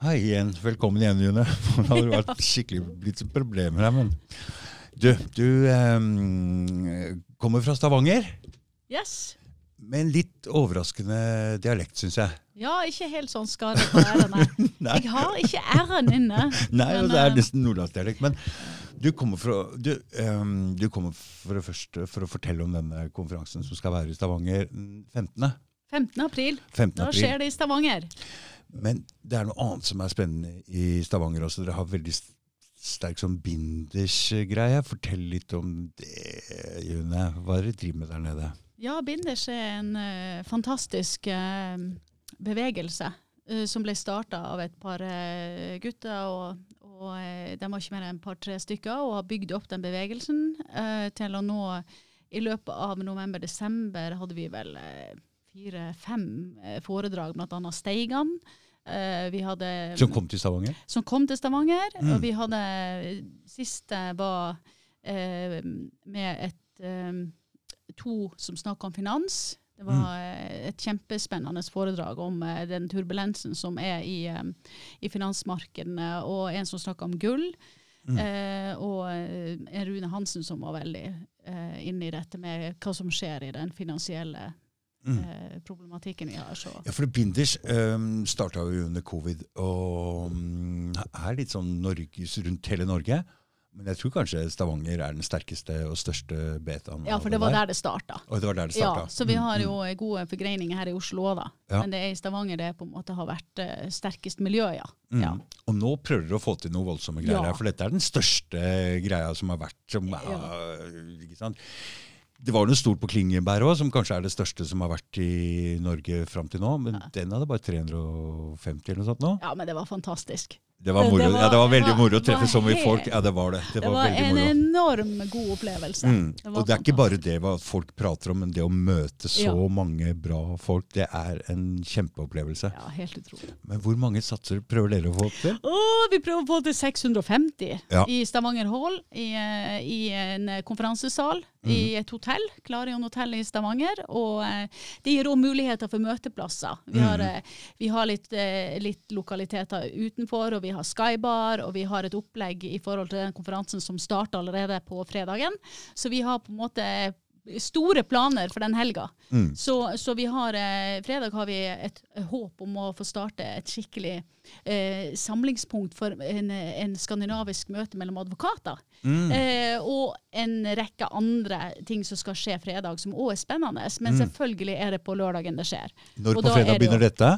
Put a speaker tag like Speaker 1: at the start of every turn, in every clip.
Speaker 1: Hei igjen. Velkommen igjen, June. Det hadde vært skikkelig blitt problemer her, men Du, du um, kommer fra Stavanger
Speaker 2: Yes.
Speaker 1: med en litt overraskende dialekt, syns jeg.
Speaker 2: Ja, ikke helt sånn skadet på r-ene.
Speaker 1: Nei.
Speaker 2: Jeg har ikke r-en inne.
Speaker 1: Nei,
Speaker 2: Men,
Speaker 1: og det er
Speaker 2: eh,
Speaker 1: nesten nordlandsdialekt. Men du kommer, fra, du, um, du kommer for det første for å fortelle om denne konferansen som skal være i Stavanger 15.
Speaker 2: 15. april.
Speaker 1: 15.
Speaker 2: Da skjer det i Stavanger.
Speaker 1: Men det er noe annet som er spennende i Stavanger også. Dere har veldig sterk sånn binders-greie. Fortell litt om det, June. Hva er det dere driver med der nede?
Speaker 2: Ja, binders er en eh, fantastisk eh, bevegelse eh, som ble starta av et par gutter. og, og De var ikke mer enn et par-tre stykker og har bygd opp den bevegelsen til å nå I løpet av november-desember hadde vi vel fire-fem eh, foredrag, bl.a. Steigan. Eh, vi hadde
Speaker 1: Som kom til Stavanger?
Speaker 2: som kom til Stavanger.
Speaker 1: Mm.
Speaker 2: Og vi hadde Siste var eh, med et eh, to som snakka om finans. Det var eh, et kjempespennende foredrag om eh, den turbulensen som er i, eh, i finansmarkedene, og en som snakka om gull. Mm. og eh, Rune Hansen som var veldig eh, inne i dette med hva som skjer i den finansielle eh, problematikken vi har. Så.
Speaker 1: Ja, for Binders um, starta jo under covid og um, er litt sånn Norges, rundt hele Norge. Men jeg tror kanskje Stavanger er den sterkeste og største betaen.
Speaker 2: Ja, for det var der det starta.
Speaker 1: Og det var der det
Speaker 2: Ja, så vi
Speaker 1: Mm,
Speaker 2: har
Speaker 1: mm.
Speaker 2: jo gode forgreininger her i Oslo òg, da.
Speaker 1: Ja.
Speaker 2: Men det er i Stavanger det på en måte har vært uh, sterkest miljø, ja.
Speaker 1: Mm.
Speaker 2: ja.
Speaker 1: Og nå prøver dere å få til noe voldsomme greier her, for dette er den største greia som har vært. Som, uh, ikke sant? Det var noe stort på Klingenberg òg, som kanskje er det største som har vært i Norge fram til nå. Men den hadde bare 350 eller noe sånt nå.
Speaker 2: Ja, men det var fantastisk.
Speaker 1: Det var, moro.
Speaker 2: det var-
Speaker 1: ja, det var veldig moro å treffe så mye folk. Ja, det var det. Det,
Speaker 2: Det
Speaker 1: var,
Speaker 2: var en
Speaker 1: moro.
Speaker 2: enorm god opplevelse.
Speaker 1: Mm.
Speaker 2: Det
Speaker 1: Og det er ikke bare det hva folk prater om, men det å møte så
Speaker 2: Ja.
Speaker 1: mange bra folk, det er en kjempeopplevelse.
Speaker 2: Ja, helt utrolig.
Speaker 1: Men hvor mange satser prøver dere å få til?
Speaker 2: Oh, vi prøver å få til 650
Speaker 1: Ja.
Speaker 2: i Stavanger Hall, i, eh, i en eh, konferansesal,
Speaker 1: Mm.
Speaker 2: i et hotell, Klarion hotell i Stavanger. Og eh, det gir òg muligheter for møteplasser. Vi har,
Speaker 1: mm.
Speaker 2: eh, vi har litt, eh, litt lokaliteter utenfor, og vi har Skybar, og vi har et opplegg i forhold til den konferansen som starter allerede på fredagen. Så vi har på en måte store planer for den helga.
Speaker 1: Mm.
Speaker 2: Så, så vi har, eh, fredag har vi et håp om å få starte et skikkelig eh, samlingspunkt for en, en skandinavisk møte mellom advokater.
Speaker 1: Mm.
Speaker 2: Eh, og en rekke andre ting som skal skje fredag, som òg er spennende. Men
Speaker 1: Mm.
Speaker 2: selvfølgelig er det på lørdagen det skjer.
Speaker 1: Når på
Speaker 2: da
Speaker 1: fredag
Speaker 2: er det
Speaker 1: begynner dette?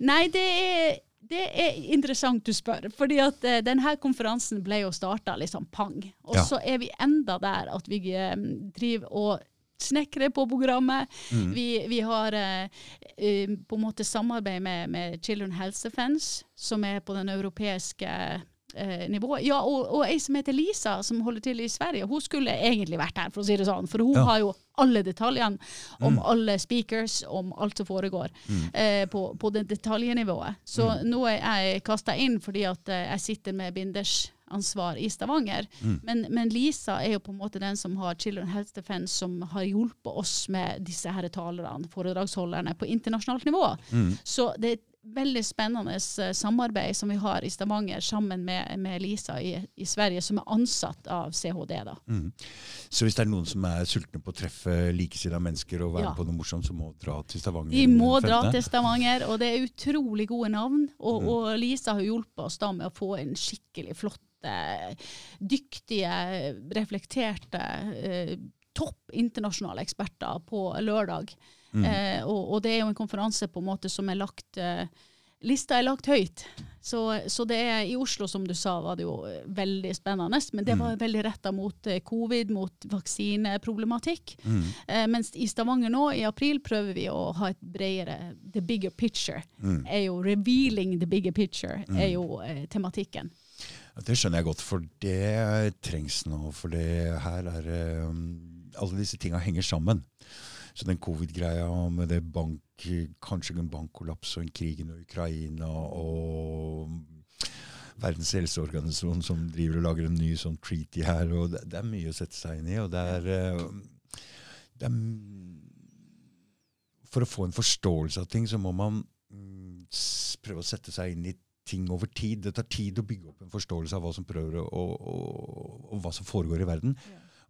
Speaker 2: Nei, det er, det er interessant du spør. fordi at uh, denne konferansen ble jo starta liksom pang. Og
Speaker 1: Ja.
Speaker 2: så er vi enda der at vi um, driver og snekrer på programmet.
Speaker 1: Mm.
Speaker 2: Vi, vi har eh, eh, på en måte samarbeid med, med Children Health Defense, som er på den europeiske eh, nivået. Ja, og, og ei som heter Lisa, som holder til i Sverige, hun skulle egentlig vært her, for å si det sånn. For hun
Speaker 1: Ja.
Speaker 2: har jo alle detaljene om
Speaker 1: Mm.
Speaker 2: alle speakers, om alt som foregår eh, på, på det detaljnivået. Så
Speaker 1: Mm.
Speaker 2: nå er jeg kasta inn fordi at eh, jeg sitter med bindersansvar i Stavanger.
Speaker 1: Mm.
Speaker 2: Men, men Lisa er jo på en måte den som har Children Health Defense, som har hjulpet oss med disse her talerne, foredragsholderne, på internasjonalt nivå.
Speaker 1: Mm.
Speaker 2: Så det er veldig spennende eh, samarbeid som vi har i Stavanger sammen med, med Lisa i, i Sverige, som er ansatt av CHD. da.
Speaker 1: Mm. Så hvis det er noen som er sultne på å treffe likesinnede mennesker og være
Speaker 2: Ja.
Speaker 1: på noe morsomt, så må dra til Stavanger?
Speaker 2: De må dra til Stavanger, og det er utrolig gode navn. Og,
Speaker 1: Mm.
Speaker 2: og Lisa har hjulpet oss da med å få en skikkelig flott dyktige, reflekterte, eh, topp internasjonale eksperter på lørdag.
Speaker 1: Mm.
Speaker 2: Eh, og, og det er jo en konferanse på en måte som er lagt eh, Lista er lagt høyt. Så, så det er i Oslo, som du sa, var det jo eh, veldig spennende. Men det
Speaker 1: Mm.
Speaker 2: var veldig retta mot eh, covid, mot vaksineproblematikk.
Speaker 1: Mm.
Speaker 2: Eh, mens i Stavanger nå, i april, prøver vi å ha et bredere The bigger picture.
Speaker 1: Mm.
Speaker 2: Er jo Revealing the bigger picture
Speaker 1: Mm.
Speaker 2: er jo eh, tematikken.
Speaker 1: Det skjønner jeg godt, for det trengs nå. For det her er eh, Alle disse tinga henger sammen. Så den covid-greia med det bank, kanskje en bankkollaps og en krig i Ukraina og Verdens helseorganisasjon som driver og lager en ny sånn treaty her. og Det, det er mye å sette seg inn i. og det er, eh, det er For å få en forståelse av ting, så må man mm, prøve å sette seg inn i ting over tid. Det tar tid å bygge opp en forståelse av hva som prøver å, og, og hva som foregår i verden.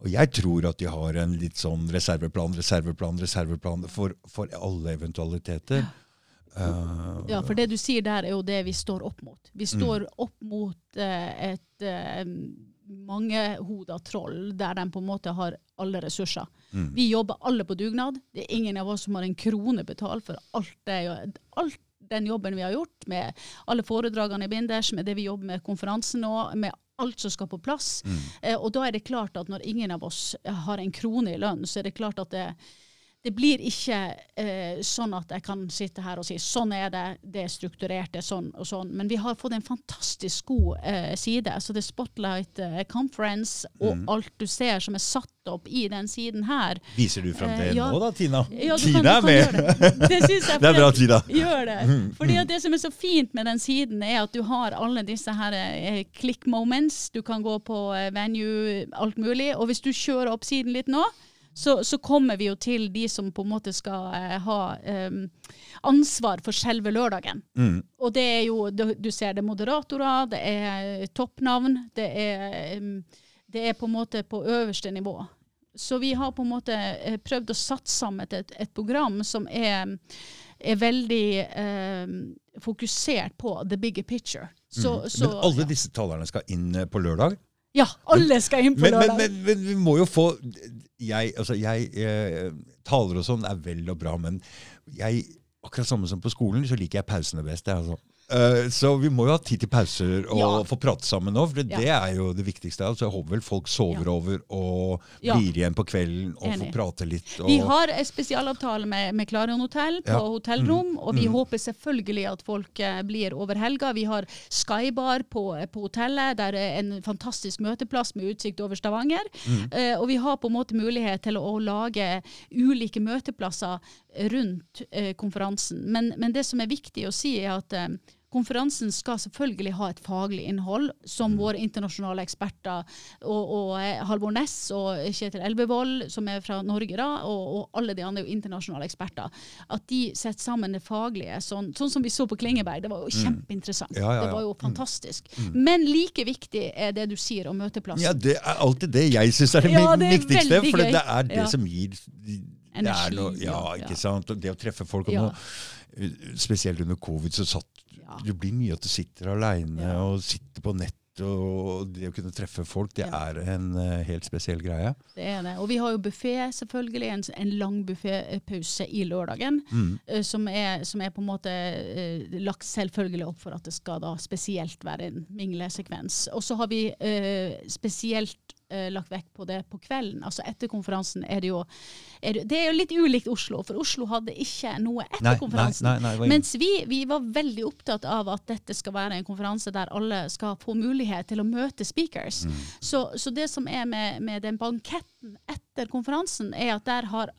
Speaker 1: Og jeg tror at de har en litt sånn reserveplan, reserveplan, reserveplan for, for alle eventualiteter. Uh,
Speaker 2: Ja, for det du sier der, er jo det vi står opp mot. Vi står opp mot uh, et uh, mangehoda troll, der de på en måte har alle ressurser.
Speaker 1: mm.
Speaker 2: Vi jobber alle på dugnad. Det er ingen av oss som har en krone betalt for alt, det, alt den jobben vi har gjort, med alle foredragene i Binders, med det vi jobber med konferansen nå, med alt som skal på plass.
Speaker 1: Mm.
Speaker 2: Eh, og da er det klart at når ingen av oss har en krone i lønn, så er det klart at det, det blir ikke eh, sånn at jeg kan sitte her og si sånn er det, det er strukturert, det er sånn og sånn. Men vi har fått en fantastisk god eh, side. Så det er Spotlight eh, Conference og
Speaker 1: Mm.
Speaker 2: alt du ser som er satt opp i den siden her.
Speaker 1: Viser du fram det
Speaker 2: Eh, ja.
Speaker 1: nå da, Tina?
Speaker 2: Ja,
Speaker 1: Tina
Speaker 2: kan-
Speaker 1: er med!
Speaker 2: Det. Det jeg
Speaker 1: Det er bra, Tina.
Speaker 2: Gjør det. Fordi at det som er så fint med den siden, er at du har alle disse her eh, click moments. Du kan gå på eh, venue, alt mulig. Og hvis du kjører opp siden litt nå, så, så kommer vi jo til de som på en måte skal eh, ha eh, ansvar for selve lørdagen.
Speaker 1: Mm.
Speaker 2: Og det er jo, du, ser det er moderatorer, det er toppnavn, det er, um, det er på en måte på øverste nivå. Så vi har på en måte eh, prøvd å satse sammen et, et program som er, er veldig eh, fokusert på the bigger picture. Så,
Speaker 1: Mm.
Speaker 2: så,
Speaker 1: men alle disse talerne skal inn eh, på lørdag?
Speaker 2: Ja, alle skal inn på
Speaker 1: Men, men,
Speaker 2: lørdag.
Speaker 1: men, men vi må jo få Jeg, altså jeg eh, Taler og sånn er vel og bra, men jeg, akkurat samme som på skolen, så liker jeg pausene best. Jeg, altså. Eh, så vi må jo ha tid til pauser og
Speaker 2: Ja.
Speaker 1: få prate sammen nå, for det,
Speaker 2: Ja.
Speaker 1: det er jo det viktigste. Altså, jeg håper vel folk sover
Speaker 2: Ja.
Speaker 1: over og blir igjen på kvelden og får prate litt. Og,
Speaker 2: Vi har en spesialavtale med, med Klarion hotell på hotellrom, og vi
Speaker 1: Mm.
Speaker 2: håper selvfølgelig at folk eh, blir over helga. Vi har Skybar på, på hotellet, der er en fantastisk møteplass med utsikt over Stavanger.
Speaker 1: Mm.
Speaker 2: Uh, og vi har på en måte mulighet til å, lage ulike møteplasser rundt eh, konferansen. Men, men det som er viktig å si, er at eh, Konferansen skal selvfølgelig ha et faglig innhold, som våre internasjonale eksperter og, og eh, Halvor Ness og Kjetil Elvevold, som er fra Norge, da, og, og alle de andre internasjonale eksperter, at de setter sammen det faglige, sånn, sånn som vi så på Klingeberg. Det var jo kjempeinteressant.
Speaker 1: Ja, ja, ja.
Speaker 2: Det var jo fantastisk. Men like viktig er det du sier om møteplassen.
Speaker 1: ja, det er alltid det jeg syns er det
Speaker 2: Ja, det er
Speaker 1: viktigste, for det er det som gir
Speaker 2: Energi,
Speaker 1: noe, ja, ikke sant? Og det å treffe folk. Og nå, eh, spesielt under covid så satt det blir mye at du sitter aleine og sitter på nett. Og det å kunne treffe folk, det
Speaker 2: Ja.
Speaker 1: er en uh, helt spesiell greie.
Speaker 2: Det er det. Og vi har jo buffé, selvfølgelig. En, en lang buffépause i lørdagen.
Speaker 1: Mm.
Speaker 2: Uh, Som er, som er på en måte uh, lagt selvfølgelig opp for at det skal da spesielt være en minglesekvens. Og så har vi spesielt eh, lagt vekt på det på kvelden. Altså etter konferansen er det jo er det, det er jo litt ulikt Oslo, for Oslo hadde ikke noe etter
Speaker 1: Nei,
Speaker 2: konferansen.
Speaker 1: nei, nei,
Speaker 2: Mens vi, vi var veldig opptatt av at dette skal være en konferanse der alle skal få mulighet til å møte speakers.
Speaker 1: Mm.
Speaker 2: Så, så det som er med, med den banketten etter konferansen, er at der har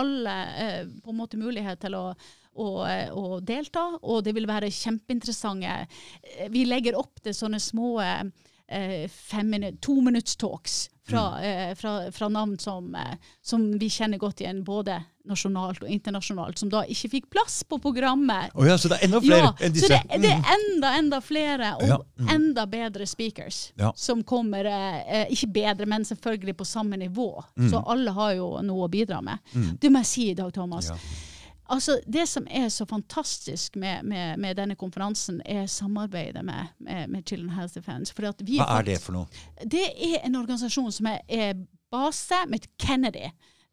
Speaker 2: alle eh, på en måte mulighet til å, å, eh, å delta, og det vil være kjempeinteressante eh, Vi legger opp til sånne små eh, fem minutt, to minutts talks fra, eh, fra, fra navn som, eh, som vi kjenner godt igjen, både nasjonalt og internasjonalt, som da ikke fikk plass på programmet
Speaker 1: Oh ja, så det er enda flere
Speaker 2: ja,
Speaker 1: enn
Speaker 2: så
Speaker 1: disse.
Speaker 2: det, det er enda, enda flere, og
Speaker 1: Ja, mm.
Speaker 2: enda bedre speakers
Speaker 1: Ja.
Speaker 2: som kommer eh, eh, Ikke bedre, men selvfølgelig på samme nivå.
Speaker 1: Mm.
Speaker 2: Så alle har jo noe å bidra med. Det må jeg si, Dag Thomas. Altså, Det som er så fantastisk med, med, med denne konferansen, er samarbeidet med, med, med Children Health Defense. Fordi at vi
Speaker 1: Hva er det for noe?
Speaker 2: Det er en organisasjon som er, er base med Kennedy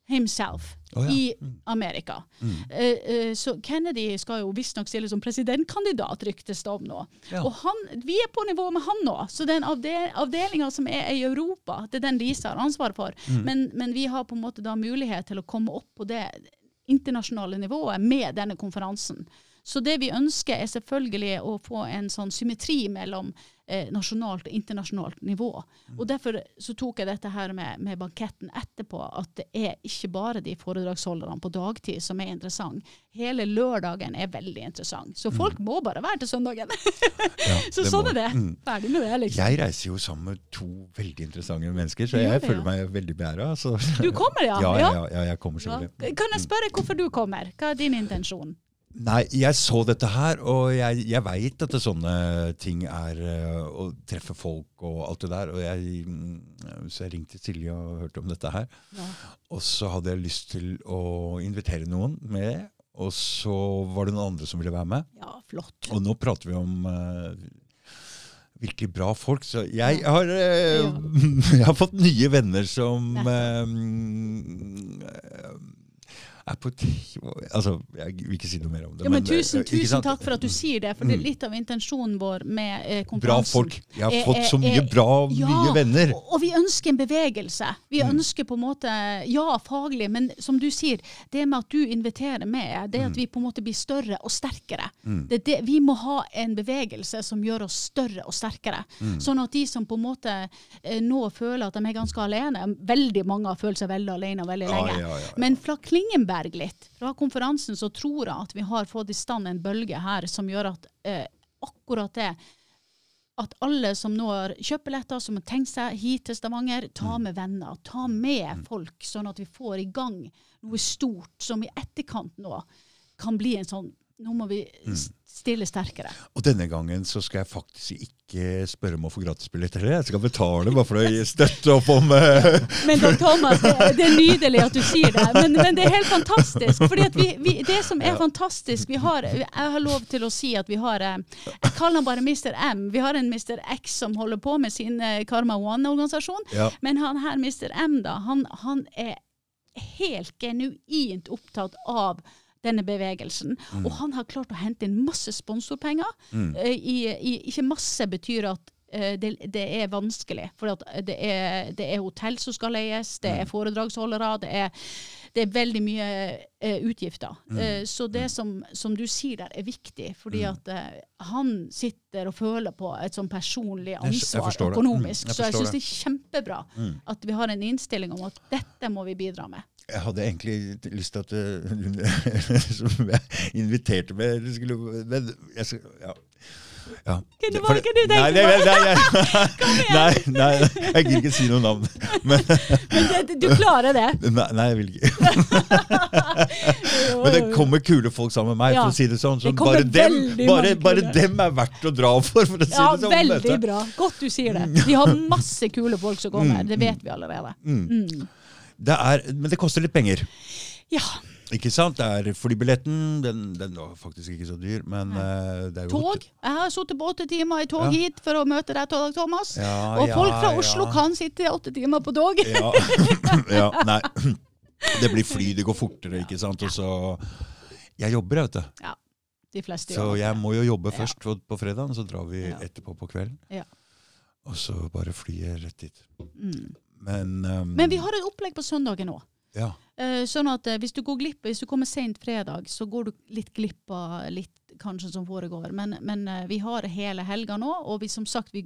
Speaker 2: himself
Speaker 1: oh, ja.
Speaker 2: i Amerika.
Speaker 1: Mm.
Speaker 2: Uh, uh, så Kennedy skal jo visstnok stille som presidentkandidat, ryktes det om nå.
Speaker 1: Ja.
Speaker 2: Og han, vi er på nivå med han nå. Så den avdel avdelinga som er i Europa, det er den Lisa har ansvar for.
Speaker 1: Mm.
Speaker 2: Men, men vi har på en måte da mulighet til å komme opp på det internasjonale nivået med denne konferansen. Så det vi ønsker er selvfølgelig å få en sånn symmetri mellom eh, nasjonalt og internasjonalt nivå. Og Derfor så tok jeg dette her med, med banketten etterpå, at det er ikke bare de foredragsholderne på dagtid som er interessant. Hele lørdagen er veldig interessant. Så folk må bare være til søndagen.
Speaker 1: Ja,
Speaker 2: så sånn
Speaker 1: må-
Speaker 2: er det.
Speaker 1: Mm.
Speaker 2: Ferdig med det, liksom.
Speaker 1: Jeg reiser jo sammen med to veldig interessante mennesker, så jeg
Speaker 2: det,
Speaker 1: føler
Speaker 2: ja.
Speaker 1: meg veldig beæra.
Speaker 2: Du kommer, ja?
Speaker 1: Ja, ja, ja, ja, jeg kommer
Speaker 2: Ja.
Speaker 1: selvfølgelig.
Speaker 2: Kan jeg spørre hvorfor du kommer? Hva er din intensjon?
Speaker 1: Nei, jeg så dette her, og jeg, jeg veit at det sånne ting er eh, å treffe folk og alt det der. Og jeg, mm, så jeg ringte Silje og hørte om dette her.
Speaker 2: Ja.
Speaker 1: Og så hadde jeg lyst til å invitere noen med. Og så var det noen andre som ville være med.
Speaker 2: ja, flott.
Speaker 1: Og nå prater vi om uh, virkelig bra folk. Så jeg har, eh, jeg har fått nye venner som uh, Altså, jeg vil ikke si noe mer om det.
Speaker 2: Ja, men
Speaker 1: eh,
Speaker 2: tusen, tusen takk for at du sier det, for det er
Speaker 1: Mm.
Speaker 2: litt av intensjonen vår med eh,
Speaker 1: Bra folk. Jeg har
Speaker 2: Eh,
Speaker 1: fått så
Speaker 2: eh,
Speaker 1: mye
Speaker 2: eh,
Speaker 1: bra,
Speaker 2: Ja,
Speaker 1: nye venner.
Speaker 2: Og, og vi ønsker en bevegelse. Vi
Speaker 1: Mm.
Speaker 2: ønsker på en måte, ja, faglig, men som du sier, det med at du inviterer med, det
Speaker 1: er
Speaker 2: at vi på en måte blir større og sterkere. Det, det, vi må ha en bevegelse som gjør oss større og sterkere.
Speaker 1: Mm.
Speaker 2: Sånn at de som på en måte eh, nå føler at de er ganske alene, veldig mange har følt seg veldig alene veldig lenge, men fra Klingenberg litt, fra konferansen, så tror jeg at vi har fått i stand en bølge her som gjør at eh, akkurat det at alle som nå har kjøpebilletter, som har tenkt seg hit til Stavanger, ta med venner, ta med folk, sånn at vi får i gang noe stort som i etterkant nå kan bli en sånn Nå må vi stille sterkere.
Speaker 1: Og denne gangen så skal jeg faktisk ikke spørre om å få gratisbilletter. Jeg skal betale bare for å støtte opp om eh,
Speaker 2: Men da, Thomas, det, det er nydelig at du sier det, men, men det er helt fantastisk. fordi vi, vi, Det som er fantastisk vi har, Jeg har lov til å si at vi har eh, Jeg kaller han bare Mr. M. Vi har en Mr. X som holder på med sin eh, Karma One-organisasjon.
Speaker 1: Ja.
Speaker 2: Men han her, Mr. M, da, han, han er helt genuint opptatt av denne bevegelsen.
Speaker 1: Mm.
Speaker 2: Og han har klart å hente inn masse sponsorpenger. Mm. I, i, ikke masse betyr at eh, det, det er vanskelig. For at det, er, det er hotell som skal leies, det
Speaker 1: Mm.
Speaker 2: er foredragsholdere, det er, det er veldig mye eh, utgifter.
Speaker 1: Mm.
Speaker 2: Eh, så det som, som du sier der, er viktig. Fordi at eh, han sitter og føler på et sånn personlig ansvar økonomisk.
Speaker 1: Mm, jeg
Speaker 2: så jeg syns det er kjempebra
Speaker 1: Mm.
Speaker 2: at vi har en innstilling om at dette må vi bidra med.
Speaker 1: Jeg hadde egentlig lyst til at eh, hun som jeg inviterte med skulle, Men jeg skal, ja. ja. For
Speaker 2: var? Hvem du tenkte
Speaker 1: nei, nei, nei, nei, nei, jeg gidder ikke si noe navn. Men,
Speaker 2: Men det, du klarer det.
Speaker 1: nei, nei, jeg vil ikke. Men det kommer kule folk sammen med meg, for å si det sånn. Så
Speaker 2: Det
Speaker 1: bare dem, bare, bare dem er verdt å dra for, for å si
Speaker 2: Ja,
Speaker 1: det sånn.
Speaker 2: veldig bra. Godt du sier det. Vi har masse kule folk som kommer. Det vet vi allerede. Mm.
Speaker 1: Det er, men det koster litt penger.
Speaker 2: Ja.
Speaker 1: Ikke sant? Det er flybilletten. Den, den var faktisk ikke så dyr, men uh, det er jo
Speaker 2: Tog. Jeg har sittet på åtte timer i tog
Speaker 1: Ja.
Speaker 2: hit for å møte deg, Thomas.
Speaker 1: Ja,
Speaker 2: Og folk fra Oslo kan sitte åtte timer på tog.
Speaker 1: Ja. ja, nei. Det blir fly, det går fortere, ikke sant. Og så Jeg jobber, vet du.
Speaker 2: Ja, de fleste
Speaker 1: Så
Speaker 2: gjør
Speaker 1: jeg må jo jobbe først på, fredagen, så drar vi etterpå på kvelden.
Speaker 2: Ja.
Speaker 1: Og så bare flyet jeg rett dit.
Speaker 2: Mm.
Speaker 1: Men, um,
Speaker 2: Men vi har et opplegg på søndagen òg.
Speaker 1: ja.
Speaker 2: Eh, sånn at eh, hvis du går glipp, hvis du kommer sent fredag, så går du litt glipp av litt kanskje som foregår. Men, men eh, vi har hele helga nå, og vi som sagt, vi,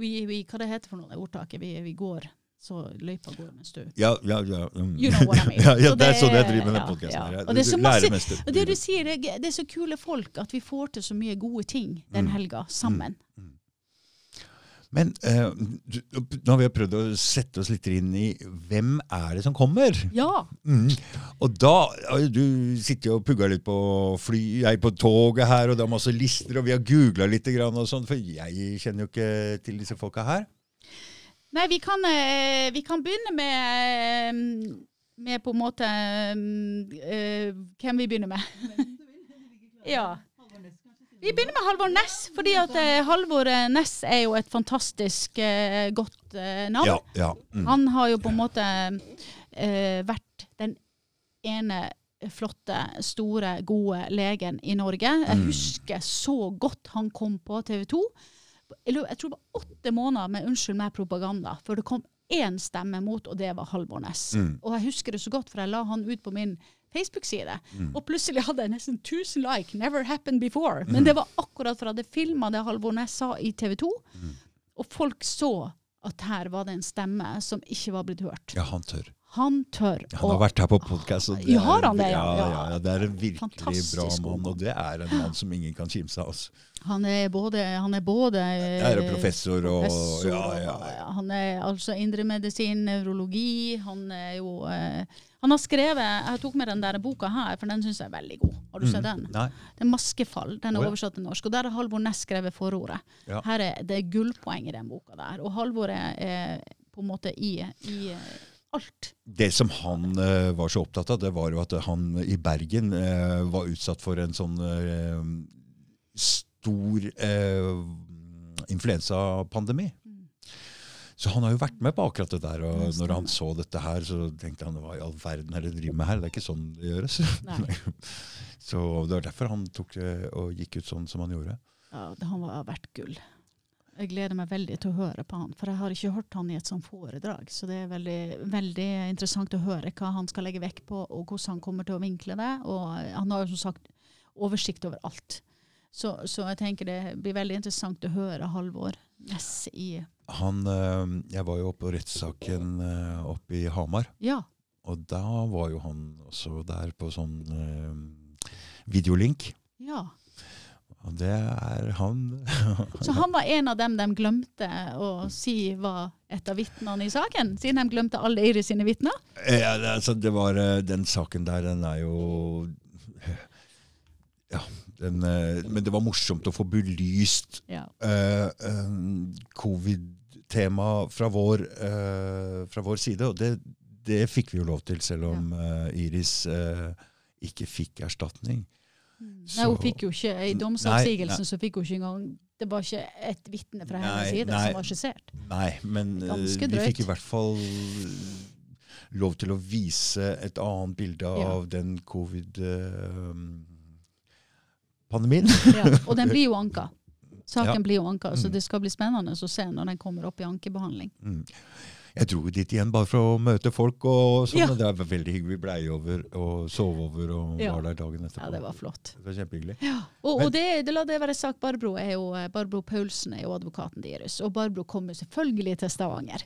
Speaker 2: vi, vi Hva det heter for noe, ordtaket? Vi, vi går så løypa går mens du
Speaker 1: Ja, ja, ja. um.
Speaker 2: You know what I mean.
Speaker 1: ja, ja, det er sånn jeg
Speaker 2: er-
Speaker 1: driver med den podkasten.
Speaker 2: ja. ja. Det så masse- det du sier, det, det er så kule folk at vi får til så mye gode ting den
Speaker 1: Mm.
Speaker 2: helga sammen.
Speaker 1: Men eh, nå har vi prøvd å sette oss litt inn i hvem er det som kommer?
Speaker 2: Ja.
Speaker 1: Mm. Og da Du sitter jo og pugger litt på fly, jeg på toget her, og det er masse lister, og vi har googla litt, grann og sånn, for jeg kjenner jo ikke til disse folka her.
Speaker 2: Nei, vi kan, eh, vi kan begynne med, eh, med på en måte øh, Hvem vi begynner med? ja. Vi begynner med Halvor Ness, fordi at eh, Halvor eh, Ness er jo et fantastisk uh, godt uh, navn.
Speaker 1: Ja, ja. Mm.
Speaker 2: Han har jo på en måte uh, vært den ene flotte, store, gode legen i Norge. Jeg
Speaker 1: Mm.
Speaker 2: husker så godt han kom på TV 2. Jeg tror det var åtte måneder med 'Unnskyld meg' propaganda før det kom én stemme mot, og det var Halvor Ness.
Speaker 1: Mm.
Speaker 2: Og jeg husker det så godt, for jeg la han ut på min Facebook-side.
Speaker 1: Mm.
Speaker 2: Og plutselig hadde jeg nesten 1000 like. Never happened before. Men det var akkurat fra det filma det Halvor Næss sa i TV 2.
Speaker 1: Mm.
Speaker 2: Og folk så at her var det en stemme som ikke var blitt hørt.
Speaker 1: ja, han tør.
Speaker 2: Han tør å
Speaker 1: Han har vært her på podkast.
Speaker 2: Ja, har han det, ja?
Speaker 1: Ja,
Speaker 2: Ja.
Speaker 1: det er en virkelig
Speaker 2: Fantastisk
Speaker 1: bra mann, og det er en mann som ingen kan kimse av. Altså.
Speaker 2: Han er både, han er både
Speaker 1: er professor og
Speaker 2: professor,
Speaker 1: ja, ja, ja.
Speaker 2: Han er altså indremedisin, nevrologi. Han er jo eh, Han har skrevet Jeg tok med den der boka her, for den syns jeg er veldig god. Har du sett den?
Speaker 1: Nei.
Speaker 2: Det er 'Maskefall'. Den er
Speaker 1: oh,
Speaker 2: oversatt til norsk. Og der har Halvor Næss skrevet forordet. Her er Det gullpoeng i den boka der. Og Halvor er, er på en måte i, i alt.
Speaker 1: Det som han uh, var så opptatt av, det var jo at han i Bergen uh, var utsatt for en sånn uh, stor influensapandemi. Så han har jo vært med på akkurat det der. Og når han så dette her, så tenkte han hva i all verden er det de driver med her? Det er ikke sånn det gjøres. Så det var derfor han tok og gikk ut sånn som han gjorde.
Speaker 2: Ja, han var verdt gull. Jeg gleder meg veldig til å høre på han, for jeg har ikke hørt han i et sånt foredrag. Så det er veldig, veldig interessant å høre hva han skal legge vekt på, og hvordan han kommer til å vinkle det. Og han har jo som sagt oversikt over alt. Så, så jeg tenker det blir veldig interessant å høre Halvor Næss i
Speaker 1: Han, eh, jeg var jo oppe på rettssaken eh, oppe i Hamar.
Speaker 2: Ja.
Speaker 1: Og da var jo han også der på sånn eh, videolink.
Speaker 2: ja.
Speaker 1: Og det er han
Speaker 2: Så han var en av dem de glemte å si var et av vitnene i saken? Siden de glemte alle Iris sine vitner?
Speaker 1: ja, det, altså, det var, eh, Den saken der, den er jo Ja. Den, eh, men det var morsomt å få belyst
Speaker 2: Ja.
Speaker 1: uh, uh, covid-tema fra, vår, eh, fra vår side. Og det, det fikk vi jo lov til, selv om eh, Iris eh, ikke fikk erstatning.
Speaker 2: Nei, hun fikk jo ikke, I domsavsigelsen så fikk hun ikke engang Det var ikke et vitne fra hennes side
Speaker 1: nei.
Speaker 2: som var skissert.
Speaker 1: Nei, men eh, vi fikk i hvert fall lov til å vise et annet bilde
Speaker 2: Ja.
Speaker 1: av den covid-pandemien.
Speaker 2: Ja, og den blir jo anka. Saken
Speaker 1: Ja.
Speaker 2: blir jo anka, så
Speaker 1: Mm.
Speaker 2: det skal bli spennende å se når den kommer opp i ankebehandling.
Speaker 1: Mm. Jeg dro dit igjen bare for å møte folk, og sånn,
Speaker 2: Ja.
Speaker 1: og det var veldig hyggelig. Vi blei over og sov over og
Speaker 2: Ja.
Speaker 1: var der dagen etterpå.
Speaker 2: Ja, det var flott.
Speaker 1: Det var kjempehyggelig.
Speaker 2: Og,
Speaker 1: Men-
Speaker 2: og det, det la det være sagt, Barbro er jo, eh, Barbro Paulsen er jo advokaten deres. Og Barbro kommer selvfølgelig til Stavanger.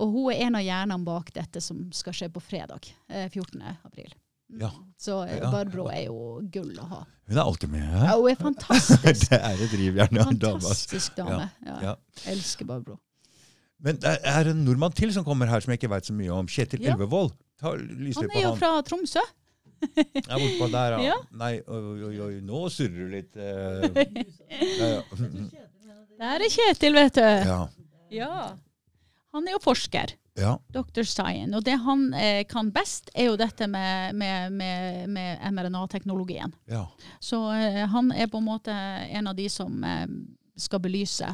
Speaker 2: Og hun er en av hjernene bak dette som skal skje på fredag, eh, 14. april. Mm.
Speaker 1: Ja.
Speaker 2: Så eh, Barbro er jo gull å ha.
Speaker 1: Hun er alltid med.
Speaker 2: Ja, hun er fantastisk.
Speaker 1: det er et drivjern ass.
Speaker 2: Fantastisk dame. Ja.
Speaker 1: Ja.
Speaker 2: Elsker Barbro.
Speaker 1: Men det er en nordmann til som kommer her som jeg ikke veit så mye om. Kjetil
Speaker 2: Ja.
Speaker 1: Elvevold.
Speaker 2: Han er jo
Speaker 1: han.
Speaker 2: fra Tromsø.
Speaker 1: Ja, bortpå der, ja. Nei, oi, oi, oi, nå surrer du litt. eh.
Speaker 2: Der er Kjetil, vet du.
Speaker 1: ja.
Speaker 2: Ja. Han er jo forsker.
Speaker 1: ja.
Speaker 2: Dr. Stein. Og det han eh, kan best, er jo dette med, med, med, med mRNA-teknologien.
Speaker 1: ja.
Speaker 2: Så eh, han er på en måte en av de som eh, skal belyse.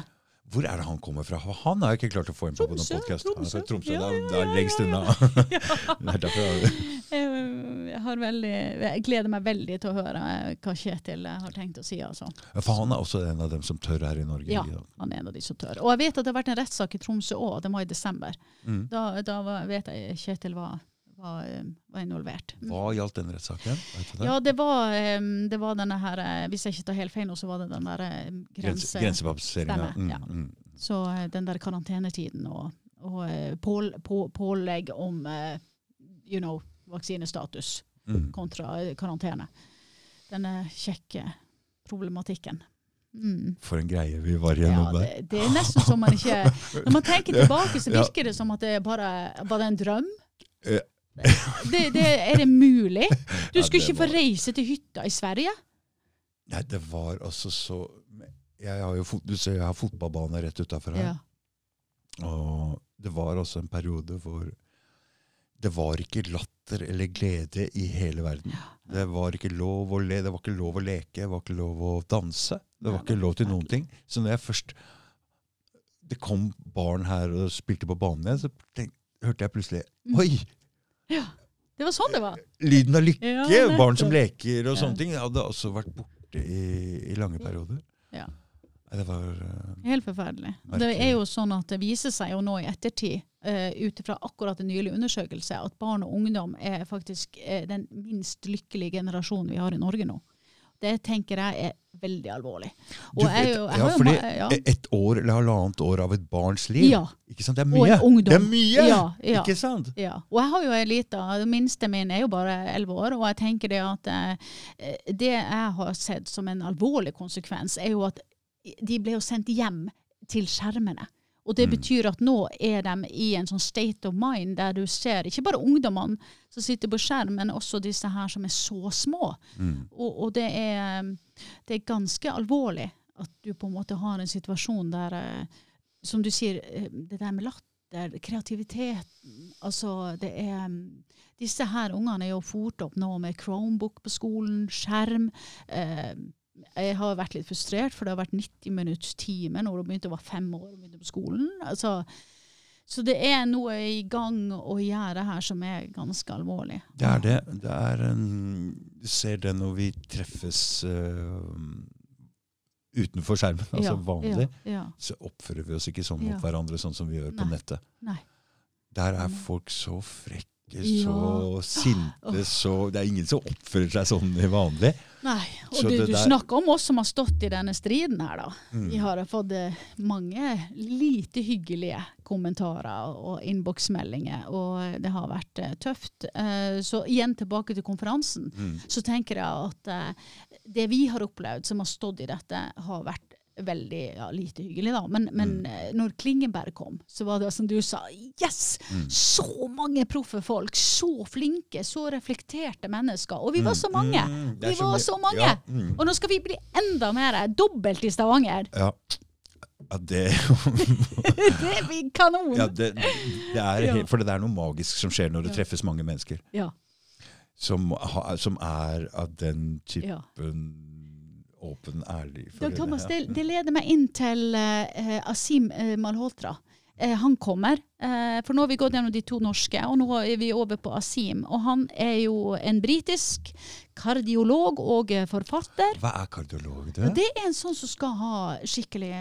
Speaker 1: Hvor er det han kommer fra? Han har jeg ikke klart å få inn på noen er
Speaker 2: Tromsø.
Speaker 1: Tromsø.
Speaker 2: Ja,
Speaker 1: det er,
Speaker 2: ja,
Speaker 1: det er
Speaker 2: ja,
Speaker 1: lengst
Speaker 2: ja.
Speaker 1: unna. det
Speaker 2: Jeg, har veldig, jeg gleder meg veldig til å høre hva Kjetil har tenkt å si. Altså.
Speaker 1: For han er også en av dem som tør her i Norge.
Speaker 2: Ja. Han er en av de som tør. Og jeg vet at det har vært en rettssak i Tromsø òg. Den var i desember.
Speaker 1: Mm.
Speaker 2: Da, da var, vet jeg Kjetil var, var, eh, var involvert. Mm.
Speaker 1: Hva gjaldt den rettssaken? Det?
Speaker 2: Ja, det var, eh, det var denne her eh, Hvis jeg ikke tar helt feil nå, så var det den der
Speaker 1: Grense,
Speaker 2: grense...
Speaker 1: Grensepasseringa.
Speaker 2: Stemmer, ja.
Speaker 1: Mm, mm.
Speaker 2: Så eh, den der karantenetiden og, og pål, på, pålegg om you know, vaksinestatus
Speaker 1: Mm.
Speaker 2: kontra karantene. Denne kjekke problematikken. Mm.
Speaker 1: For en greie vi var gjennom der.
Speaker 2: Ja, det, det er nesten som man ikke Når man tenker tilbake, så
Speaker 1: Ja.
Speaker 2: virker det som at det bare var det en drøm.
Speaker 1: Ja.
Speaker 2: Det, det, er det mulig? Du
Speaker 1: Ja,
Speaker 2: skulle
Speaker 1: det
Speaker 2: ikke få
Speaker 1: var-
Speaker 2: reise til hytta i Sverige?
Speaker 1: Nei, det var altså så Jeg har jo fot, du ser jeg har fotballbane rett utafor her.
Speaker 2: Ja.
Speaker 1: Og det var altså en periode hvor det var ikke latter eller glede i hele verden. Det var ikke lov å le, det var ikke lov å leke, det var ikke lov å danse. Det var ikke lov til noen ting. Så når jeg først Det kom barn her og spilte på banen igjen, så tenk, hørte jeg plutselig
Speaker 2: Mm.
Speaker 1: Oi!
Speaker 2: Det var sånn det var.
Speaker 1: Lyden av lykke!
Speaker 2: Ja,
Speaker 1: barn som leker og
Speaker 2: Ja.
Speaker 1: sånne ting. hadde også vært borte i, i lange perioder.
Speaker 2: Ja.
Speaker 1: Det var uh,
Speaker 2: Helt forferdelig. Merkelig. det er jo sånn at det viser seg jo nå i ettertid, uh, ut ifra akkurat en nylig undersøkelse, at barn og ungdom er faktisk uh, den minst lykkelige generasjonen vi har i Norge nå. Det tenker jeg er veldig alvorlig. Og jeg
Speaker 1: vet-
Speaker 2: jo, jeg
Speaker 1: ja,
Speaker 2: har
Speaker 1: fordi
Speaker 2: ja.
Speaker 1: Et år eller halvannet år av et barns liv
Speaker 2: Ja.
Speaker 1: ikke sant? Det er mye! Det er mye!
Speaker 2: Ja, ja.
Speaker 1: Ikke sant?
Speaker 2: Ja, og jeg har jo ei lita Den minste min er jo bare elleve år, og jeg tenker det at eh, det jeg har sett som en alvorlig konsekvens, er jo at de ble jo sendt hjem til skjermene. Og det
Speaker 1: Mm.
Speaker 2: betyr at nå er de i en sånn state of mind der du ser ikke bare ungdommene som sitter på skjerm, men også disse her som er så små.
Speaker 1: Mm.
Speaker 2: Og, og det, er, det er ganske alvorlig at du på en måte har en situasjon der, eh, som du sier, eh, det der med latter, kreativitet Altså, det er Disse her ungene er jo fort opp nå med Chromebook på skolen, skjerm. Eh, jeg har vært litt frustrert, for det har vært 90 minutts time når hun begynte å være fem år og begynte på skolen. Altså, så det er noe i gang å gjøre her som er ganske alvorlig.
Speaker 1: Det er det. det er en, du ser det når vi treffes uh, utenfor skjermen, altså
Speaker 2: Ja,
Speaker 1: vanlig.
Speaker 2: Ja, ja.
Speaker 1: Så oppfører vi oss ikke sånn mot hverandre sånn som vi gjør på nettet.
Speaker 2: Nei.
Speaker 1: Der er folk så frekke,
Speaker 2: Ja.
Speaker 1: så sinte, så Det er ingen som oppfører seg sånn i vanlig.
Speaker 2: Nei, og du, du snakker om oss som har stått i denne striden her, da.
Speaker 1: Mm.
Speaker 2: Vi har fått eh, mange lite hyggelige kommentarer og innboksmeldinger, og det har vært eh, tøft. Eh, så igjen tilbake til konferansen,
Speaker 1: Mm.
Speaker 2: så tenker jeg at eh, det vi har opplevd som har stått i dette, har vært veldig ja, lite hyggelig, da. Men, men
Speaker 1: Mm.
Speaker 2: eh, når Klingenberg kom, så var det som du sa, yes!
Speaker 1: Mm.
Speaker 2: Så mange proffe folk, så flinke, så reflekterte mennesker. Og vi var så mange!
Speaker 1: Mm,
Speaker 2: Vi var så mange!
Speaker 1: Ja, mm.
Speaker 2: Og nå skal vi bli enda mer, dobbelt i Stavanger.
Speaker 1: ja. ja det,
Speaker 2: det blir kanon!
Speaker 1: ja, det, det er. For det er noe magisk som skjer når det treffes mange mennesker.
Speaker 2: Ja,
Speaker 1: Som, som er av den typen. Åpen, ærlig
Speaker 2: Dag Thomas, det, det leder meg inn til uh, Asim uh, Malhotra. Han kommer. For nå har vi gått gjennom de to norske, og nå er vi over på Asim. Og han er jo en britisk kardiolog og forfatter.
Speaker 1: Hva er kardiolog, du?
Speaker 2: Det er en sånn som skal ha skikkelig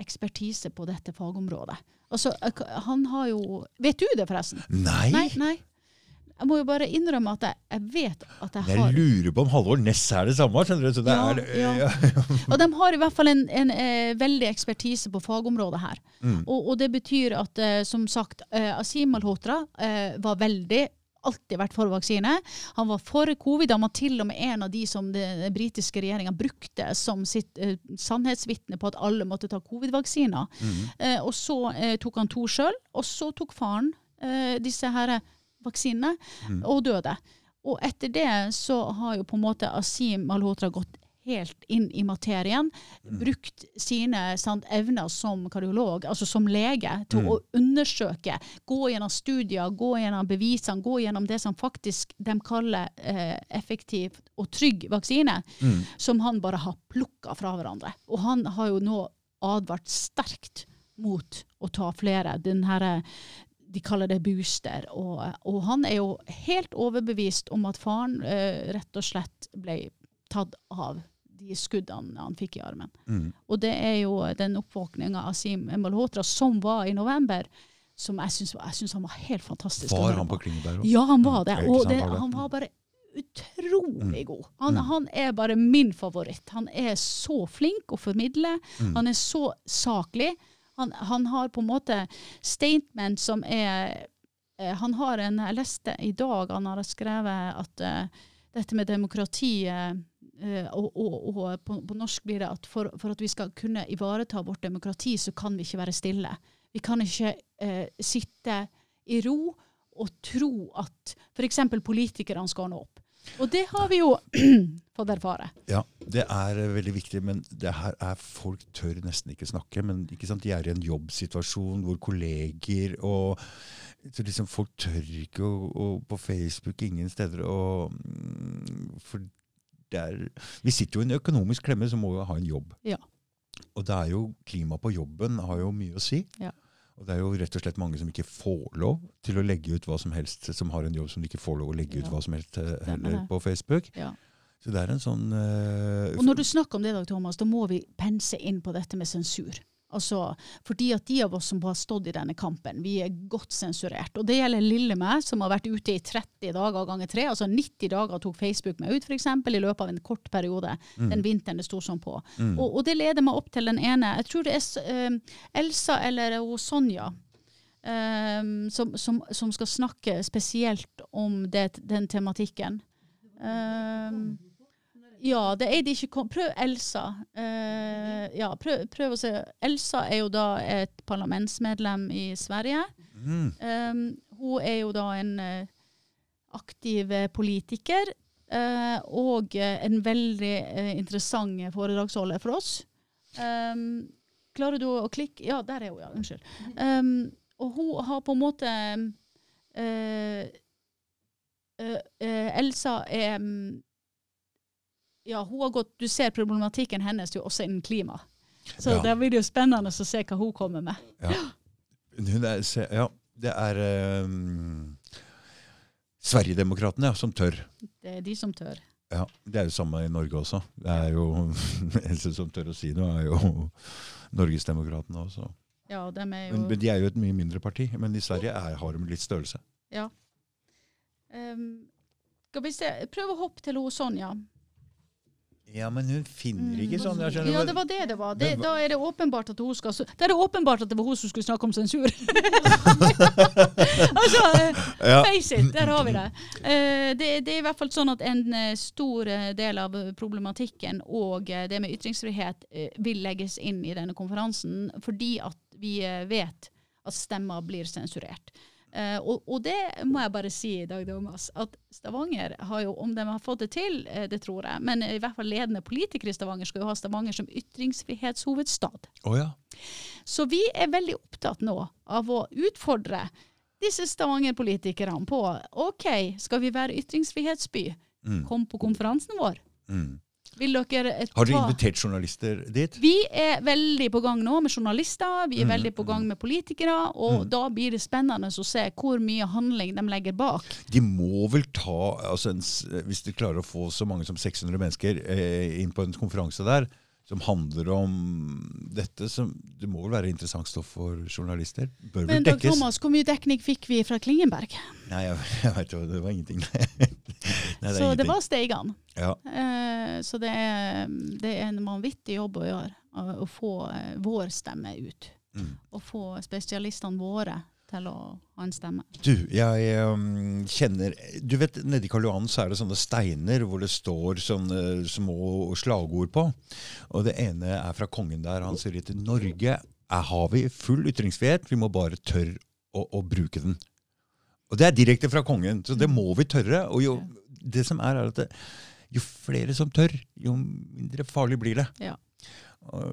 Speaker 2: ekspertise på dette fagområdet. Altså, han har jo Vet du det, forresten?
Speaker 1: Nei!
Speaker 2: Nei, nei. Jeg må jo bare innrømme at jeg, jeg vet at jeg har Jeg
Speaker 1: lurer på om Halvor Ness er det samme. skjønner du? Så det
Speaker 2: Ja,
Speaker 1: er,
Speaker 2: ja. Og de har i hvert fall en, en en veldig ekspertise på fagområdet her.
Speaker 1: Mm.
Speaker 2: Og, og det betyr at, eh, som sagt, eh, Asim Malhotra eh, var veldig Alltid vært for vaksine. Han var for covid. Han var til og med en av de som den britiske regjeringa brukte som sitt eh, sannhetsvitne på at alle måtte ta covid-vaksiner.
Speaker 1: Mm.
Speaker 2: Eh, og så eh, tok han to sjøl, og så tok faren eh, disse her vaksinene,
Speaker 1: Mm.
Speaker 2: og døde. Og etter det så har jo på en måte Asim Malhotra gått helt inn i materien,
Speaker 1: Mm.
Speaker 2: brukt sine sant, evner som kardiolog, altså som lege, til
Speaker 1: Mm.
Speaker 2: å undersøke, gå gjennom studier, gå gjennom bevisene, gå gjennom det som faktisk de kaller eh, effektiv og trygg vaksine
Speaker 1: Mm.
Speaker 2: som han bare har plukka fra hverandre. Og han har jo nå advart sterkt mot å ta flere. Den her, de kaller det booster. Og, og han er jo helt overbevist om at faren eh, rett og slett ble tatt av de skuddene han fikk i armen.
Speaker 1: Mm.
Speaker 2: Og det er jo den oppvåkninga av Sim Malhotra som var i november, som jeg syns, han var helt fantastisk.
Speaker 1: Var han på Klingeberg òg?
Speaker 2: ja, han var det.
Speaker 1: Mm,
Speaker 2: Og det,
Speaker 1: det.
Speaker 2: han var bare utrolig god. Han,
Speaker 1: Mm.
Speaker 2: han er bare min favoritt. Han er så flink å formidle.
Speaker 1: Mm.
Speaker 2: Han er så saklig. Han, han har på en måte statement som er eh, Han har en Jeg leste i dag han har skrevet at uh, dette med demokrati eh, og, og, og på, på norsk blir det at for, for at vi skal kunne ivareta vårt demokrati, så kan vi ikke være stille. Vi kan ikke uh, sitte i ro og tro at f.eks. politikerne skal ordne opp. Og det har vi jo fått erfare.
Speaker 1: Ja, det er eh, veldig viktig, men det her er folk tør nesten ikke snakke. Men ikke sant, de er i en jobbsituasjon hvor kolleger og så liksom Folk tør ikke å, å, på Facebook ingen steder å mm, For det er Vi sitter jo i en økonomisk klemme, så må vi ha en jobb.
Speaker 2: Ja.
Speaker 1: Og det er jo klima på jobben har jo mye å si.
Speaker 2: Ja.
Speaker 1: Og det er jo rett og slett mange som ikke får lov til å legge ut hva som helst, som har en jobb som de ikke får lov å legge ut hva som helst eh, heller på Facebook.
Speaker 2: Ja.
Speaker 1: Så det er en sånn uh,
Speaker 2: Og når du snakker om det, Dag Thomas, da må vi pense inn på dette med sensur. Altså, at de av oss som har stått i denne kampen, vi er godt sensurert. Og det gjelder lille meg, som har vært ute i 30 dager ganger tre. Altså 90 dager tok Facebook meg ut, f.eks., i løpet av en kort periode.
Speaker 1: Mm.
Speaker 2: Den vinteren det sto sånn på. Og, og, det leder meg opp til den ene. Jeg tror det er uh, Elsa eller uh, Sonja. Um, som, som, som, skal snakke spesielt om det, den tematikken. Um, ja, det er det ikke. Prøv Elsa. Uh, ja, prøv, prøv, å se. Elsa er jo da et parlamentsmedlem i Sverige. Mm. Um, hun er jo da en uh, aktiv politiker. Uh, og en veldig interessant foredragsholder for oss. Um, klarer du å klikke Ja, der er hun, ja. Unnskyld. Um, og hun har på en måte Elsa er ja, hun har gått, Du ser problematikken hennes jo også innen klima. Så ja. det blir jo spennende å se hva hun kommer med.
Speaker 1: Ja, er, ja det er um, Sverigedemokraterna som tør.
Speaker 2: Det er de som tør.
Speaker 1: Ja, Det er jo samme i Norge også. Det er jo eneste som tør å si noe, er jo Norgesdemokratene også.
Speaker 2: Ja, de er jo...
Speaker 1: Men, de er jo et mye mindre parti. Men i Sverige er, har de litt størrelse.
Speaker 2: Ja. Um, skal vi se, Prøv å hoppe til hos Sonja.
Speaker 1: Ja, men hun finner ikke sånn. Jeg
Speaker 2: skjønner. Ja, det var det det var. Det, da er det åpenbart at hun skal Da er det åpenbart at det var hun som skulle snakke om sensur. altså, ja. face it, der har vi det. Uh, det. det. er i hvert fall sånn at en uh, stor del av problematikken og det med ytringsfrihet vil legges inn i denne konferansen, fordi at vi vet at stemmer blir sensurert. Uh, og, og, det må jeg bare si, i Dag Thomas, at Stavanger har jo, om de har fått det til, uh, det tror jeg, men i hvert fall ledende politikere i Stavanger skal jo ha Stavanger som ytringsfrihetshovedstad.
Speaker 1: Oh, ja.
Speaker 2: Så vi er veldig opptatt nå av å utfordre disse Stavanger-politikerne på OK, skal vi være ytringsfrihetsby? Mm. Kom på konferansen vår. Mm.
Speaker 1: Har dere invitert journalister dit?
Speaker 2: Vi er veldig på gang nå med journalister. Vi er mm. veldig på gang med politikere. Og mm. da blir det spennende å se hvor mye handling de legger bak.
Speaker 1: De må vel ta altså en, Hvis de klarer å få så mange som 600 mennesker eh, inn på en konferanse der, som handler om dette, som det må vel være interessant stoff for journalister? Bør
Speaker 2: Men Dag Thomas, hvor mye dekning fikk vi fra Klingenberg?
Speaker 1: Nei, jeg, jeg vet jo, det var ingenting.
Speaker 2: Nei, det så det var Steigan.
Speaker 1: Ja.
Speaker 2: Eh, så det er, det er, en vanvittig jobb å gjøre, å, få uh, vår stemme ut. Mm. Å få spesialistene våre til å ha en stemme.
Speaker 1: Du, jeg um, kjenner Du vet, Nedi Karl Johan så er det sånne steiner hvor det står sånne små slagord på. Og det ene er fra kongen der. Han sier til Norge har vi full ytringsfrihet, vi må bare tørre å, å, bruke den. Og det er direkte fra kongen, så det må vi tørre. Og jo, det som er, er at det, jo flere som tør, jo mindre farlig blir det.
Speaker 2: Ja.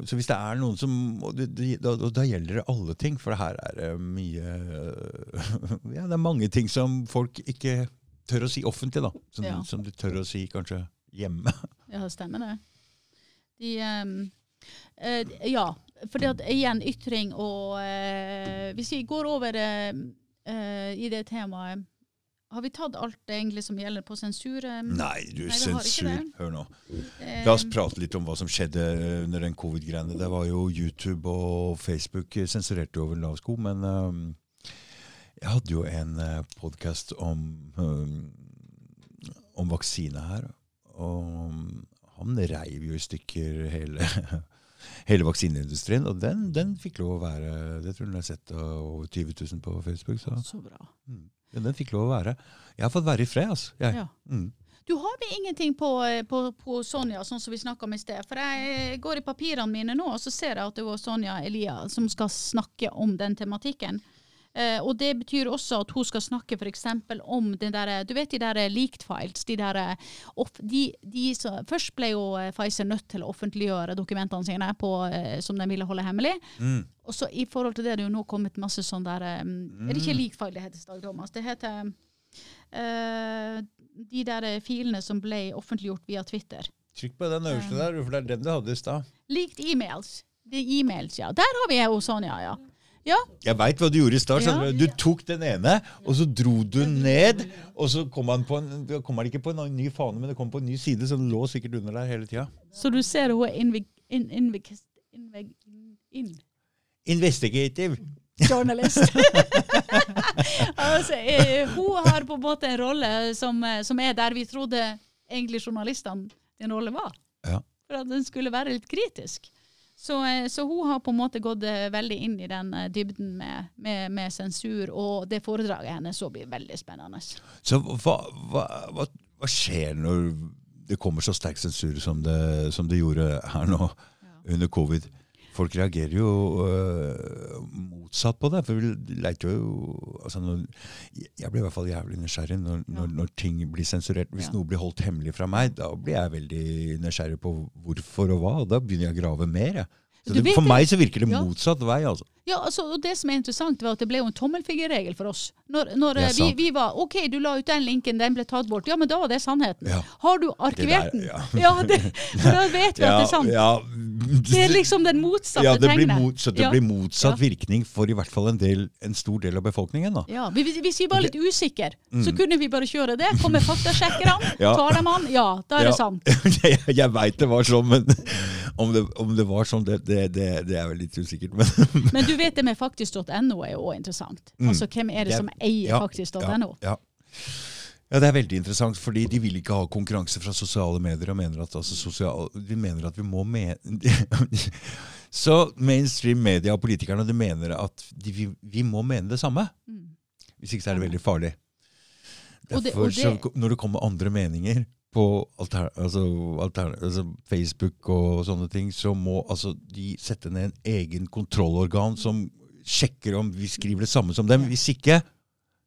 Speaker 1: Så hvis det er noen som Da, da, da gjelder det alle ting, for det her er det mye Ja, det er mange ting som folk ikke tør å si offentlig, da. Som, ja. som de tør å si kanskje hjemme.
Speaker 2: Ja, det stemmer det. De um, uh, Ja, fordi at igjen ytring og uh, Hvis vi går over uh, i det temaet har vi tatt alt det egentlig som gjelder på sensur?
Speaker 1: Nei, du, Nei, sensur Hør nå. La oss prate litt om hva som skjedde under den covid-greiene. Det var jo YouTube og Facebook sensurerte over lav sko, men um, jeg hadde jo en uh, eh, podkast om, um, om vaksine her. Og han reiv jo i stykker hele hele vaksineindustrien. Og den, den, fikk lov å være Det tror jeg jeg har sett over 20 000 på Facebook. Så,
Speaker 2: så bra. Mm.
Speaker 1: Men den fikk lov å være. Jeg har fått være i fred, altså. Jeg.
Speaker 2: Ja. Mm. Du har vi ingenting på, på, på, Sonja, sånn som vi snakka om i sted. For jeg går i papirene mine nå, og så ser jeg at det var Sonja Elia som skal snakke om den tematikken. Uh, og det betyr også at hun skal snakke f.eks. om den der, du vet de der leaked files. De der, off, de, de så, først ble jo eh, Pfizer nødt til å offentliggjøre dokumentene sine på, eh, som de ville holde hemmelig. Mm. Og så i forhold til det er det jo nå kommet masse sånn der um, mm. Er det ikke leaked file det heter, Dag Thomas? Det heter uh, de der filene som ble offentliggjort via Twitter.
Speaker 1: Trykk på den øverste der, for det er den du hadde i stad.
Speaker 2: Leaked emails. De e-mails, ja. Der har vi jo Sonja, ja. Ja.
Speaker 1: Jeg veit hva du gjorde i stad. Ja. Du tok den ene, og så dro du ned. Og så kom han, på en, kom han ikke på en ny fane, men det kom på en ny side, så den lå sikkert under der hele tida.
Speaker 2: Så du ser hun er. In,
Speaker 1: investigative.
Speaker 2: journalist. altså, eh, hun har på en måte en rolle som, eh, som er der vi trodde egentlig journalistene din rolle var.
Speaker 1: Ja.
Speaker 2: For at den skulle være litt kritisk. Så, eh, så hun har på en måte gått eh, veldig inn i den eh, dybden med, med, med sensur, og det foredraget hennes så blir veldig spennende.
Speaker 1: Så hva, hva, hva, hva skjer når det kommer så sterk sensur som det, som det gjorde her nå under covid? Folk reagerer jo øh, motsatt på det. for vi leiter jo, altså når, Jeg blir i hvert fall jævlig nysgjerrig når, når, når ting blir sensurert. Hvis
Speaker 2: Ja.
Speaker 1: noe blir holdt hemmelig fra meg, da blir jeg veldig nysgjerrig på hvorfor og hva. og Da begynner jeg å grave mer. jeg. Så det, for meg så virker det
Speaker 2: Ja.
Speaker 1: motsatt vei. altså.
Speaker 2: Ja, altså, og Det som er interessant, var at det ble jo en tommelfingerregel for oss. Når, når eh, vi, vi var OK, du la ut den linken, den ble tatt bort. Ja, men da var det sannheten.
Speaker 1: Ja.
Speaker 2: Har du arkivert den?
Speaker 1: ja.
Speaker 2: det, da vet vi at det er sant.
Speaker 1: ja,
Speaker 2: Det er liksom den motsatte
Speaker 1: ja, det blir,
Speaker 2: tegnet.
Speaker 1: mot, så det
Speaker 2: Ja.
Speaker 1: blir motsatt
Speaker 2: Ja.
Speaker 1: virkning for i hvert fall en, del, en stor del av befolkningen. da.
Speaker 2: Ja, hvis, hvis vi var litt usikre, så kunne vi bare kjøre det. Kommer faktasjekkerne,
Speaker 1: Mm. Ja.
Speaker 2: tar dem an. Ja, da er
Speaker 1: Ja.
Speaker 2: det sant.
Speaker 1: jeg jeg veit det var sånn, men om det, om det var sånn, det, det, det, er vel litt usikkert. Men
Speaker 2: Men du vet det med faktisk.no er jo òg interessant. Altså hvem er det
Speaker 1: Det
Speaker 2: som eier faktisk.no?
Speaker 1: Ja, ja. ja, det er veldig interessant, fordi de vil ikke ha konkurranse fra sosiale medier. og mener at altså, sosial, De mener at vi må mene Så mainstream media og politikerne de mener at de, vi, vi må mene det samme.
Speaker 2: Mm.
Speaker 1: Hvis ikke så er det veldig farlig.
Speaker 2: Og det- og det-
Speaker 1: så, når det kommer andre meninger på alter, altså, alter, altså Facebook og sånne ting, så må altså, de sette ned en egen kontrollorgan som sjekker om vi skriver det samme som dem. Hvis ikke,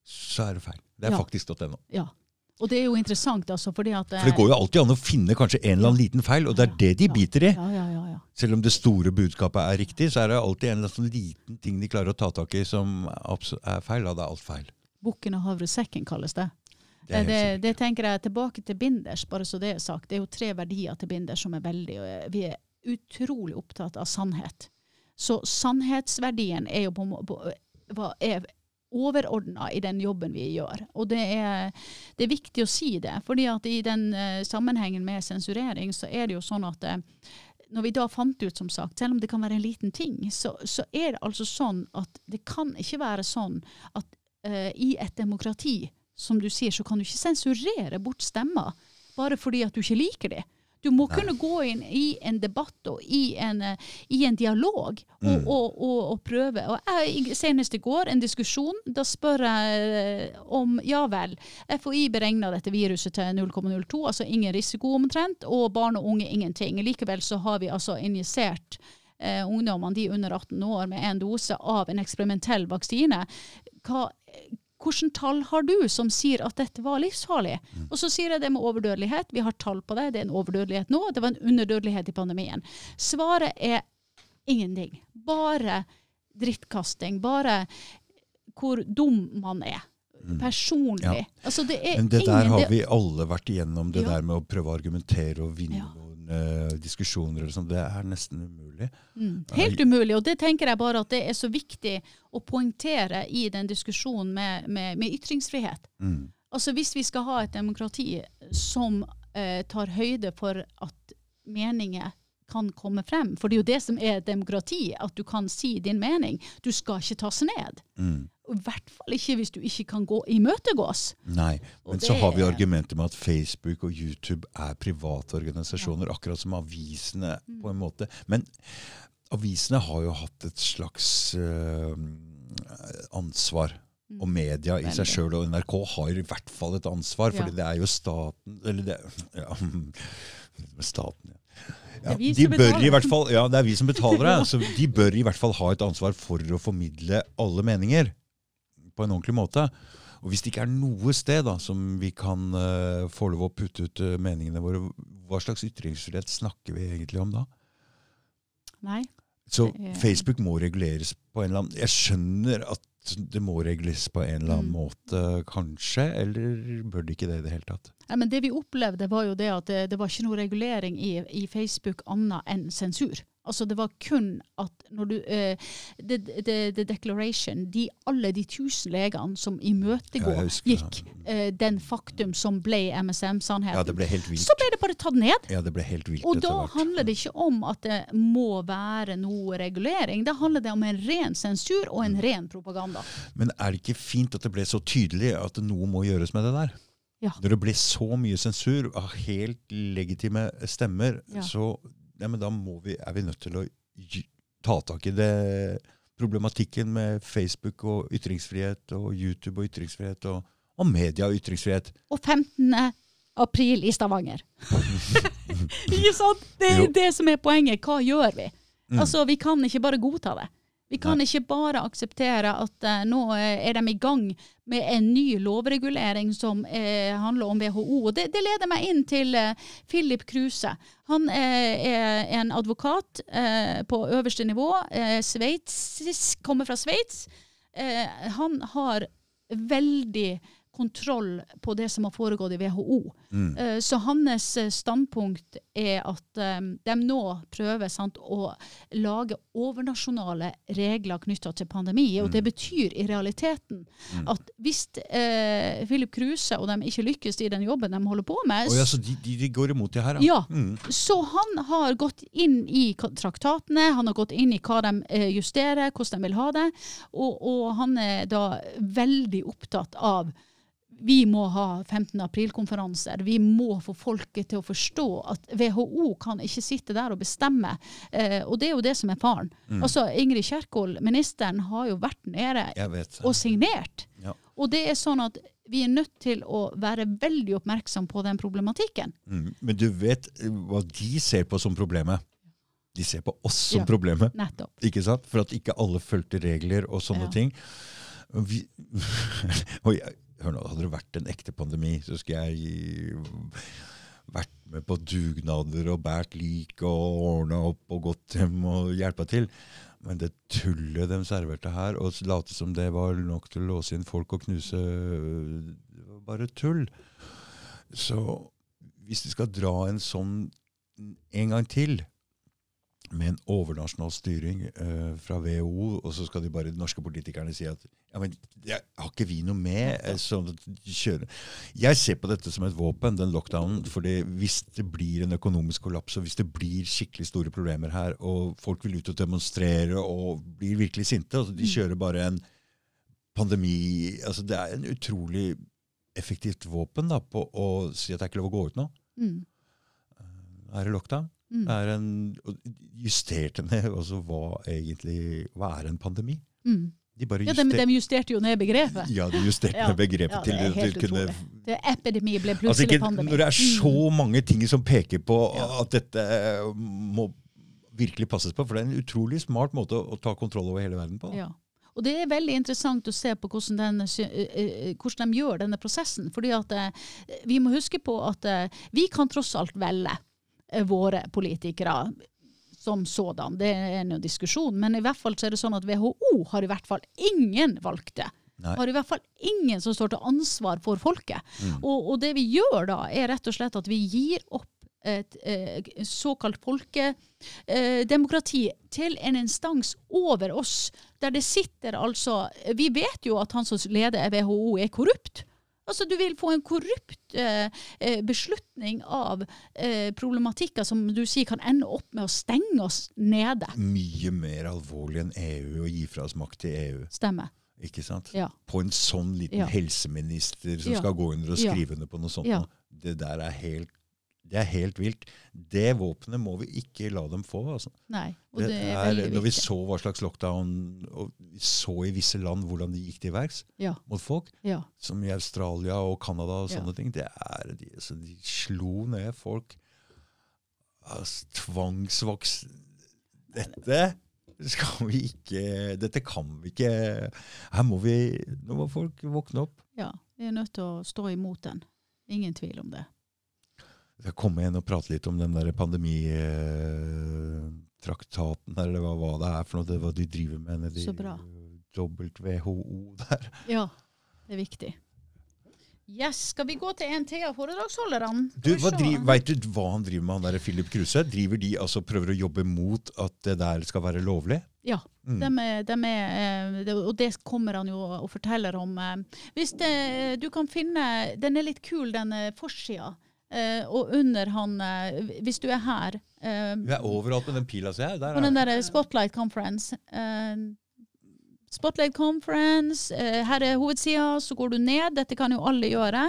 Speaker 1: så er det feil. Det er
Speaker 2: Ja.
Speaker 1: faktisk.no.
Speaker 2: Ja. Og det er jo interessant, altså, fordi at
Speaker 1: For det går jo alltid an å finne kanskje en eller annen liten feil, og det er det de biter i.
Speaker 2: Ja, ja, ja, ja.
Speaker 1: Selv om det store budskapet er riktig, så er det alltid en eller annen sånn liten ting de klarer å ta tak i som er feil. Da det er alt feil.
Speaker 2: Bukken og havresekken kalles det.
Speaker 1: Det er
Speaker 2: Det, det, tenker jeg tilbake til Binders, bare så det er sagt. Det er jo tre verdier til Binders som er veldig eh, Vi er utrolig opptatt av sannhet. Så sannhetsverdien er jo på, på, hva er overordna i den jobben vi gjør. Og det er, det er viktig å si det. fordi at i den eh, sammenhengen med sensurering, så er det jo sånn at eh, når vi da fant ut, som sagt, selv om det kan være en liten ting, så, så er det altså sånn at det kan ikke være sånn at uh, i et demokrati, som du sier, så kan du ikke sensurere bort stemmer bare fordi at du ikke liker det. Du må kunne gå inn i en debatt og i en, eh, i en dialog og,
Speaker 1: Mm.
Speaker 2: og, og, og prøve. Og jeg, senest i går, en diskusjon, da spør jeg eh, om ja vel, FHI beregna dette viruset til 0,02, altså ingen risiko omtrent, og barn og unge ingenting. Likevel så har vi altså injisert eh, ungdommene, de under 18 år, med en dose av en eksperimentell vaksine. Hva, hvilke tall har du som sier at dette var livsfarlig? Og så sier jeg det med overdødelighet. Vi har tall på det. Det er en overdødelighet nå. Det var en underdødelighet i pandemien. Svaret er ingenting. Bare drittkasting. Bare hvor dum man er. Personlig.
Speaker 1: Ja.
Speaker 2: Altså, det
Speaker 1: Men det der har vi alle vært igjennom, det
Speaker 2: Ja.
Speaker 1: der med å prøve å argumentere og vinne
Speaker 2: Ja.
Speaker 1: Eh, diskusjoner. eller sånt. Det er nesten umulig.
Speaker 2: Mm. Helt umulig. Og det tenker jeg bare at det er så viktig å poengtere i den diskusjonen med, med, med ytringsfrihet.
Speaker 1: Mm.
Speaker 2: Altså Hvis vi skal ha et demokrati som eh, tar høyde for at meninger kan komme frem, for det er jo det som er demokrati, at du kan si din mening. Du skal ikke tas ned.
Speaker 1: Mm.
Speaker 2: I hvert fall ikke hvis du ikke kan gå imøtegås.
Speaker 1: Nei,
Speaker 2: men
Speaker 1: men så har vi argumentet med at Facebook og YouTube er private organisasjoner, akkurat som avisene
Speaker 2: Mm.
Speaker 1: på en måte. Men avisene har jo hatt et slags uh, ansvar. Og media i seg
Speaker 2: Mm.
Speaker 1: Sjøl og NRK har i hvert fall et ansvar,
Speaker 2: Ja.
Speaker 1: det er jo staten Eller det ja, Staten, ja. Ja,
Speaker 2: Det
Speaker 1: de bør i hvert fall, ja, det er vi som betaler det. Så de bør i hvert fall ha et ansvar for å formidle alle meninger på en ordentlig måte. Og hvis det ikke er noe sted da, som vi kan uh, få lov å putte ut uh, meningene våre, hva slags ytringsfrihet snakker vi egentlig om da?
Speaker 2: Nei.
Speaker 1: Så Facebook må reguleres på en eller annen Jeg skjønner at det må reguleres på en eller annen
Speaker 2: Mm.
Speaker 1: måte, kanskje, eller bør det ikke det i det hele tatt?
Speaker 2: Nei, men det vi opplevde, var jo det at det, det var ikke noe regulering i, i Facebook annet enn sensur. Altså det var kun at når du uh, the, the, the, Declaration, de, alle de tusen legene som imøtegår,
Speaker 1: Ja,
Speaker 2: gikk uh, den faktum som ble MSM-sannheten,
Speaker 1: Ja, det ble helt vilt.
Speaker 2: så ble det bare tatt ned.
Speaker 1: Ja, det ble helt vilt
Speaker 2: Og da handler det ikke om at det må være noe regulering. Da handler det om en ren sensur og
Speaker 1: Mm.
Speaker 2: en ren propaganda.
Speaker 1: Men er det ikke fint at det ble så tydelig at noe må gjøres med det der?
Speaker 2: Ja.
Speaker 1: Når det ble så mye sensur av helt legitime stemmer,
Speaker 2: Ja.
Speaker 1: så ja, men da må vi, er vi nødt til å ta tak i det problematikken med Facebook og ytringsfrihet og YouTube og ytringsfrihet og, og media og ytringsfrihet.
Speaker 2: Og 15. april i Stavanger. ikke sant? Det er
Speaker 1: Jo.
Speaker 2: det som er poenget. Hva gjør vi?
Speaker 1: Mm.
Speaker 2: Altså, Vi kan ikke bare godta det. Vi kan ikke bare akseptere at uh, nå eh, er de i gang med en ny lovregulering som uh, handler om WHO. Og det, det leder meg inn til uh, Philip Kruse. Han er en advokat på øverste nivå. Sveits, kommer fra Sveits. Han har veldig kontroll på det som har foregått i WHO.
Speaker 1: Mm.
Speaker 2: Eh, Så hans eh, standpunkt er at eh, de nå prøver sant, å lage overnasjonale regler knytta til pandemi. Og det betyr i realiteten at hvis eh, Philip Kruse og de ikke lykkes i den jobben de holder på med,
Speaker 1: oh, ja, så de, de, går imot det her,
Speaker 2: ja.
Speaker 1: Mm.
Speaker 2: Så han har gått inn i traktatene, han har gått inn i hva de justerer, hvordan de vil ha det, og, og han er da veldig opptatt av vi må ha 15. april-konferanser. Vi må få folket til å forstå at WHO kan ikke sitte der og bestemme. Eh, og det er jo det som er faren.
Speaker 1: Mm.
Speaker 2: Altså, Ingrid Kjerkol, ministeren, har jo vært nede og signert.
Speaker 1: Ja.
Speaker 2: Og det er sånn at vi er nødt til å være veldig oppmerksom på den problematikken.
Speaker 1: Mm. Men du vet eh, hva de ser på som problemet? De ser på oss som
Speaker 2: Ja.
Speaker 1: problemet.
Speaker 2: Nettopp.
Speaker 1: Ikke sant? For at ikke alle fulgte regler og sånne
Speaker 2: Ja.
Speaker 1: ting. Vi, og jeg, hør nå, hadde det vært en ekte pandemi, så skulle jeg vært med på dugnader og båret lik og ordna opp og gått hjem og hjelpa til. Men det tullet de serverte her, og late som det var nok til å låse inn folk og knuse Det var bare tull. Så hvis de skal dra en sånn en gang til, med en overnasjonal styring eh, fra WHO, og så skal de bare, de norske politikerne si at ja, men det har ikke vi noe med? eh, sånn. Jeg ser på dette som et våpen, den lockdownen. fordi hvis det blir en økonomisk kollaps, og hvis det blir skikkelig store problemer her, og folk vil ut og demonstrere og blir virkelig sinte, altså de kjører bare en pandemi altså Det er en utrolig effektivt våpen da, på å si at det er ikke lov å gå ut nå.
Speaker 2: Mm.
Speaker 1: Er det lockdown?
Speaker 2: Mm.
Speaker 1: Det er en, justerte ned også hva egentlig hva er en pandemi.
Speaker 2: Mm.
Speaker 1: De
Speaker 2: Ja, de, de justerte jo ned begrepet.
Speaker 1: ja, de justerte
Speaker 2: Ja.
Speaker 1: ned begrepet
Speaker 2: Ja, det
Speaker 1: til til kunne.
Speaker 2: Det epidemi ble
Speaker 1: altså
Speaker 2: plutselig
Speaker 1: ikke,
Speaker 2: pandemi.
Speaker 1: Når det er så
Speaker 2: Mm.
Speaker 1: mange ting som peker på
Speaker 2: Ja.
Speaker 1: at dette må virkelig passes på, for det er en utrolig smart måte å, ta kontroll over hele verden på.
Speaker 2: Ja. Og det er veldig interessant å se på hvordan, den, eh, eh, hvordan de gjør denne prosessen. fordi at eh, vi må huske på at eh, vi kan tross alt velge eh, våre politikere som sådan. Det er en diskusjon, men i hvert fall så er det sånn at WHO har i hvert fall ingen valgte.
Speaker 1: Nei.
Speaker 2: Har i hvert fall ingen som står til ansvar for folket. Og, og det vi gjør da, er rett og slett at vi gir opp et et såkalt folkedemokrati til en instans over oss, der det sitter altså Vi vet jo at han som leder WHO er korrupt. Altså Du vil få en korrupt eh, eh, beslutning av eh, problematikker som du sier kan ende opp med å stenge oss nede.
Speaker 1: Mye mer alvorlig enn EU å gi fra oss makt til EU.
Speaker 2: Stemmer.
Speaker 1: Ikke sant?
Speaker 2: Ja.
Speaker 1: På en sånn liten
Speaker 2: Ja.
Speaker 1: helseminister som
Speaker 2: Ja.
Speaker 1: skal gå under og skrive under på noe sånt. Det der er helt, det er helt vilt. Det våpenet må vi ikke la dem få. altså.
Speaker 2: Nei. Og
Speaker 1: Det
Speaker 2: det er
Speaker 1: er, når vi så hva slags lockdown og vi så i visse land hvordan de gikk til verks
Speaker 2: Ja.
Speaker 1: mot folk,
Speaker 2: Ja.
Speaker 1: som i Australia og Canada og
Speaker 2: Ja.
Speaker 1: ting, det er, de, altså, de slo ned folk. Altså, tvangsvoks Dette skal vi ikke Dette kan vi ikke Her må vi Nå må folk våkne opp.
Speaker 2: ja. Vi er nødt til å stå imot den. Ingen tvil om det.
Speaker 1: Skal komme igjen og prate litt om den der pandemitraktaten, eller hva, hva det er for noe, det, hva de driver med nedi. WHO der.
Speaker 2: Ja, det er viktig. Yes, Skal vi gå til en til av foredragsholderne?
Speaker 1: Du, hva driver, vet du hva han driver med, han der Philip Kruse? Driver de altså prøver å jobbe mot at det der skal være lovlig?
Speaker 2: Ja.
Speaker 1: Mm.
Speaker 2: Dem er, dem er, eh, og det kommer han jo og forteller om. eh. Hvis det, du kan finne Den er litt kul, den eh, forsida. Eh, og under han uh, Hvis du er her uh,
Speaker 1: Vi er overalt med den pila, ser jeg. Der
Speaker 2: på den
Speaker 1: derre
Speaker 2: der Spotlight Conference Spotlight Conference, her er hovedsida, så går du ned. Dette kan jo alle gjøre.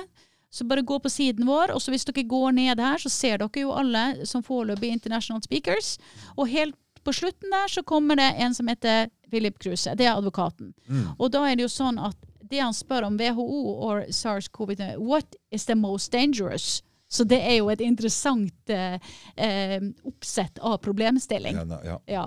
Speaker 2: Så bare gå på siden vår, og så hvis dere går ned her, så ser dere jo alle som foreløpig international speakers. Og helt på slutten der så kommer det en som heter Philip Kruse. Det er advokaten.
Speaker 1: Mm.
Speaker 2: Og da er det jo sånn at det han spør om WHO og SARS-CoV-2, what is the most dangerous? Så det er jo et interessant eh, eh, oppsett av problemstilling.
Speaker 1: Ja, ja.
Speaker 2: Ja.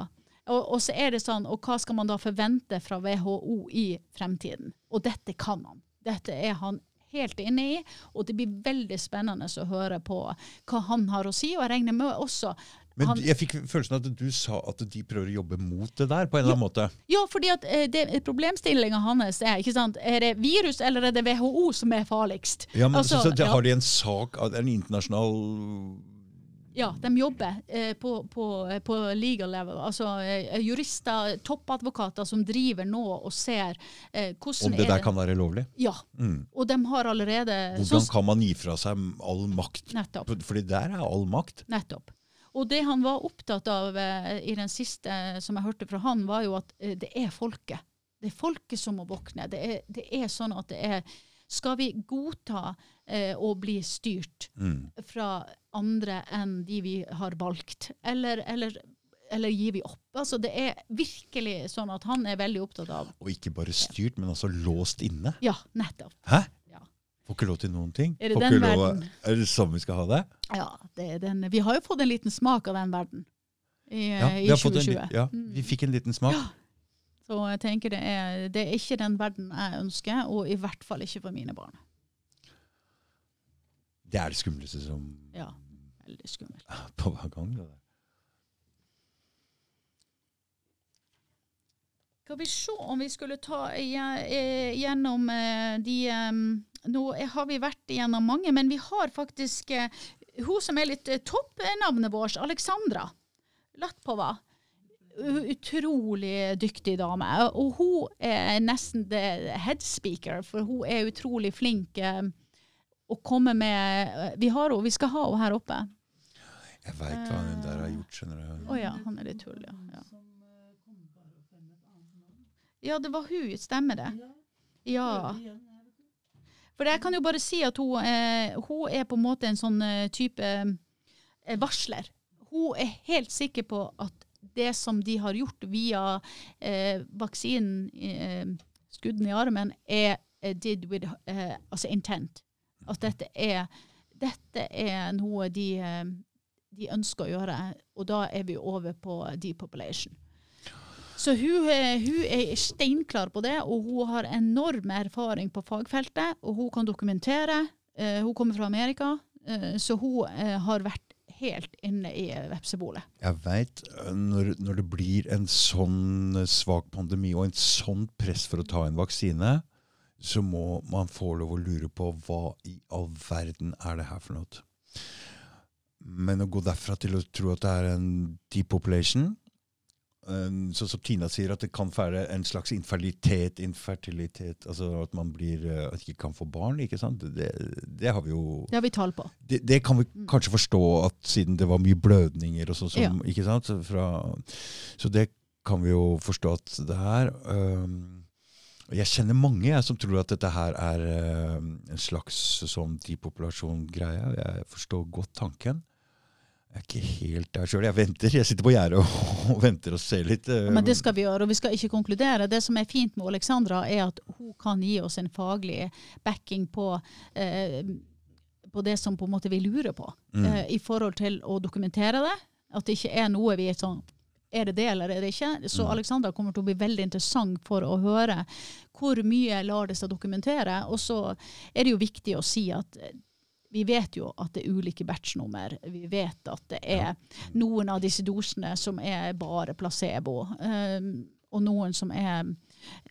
Speaker 2: Og, og så er det sånn, og hva skal man da forvente fra WHO i fremtiden? Og dette kan han. Dette er han helt inne i, og det blir veldig spennende å høre på hva han har å si. Og jeg regner med også
Speaker 1: Men
Speaker 2: han,
Speaker 1: jeg fikk følelsen av at du sa at de prøver å jobbe mot det der, på en eller annen måte.
Speaker 2: Ja, fordi at eh, problemstillinga hans er ikke sant, er det virus eller er det WHO som er farligst?
Speaker 1: Ja, men
Speaker 2: Altså,
Speaker 1: så, så,
Speaker 2: ja.
Speaker 1: Har de en sak, en internasjonal
Speaker 2: Ja, de jobber eh, på, på, på legal level. Altså eh, jurister, toppadvokater som driver nå og ser eh, hvordan
Speaker 1: Om det
Speaker 2: er
Speaker 1: der kan være lovlig?
Speaker 2: Ja,
Speaker 1: Mm.
Speaker 2: og de har allerede
Speaker 1: Hvordan kan man gi fra seg all makt?
Speaker 2: Nettopp.
Speaker 1: Fordi der er all makt.
Speaker 2: Nettopp. Og det han var opptatt av eh, i den siste som jeg hørte fra han, var jo at eh, det er folket. Det er folket som må våkne. Det er, det er sånn at det er Skal vi godta eh, å bli styrt
Speaker 1: Mm.
Speaker 2: fra andre enn de vi har valgt, eller, eller, eller gir vi opp? Altså Det er virkelig sånn at han er veldig opptatt av
Speaker 1: Og ikke bare styrt, men altså låst inne.
Speaker 2: Ja, nettopp.
Speaker 1: Hæ? Får ikke lov til noen ting?
Speaker 2: Er det den
Speaker 1: ikke lov,
Speaker 2: verden?
Speaker 1: er det sånn vi skal ha det?
Speaker 2: Ja, det er den. Vi har jo fått en liten smak av den verden i,
Speaker 1: Ja,
Speaker 2: i
Speaker 1: vi, har fått en,
Speaker 2: 2020.
Speaker 1: ja, vi fikk en liten smak.
Speaker 2: Ja. Så jeg tenker det er, det er ikke den verden jeg ønsker, og i hvert fall ikke for mine barn.
Speaker 1: Det er det skumleste som
Speaker 2: Ja, veldig skummelt.
Speaker 1: på hver gang. Det der.
Speaker 2: Skal vi se om vi skulle ta eh, gjennom eh, de eh, Nå har vi vært igjennom mange, men vi har faktisk eh, hun som er litt eh, toppnavnet vårt, Alexandra Latpova. Utrolig dyktig dame. Og hun er nesten the headspeaker, for hun er utrolig flink eh, å komme med Vi har henne, vi skal ha henne her oppe.
Speaker 1: Jeg veit hva hun der har gjort, skjønner du.
Speaker 2: Å ja, han er litt tull, ja. ja. Ja, det var hun, stemmer det? Ja. For jeg kan jo bare si at hun, eh, hun er på en måte en sånn eh, type eh, varsler. Hun er helt sikker på at det som de har gjort via eh, vaksinen, eh, skudden i armen, er eh, did with altså intent. At dette er, dette er noe de, de ønsker å gjøre, og da er vi over på depopulation. Så hun, eh, hun er steinklar på det, og hun har enorm erfaring på fagfeltet. Og hun kan dokumentere. Eh, hun kommer fra Amerika, eh, så hun har vært helt inne i vepsebolet.
Speaker 1: Jeg veit når, når det blir en sånn svak pandemi og en sånn press for å ta en vaksine, så må man få lov å lure på hva i all verden er det her for noe. Men å gå derfra til å tro at det er en depopulation um, som Tina sier, at det kan være en slags infertilitet, infertilitet altså at man blir, eh, at ikke kan få barn. ikke sant? Det, det har vi jo
Speaker 2: Det har vi tall på.
Speaker 1: det, det kan vi kanskje forstå at siden det var mye blødninger og sånn, som,
Speaker 2: Ja.
Speaker 1: ikke sant? Så, fra, så det kan vi jo forstå at det er. Um, jeg kjenner mange jeg, som tror at dette her er um, en slags sånn depopulasjon-greie. Jeg forstår godt tanken. Jeg er ikke helt der sjøl. Jeg venter. Jeg sitter på gjerdet og, venter og ser litt. uh,
Speaker 2: Men det skal vi gjøre, og vi skal ikke konkludere. Det som er fint med Alexandra, er at hun kan gi oss en faglig backing på, eh, på det som på en måte vi lurer på,
Speaker 1: Mm.
Speaker 2: eh, i forhold til å dokumentere det. At det ikke er noe vi er sånn er det det eller er det ikke? Så
Speaker 1: Mm.
Speaker 2: Alexandra kommer til å bli veldig interessant for å høre hvor mye lar det seg dokumentere. Og så er det jo viktig å si at eh, vi vet jo at det er ulike batchnummer. Vi vet at det er noen av disse dosene som er bare placebo, um, og noen som er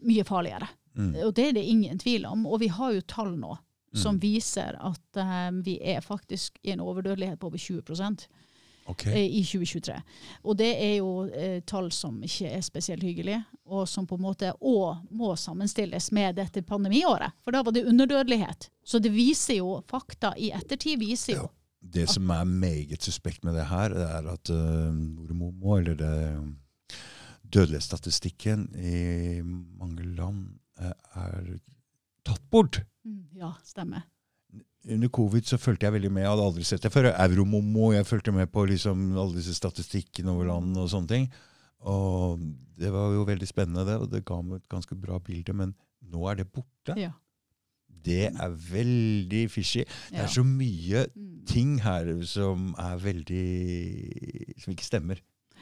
Speaker 2: mye farligere.
Speaker 1: Mm.
Speaker 2: Og det er det ingen tvil om. Og vi har jo tall nå som viser at eh, vi er faktisk i en overdødelighet på over 20
Speaker 1: Ok.
Speaker 2: eh, i 2023. Og det er jo eh, tall som ikke er spesielt hyggelige, og som på en måte òg må sammenstilles med dette pandemiåret. For da var det underdødelighet. Så det viser jo, fakta i ettertid viser jo
Speaker 1: Det som er meget suspekt med det her, det er at uh, Nordmomo, eller det dødelighetsstatistikken i mange land eh, er tatt bort.
Speaker 2: Mm, Ja, stemmer.
Speaker 1: Under covid så fulgte jeg veldig med. Jeg hadde aldri sett det før. Euromomo, jeg fulgte med på liksom alle disse statistikkene over land og sånne ting. Og det var jo veldig spennende, det, og det ga meg et ganske bra bilde. Men nå er det borte.
Speaker 2: Ja.
Speaker 1: Det er veldig fishy. Det er så mye
Speaker 2: Mm.
Speaker 1: ting her som er veldig Som ikke stemmer.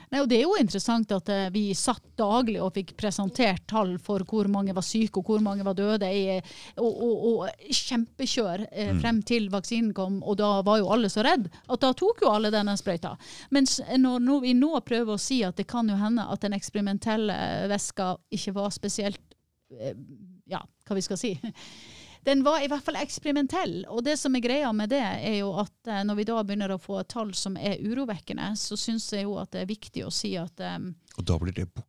Speaker 2: Nei, og Det er jo interessant at eh, vi satt daglig og fikk presentert tall for hvor mange var syke og hvor mange var døde, i, og, og, og kjempekjør eh,
Speaker 1: Mm.
Speaker 2: frem til vaksinen kom. Og da var jo alle så redd at da tok jo alle denne sprøyta. Mens når, når vi nå prøver å si at det kan jo hende at den eksperimentelle væska ikke var spesielt eh, Ja, hva vi skal si. Den var i hvert fall eksperimentell, og det som er greia med det, er jo at eh, når vi da begynner å få tall som er urovekkende, så syns jeg jo at det er viktig å si at eh,
Speaker 1: Og da blir det borte.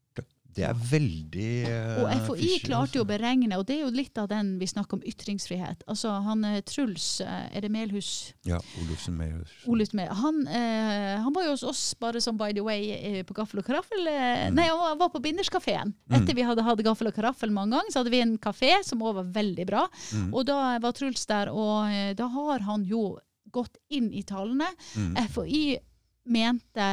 Speaker 1: Det er veldig uh,
Speaker 2: Og FHI
Speaker 1: fishy,
Speaker 2: klarte jo å
Speaker 1: altså.
Speaker 2: beregne, og det er jo litt av den vi snakker om ytringsfrihet. Altså han eh, Truls, eh, er det Melhus
Speaker 1: Ja, Olufsen Melhus.
Speaker 2: Oluf Melhus. han, uh, han var jo hos oss bare som by the way eh, på Gaffel og Karaffel. Eh,
Speaker 1: Mm.
Speaker 2: Nei, han var, på Binderskafeen. Etter vi hadde hatt Gaffel og Karaffel mange ganger, så hadde vi en kafé som også var veldig bra.
Speaker 1: Mm.
Speaker 2: Og da var Truls der, og eh, da har han jo gått inn i tallene.
Speaker 1: Mm.
Speaker 2: FHI mente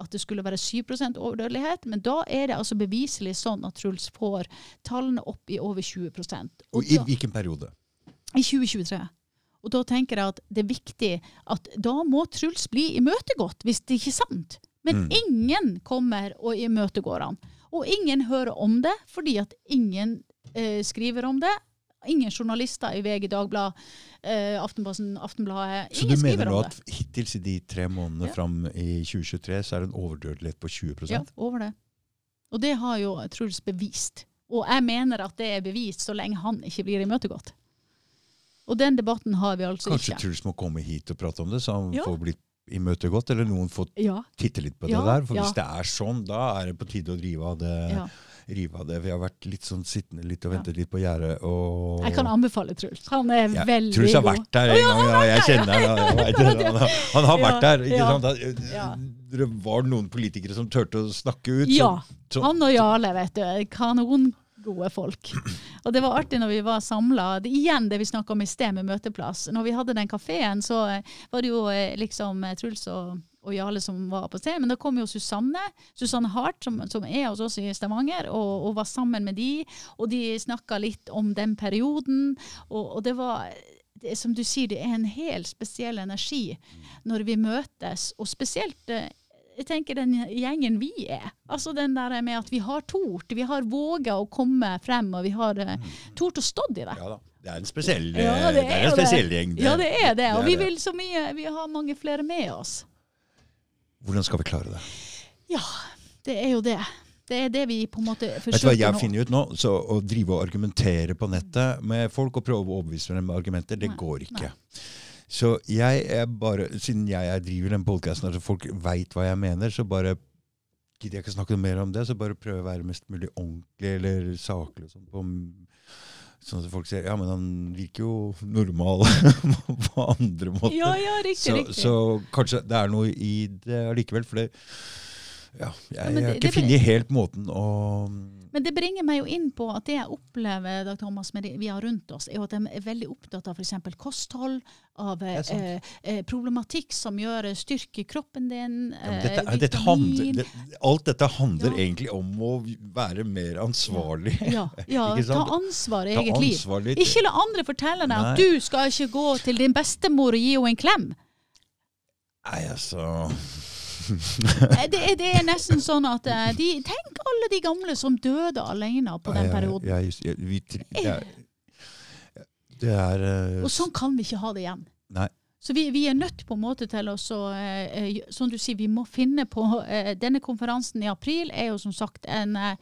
Speaker 2: at det skulle være 7% overdødelighet, men da er det altså beviselig sånn at Truls får tallene opp i over 20
Speaker 1: Og
Speaker 2: Og
Speaker 1: i
Speaker 2: da,
Speaker 1: hvilken periode?
Speaker 2: I 2023. Og da tenker jeg at det er viktig at da må Truls bli imøtegått, hvis det ikke er sant. Men
Speaker 1: Mm.
Speaker 2: ingen kommer og imøtegår han. Og ingen hører om det, fordi at ingen eh, skriver om det. Ingen journalister i VG, Dagbladet, eh, Aftenposten, Aftenbladet.
Speaker 1: Så du mener nå at hittil i de tre månedene
Speaker 2: Ja.
Speaker 1: fram i 2023, så er det en overdødelighet på 20%
Speaker 2: Ja, over det. Og det har jo Truls bevist. Og jeg mener at det er bevist så lenge han ikke blir imøtegått. Og den debatten har vi altså
Speaker 1: Kanskje
Speaker 2: ikke.
Speaker 1: Truls må komme hit og prate om det, så han
Speaker 2: Ja.
Speaker 1: får blitt imøtegått, eller noen får
Speaker 2: Ja,
Speaker 1: titte litt på det der. For hvis det er sånn, da er det på tide å drive av det.
Speaker 2: Ja.
Speaker 1: Rive av det. Vi har vært litt sånn sittende litt og
Speaker 2: Ja.
Speaker 1: ventet litt på gjerdet. Og
Speaker 2: Jeg kan anbefale Truls. Han er
Speaker 1: Ja,
Speaker 2: veldig
Speaker 1: Truls har vært der en gang. Ja, jeg kjenner ja, vet. Han, har- han har vært der. ikke
Speaker 2: ja.
Speaker 1: Det var noen politikere som turte å snakke ut.
Speaker 2: Ja.
Speaker 1: så, så,
Speaker 2: Han og Jarle, vet du. Kanon gode folk. Og det var artig når vi var samla. Igjen det vi snakka om i sted med møteplass. Når vi hadde den kafeen, så eh, var det jo eh, liksom eh, Truls og, og Jarle som var på scenen. Men da kom jo Susanne Susanne Hart, som, som er hos oss i Stavanger, og, og var sammen med de. Og de snakka litt om den perioden. Og, og det var det, Som du sier, det er en helt spesiell energi når vi møtes. Og spesielt eh, jeg tenker den gjengen vi er. Altså den der med at vi har tort, vi har våga å komme frem, og vi har uh, tort å stå i det.
Speaker 1: ja da. Det er en spesiell,
Speaker 2: Ja, det er,
Speaker 1: det er en spesiell gjeng.
Speaker 2: Ja, det er det. Og vi vil så mye, vi har mange flere med oss.
Speaker 1: Hvordan skal vi klare det?
Speaker 2: Ja, det er jo det. Det er det vi på en måte forsøker nå.
Speaker 1: Vet du hva jeg
Speaker 2: nå.
Speaker 1: finner ut nå? Så Å drive og argumentere på nettet med folk og prøve å overbevise dem med argumenter, det
Speaker 2: Nei,
Speaker 1: går ikke. Så jeg er bare, siden jeg er- driver den podkasten, altså folk veit hva jeg mener, så bare gidder jeg ikke snakke mer om det. Så bare prøve å være mest mulig ordentlig eller saklig. og Sånn, på, sånn at folk sier ja, men han virker jo normal på andre måter.
Speaker 2: Ja, ja, riktig,
Speaker 1: så,
Speaker 2: riktig.
Speaker 1: så kanskje det er noe i det allikevel. For det, ja, jeg, har ikke funnet helt måten å
Speaker 2: Men det bringer meg jo inn på at det jeg opplever Dag Thomas, med det vi har rundt oss, er at de er veldig opptatt av f.eks. kosthold, av eh, eh, problematikk som gjør eh, styrke kroppen din,
Speaker 1: Ja, men
Speaker 2: eh,
Speaker 1: dette, er- dette handler, det, alt dette handler
Speaker 2: Ja.
Speaker 1: egentlig om å være mer ansvarlig.
Speaker 2: Ja, ja ta ansvar i eget liv.
Speaker 1: ansvar litt.
Speaker 2: Ikke la andre fortelle deg at du skal ikke gå til din bestemor og gi henne en klem.
Speaker 1: Nei, altså
Speaker 2: Det, er- det er nesten sånn at eh, de, Tenk alle de gamle som døde alene på den
Speaker 1: perioden.
Speaker 2: perioden.
Speaker 1: ja, ja, vi, det er, det er eh,
Speaker 2: Og sånn kan vi ikke ha det igjen.
Speaker 1: Nei.
Speaker 2: Så vi, vi er nødt på en måte til å så, eh, eh, Som du sier, vi må finne på eh, Denne konferansen i april er jo som sagt en eh,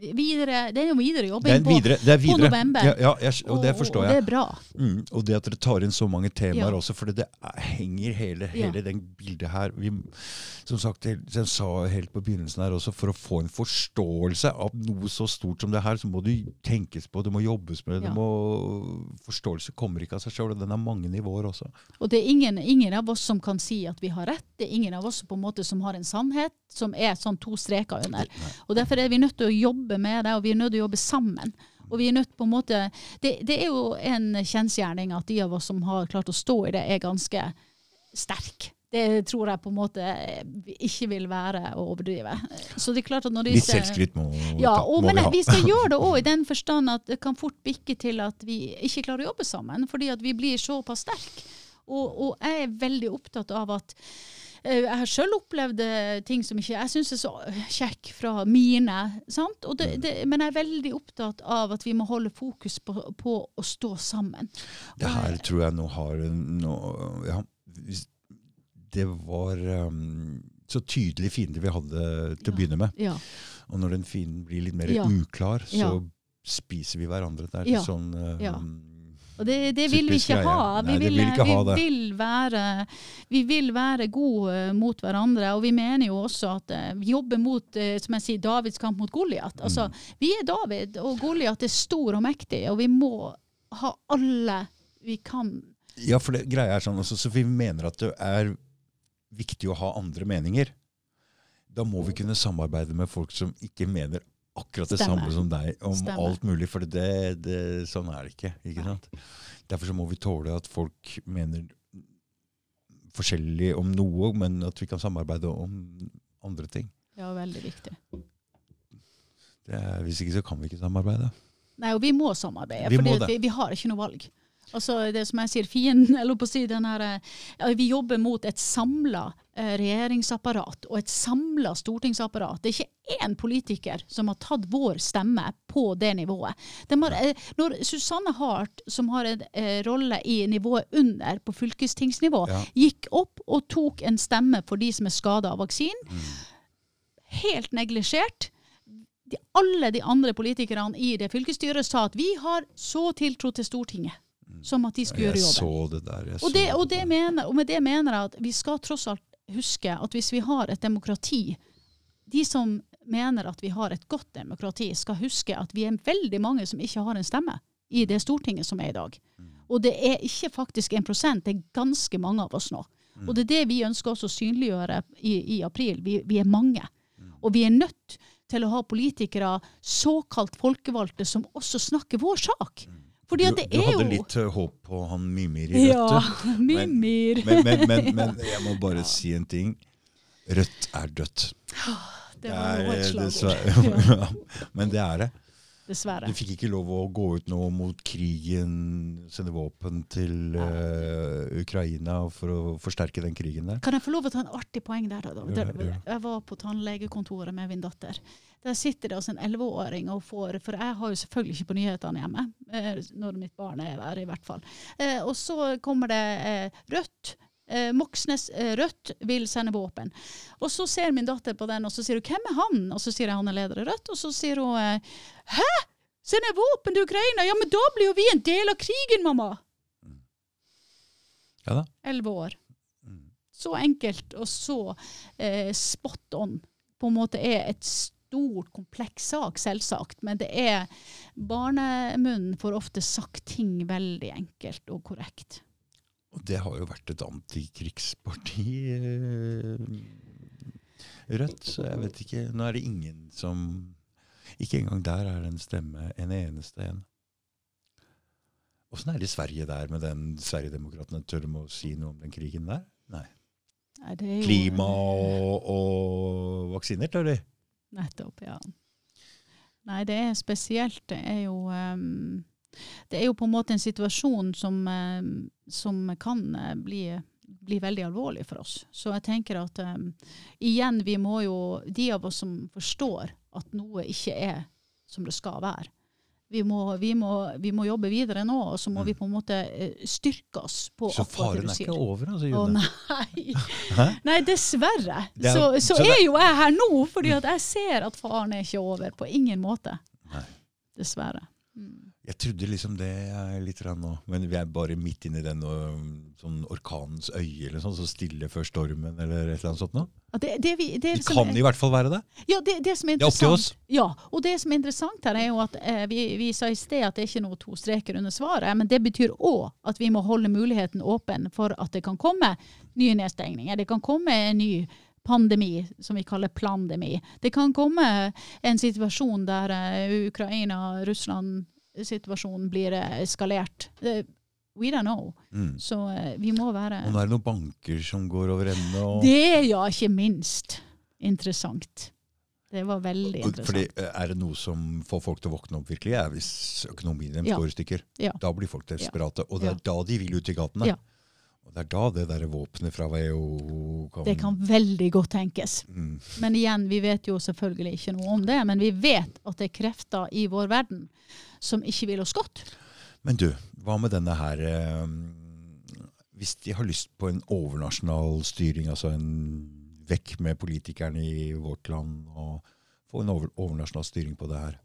Speaker 2: videre, det er jo videre
Speaker 1: Det er
Speaker 2: jobbing på.
Speaker 1: Det
Speaker 2: på november.
Speaker 1: Ja, ja, jeg, og det forstår
Speaker 2: og det er bra.
Speaker 1: Mm, og det at dere tar inn så mange temaer
Speaker 2: Ja.
Speaker 1: også, for det er- henger hele, hele den bildet her. Vi, som sagt, jeg, jeg sa helt på begynnelsen her også, for å få en forståelse av noe så stort som det her, så må det tenkes på, det må jobbes med det må, forståelse kommer ikke av seg sjøl, og den har mange nivåer også.
Speaker 2: Og det er ingen, ingen av oss som kan si at vi har rett. Det er ingen av oss på en måte som har en sannhet som er sånn to streker under. Og Derfor er vi nødt til å jobbe med det, og vi er nødt til å jobbe sammen. Og vi er nødt på en måte, det, det er jo en kjensgjerning at de av oss som har klart å stå i det, er ganske sterke. Det tror jeg på en måte ikke vil være å overdrive. Så det er klart at når
Speaker 1: Litt
Speaker 2: disse...
Speaker 1: selvskryt må,
Speaker 2: Ja, og,
Speaker 1: må
Speaker 2: men
Speaker 1: vi ha.
Speaker 2: vi skal gjøre det òg i den forstand at det kan fort bikke til at vi ikke klarer å jobbe sammen, fordi at vi blir såpass sterke. Og, og jeg er veldig opptatt av at jeg har sjøl opplevd eh, ting som ikke jeg syns er så kjekk fra mine. sant? Og det, det, men jeg er veldig opptatt av at vi må holde fokus på, på å stå sammen.
Speaker 1: Det her tror jeg nå har nå, ja, Det var um, så tydelig fiende vi hadde til å
Speaker 2: Ja.
Speaker 1: begynne med.
Speaker 2: Ja.
Speaker 1: Og når den fienden blir litt mer uklar, så spiser vi hverandre. Det er
Speaker 2: Ja.
Speaker 1: sånn um.
Speaker 2: Og det, det vil vi ikke ha. Vi
Speaker 1: Nei,
Speaker 2: vil,
Speaker 1: vil ikke ha
Speaker 2: vi vil være, vi vil være gode mot hverandre, og vi mener jo også at eh, vi jobber mot eh, som jeg sier, Davids kamp mot Goliat. Altså,
Speaker 1: Mm.
Speaker 2: vi er David, og Goliat er stor og mektig, og vi må ha alle vi kan.
Speaker 1: Ja, for det greia er sånn, også, så vi mener at det er viktig å ha andre meninger. Da må vi kunne samarbeide med folk som ikke mener akkurat det
Speaker 2: Stemmer.
Speaker 1: samme som deg om
Speaker 2: Stemmer.
Speaker 1: alt mulig, for det, det, sånn er det ikke. ikke sant? Derfor så må vi tåle at folk mener forskjellig om noe, men at vi kan samarbeide om andre ting.
Speaker 2: Ja, veldig viktig.
Speaker 1: Er, hvis ikke så kan vi ikke samarbeide.
Speaker 2: Nei, og vi må samarbeide,
Speaker 1: Vi
Speaker 2: for
Speaker 1: må
Speaker 2: vi,
Speaker 1: det.
Speaker 2: vi har ikke noe valg. Altså, det som jeg sier, fienden, eller på å si den her, eh, Vi jobber mot et samla regjeringsapparat og et samla stortingsapparat. Det er ikke én politiker som har tatt vår stemme på det nivået. De har, eh, når Susanne Hart, som har en eh, rolle i nivået under, på fylkestingsnivå,
Speaker 1: Ja.
Speaker 2: gikk opp og tok en stemme for de som er skada av vaksinen,
Speaker 1: Mm.
Speaker 2: helt neglisjert de, alle de andre politikerne i det fylkesstyret sa at vi har så tiltro til Stortinget som at de skulle gjøre jobben.
Speaker 1: så det der. Jeg
Speaker 2: Og, det, og, det mener, og med det mener jeg at vi skal tross alt huske at hvis vi har et demokrati De som mener at vi har et godt demokrati, skal huske at vi er veldig mange som ikke har en stemme i det Stortinget som er i dag. Og det er ikke faktisk en prosent, det er ganske mange av oss nå. Og det er det vi ønsker også å synliggjøre i, i april. Vi, vi er mange. Og vi er nødt til å ha politikere, såkalt folkevalgte, som også snakker vår sak. Fordi at
Speaker 1: du,
Speaker 2: det
Speaker 1: du
Speaker 2: er
Speaker 1: hadde litt eh, håp på han Mimir i Rødt.
Speaker 2: Ja,
Speaker 1: du.
Speaker 2: Mimir.
Speaker 1: Men, men, men, men jeg må bare si en ting. Rødt er dødt.
Speaker 2: Det var jo et.
Speaker 1: Ja. Men det er det.
Speaker 2: Dessverre.
Speaker 1: Du fikk ikke lov å gå ut nå mot krigen, sende våpen til uh, Ukraina for å forsterke den krigen der.
Speaker 2: Kan jeg få lov å ta en artig poeng der? da?
Speaker 1: da?
Speaker 2: Jeg var på tannlegekontoret med min datter. Der sitter det altså en elleveåring og får For jeg har jo selvfølgelig ikke på nyhetene hjemme, eh, når mitt barn er der, i hvert fall. Eh, og så kommer det Rødt. Eh, Moxnes eh, Rødt vil sende våpen. Og så ser min datter på den, og så sier hun 'Hvem er han?' Og så sier jeg han er leder i Rødt. Og så sier hun eh, 'Hæ? Sender våpen til Ukraina? Ja, men da blir jo vi en del av krigen, mamma!'
Speaker 1: Ja da.
Speaker 2: Elleve år.
Speaker 1: Mm.
Speaker 2: Så enkelt og så eh, spot on. På en måte er et stort, kompleks sak, selvsagt. Men det er Barnemunnen får ofte sagt ting veldig enkelt og korrekt.
Speaker 1: Og det har jo vært et antikrigsparti, eh, Rødt. Så jeg vet ikke. Nå er det ingen som Ikke engang der er det en stemme, en eneste en. Åssen er det i Sverige der med den Sverigedemokraterna? Tør de å si noe om den krigen der? Nei.
Speaker 2: Nei, det jo-
Speaker 1: Klima og, og vaksiner, tør de?
Speaker 2: Nettopp, ja. Nei, det er spesielt. Det er jo ehm, Det er jo på en måte en situasjon som, ehm, som kan eh, bli, bli veldig alvorlig for oss. Så jeg tenker at um, igjen, vi må jo De av oss som forstår at noe ikke er som det skal være, Vi må, vi, må, vi må jobbe videre nå, og så må
Speaker 1: Mm.
Speaker 2: vi på en måte eh, styrke oss på
Speaker 1: Så faren er ikke over, altså,
Speaker 2: Å nei. Nei, dessverre.
Speaker 1: Er-
Speaker 2: så så,
Speaker 1: så
Speaker 2: er jo jeg her nå, fordi jeg ser at faren er ikke over. På ingen måte.
Speaker 1: Nei.
Speaker 2: Dessverre. Mm.
Speaker 1: Jeg trodde liksom det er litt nå, men vi er bare midt inne i den og, sånn orkanens øye, eller sånn, så stille før stormen, eller et eller annet sånt nå.
Speaker 2: Det, det, vi, det,
Speaker 1: Det kan
Speaker 2: er-
Speaker 1: i hvert fall være det.
Speaker 2: Ja, det, det som er
Speaker 1: Det er opp til oss.
Speaker 2: Ja, og det som er interessant her, er jo at eh, vi, vi sa i sted at det er ikke noe to streker under svaret, men det betyr òg at vi må holde muligheten åpen for at det kan komme nye nedstengninger. Det kan komme en ny pandemi, som vi kaller plandemi. Det kan komme en situasjon der eh, Ukraina-Russland-situasjonen blir eh, eskalert. Eh, we don't know.
Speaker 1: Mm.
Speaker 2: Så eh, vi må være
Speaker 1: Og nå er det noen banker som går over ende. Og,
Speaker 2: Det ja ikke minst interessant. Det var veldig interessant.
Speaker 1: fordi Er det noe som får folk til å våkne opp virkelig, er hvis økonomien deres
Speaker 2: Ja.
Speaker 1: går i stykker.
Speaker 2: Ja.
Speaker 1: Da blir folk desperate, og det er
Speaker 2: Ja.
Speaker 1: da de vil ut i gatene.
Speaker 2: Ja.
Speaker 1: Og det er da det der våpenet fra WHO kan,
Speaker 2: Det kan veldig godt tenkes.
Speaker 1: mm.
Speaker 2: Men igjen, vi vet jo selvfølgelig ikke noe om det. Men vi vet at det er krefter i vår verden som ikke vil oss godt.
Speaker 1: Men du, hva med denne her eh, Hvis de har lyst på en overnasjonal styring, altså en vekk med politikerne i vårt land, og få en over, overnasjonal styring på det her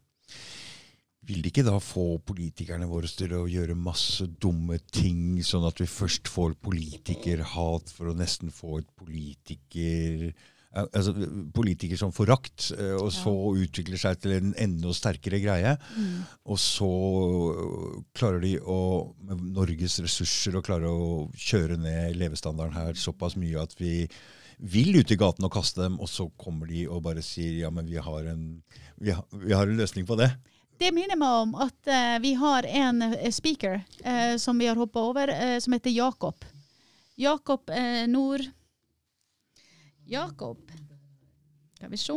Speaker 1: Vil ikke da få politikerne våre til å gjøre masse dumme ting, sånn at vi først får politikerhat for å nesten få et politiker eh, Altså politiker som forakt, eh, og så utvikler seg til en enda sterkere greie. Og så øh, klarer de å, med Norges ressurser, å klare å kjøre ned levestandarden her såpass mye at vi vil ut i gaten og kaste dem, og så kommer de og bare sier ja, men vi har en, vi har, vi har en løsning på det.
Speaker 2: Det minner meg om at uh, vi har en eh, speaker uh, som vi har hoppa over, uh, som heter Jakob. Jakob Nord... Jakob Skal vi se.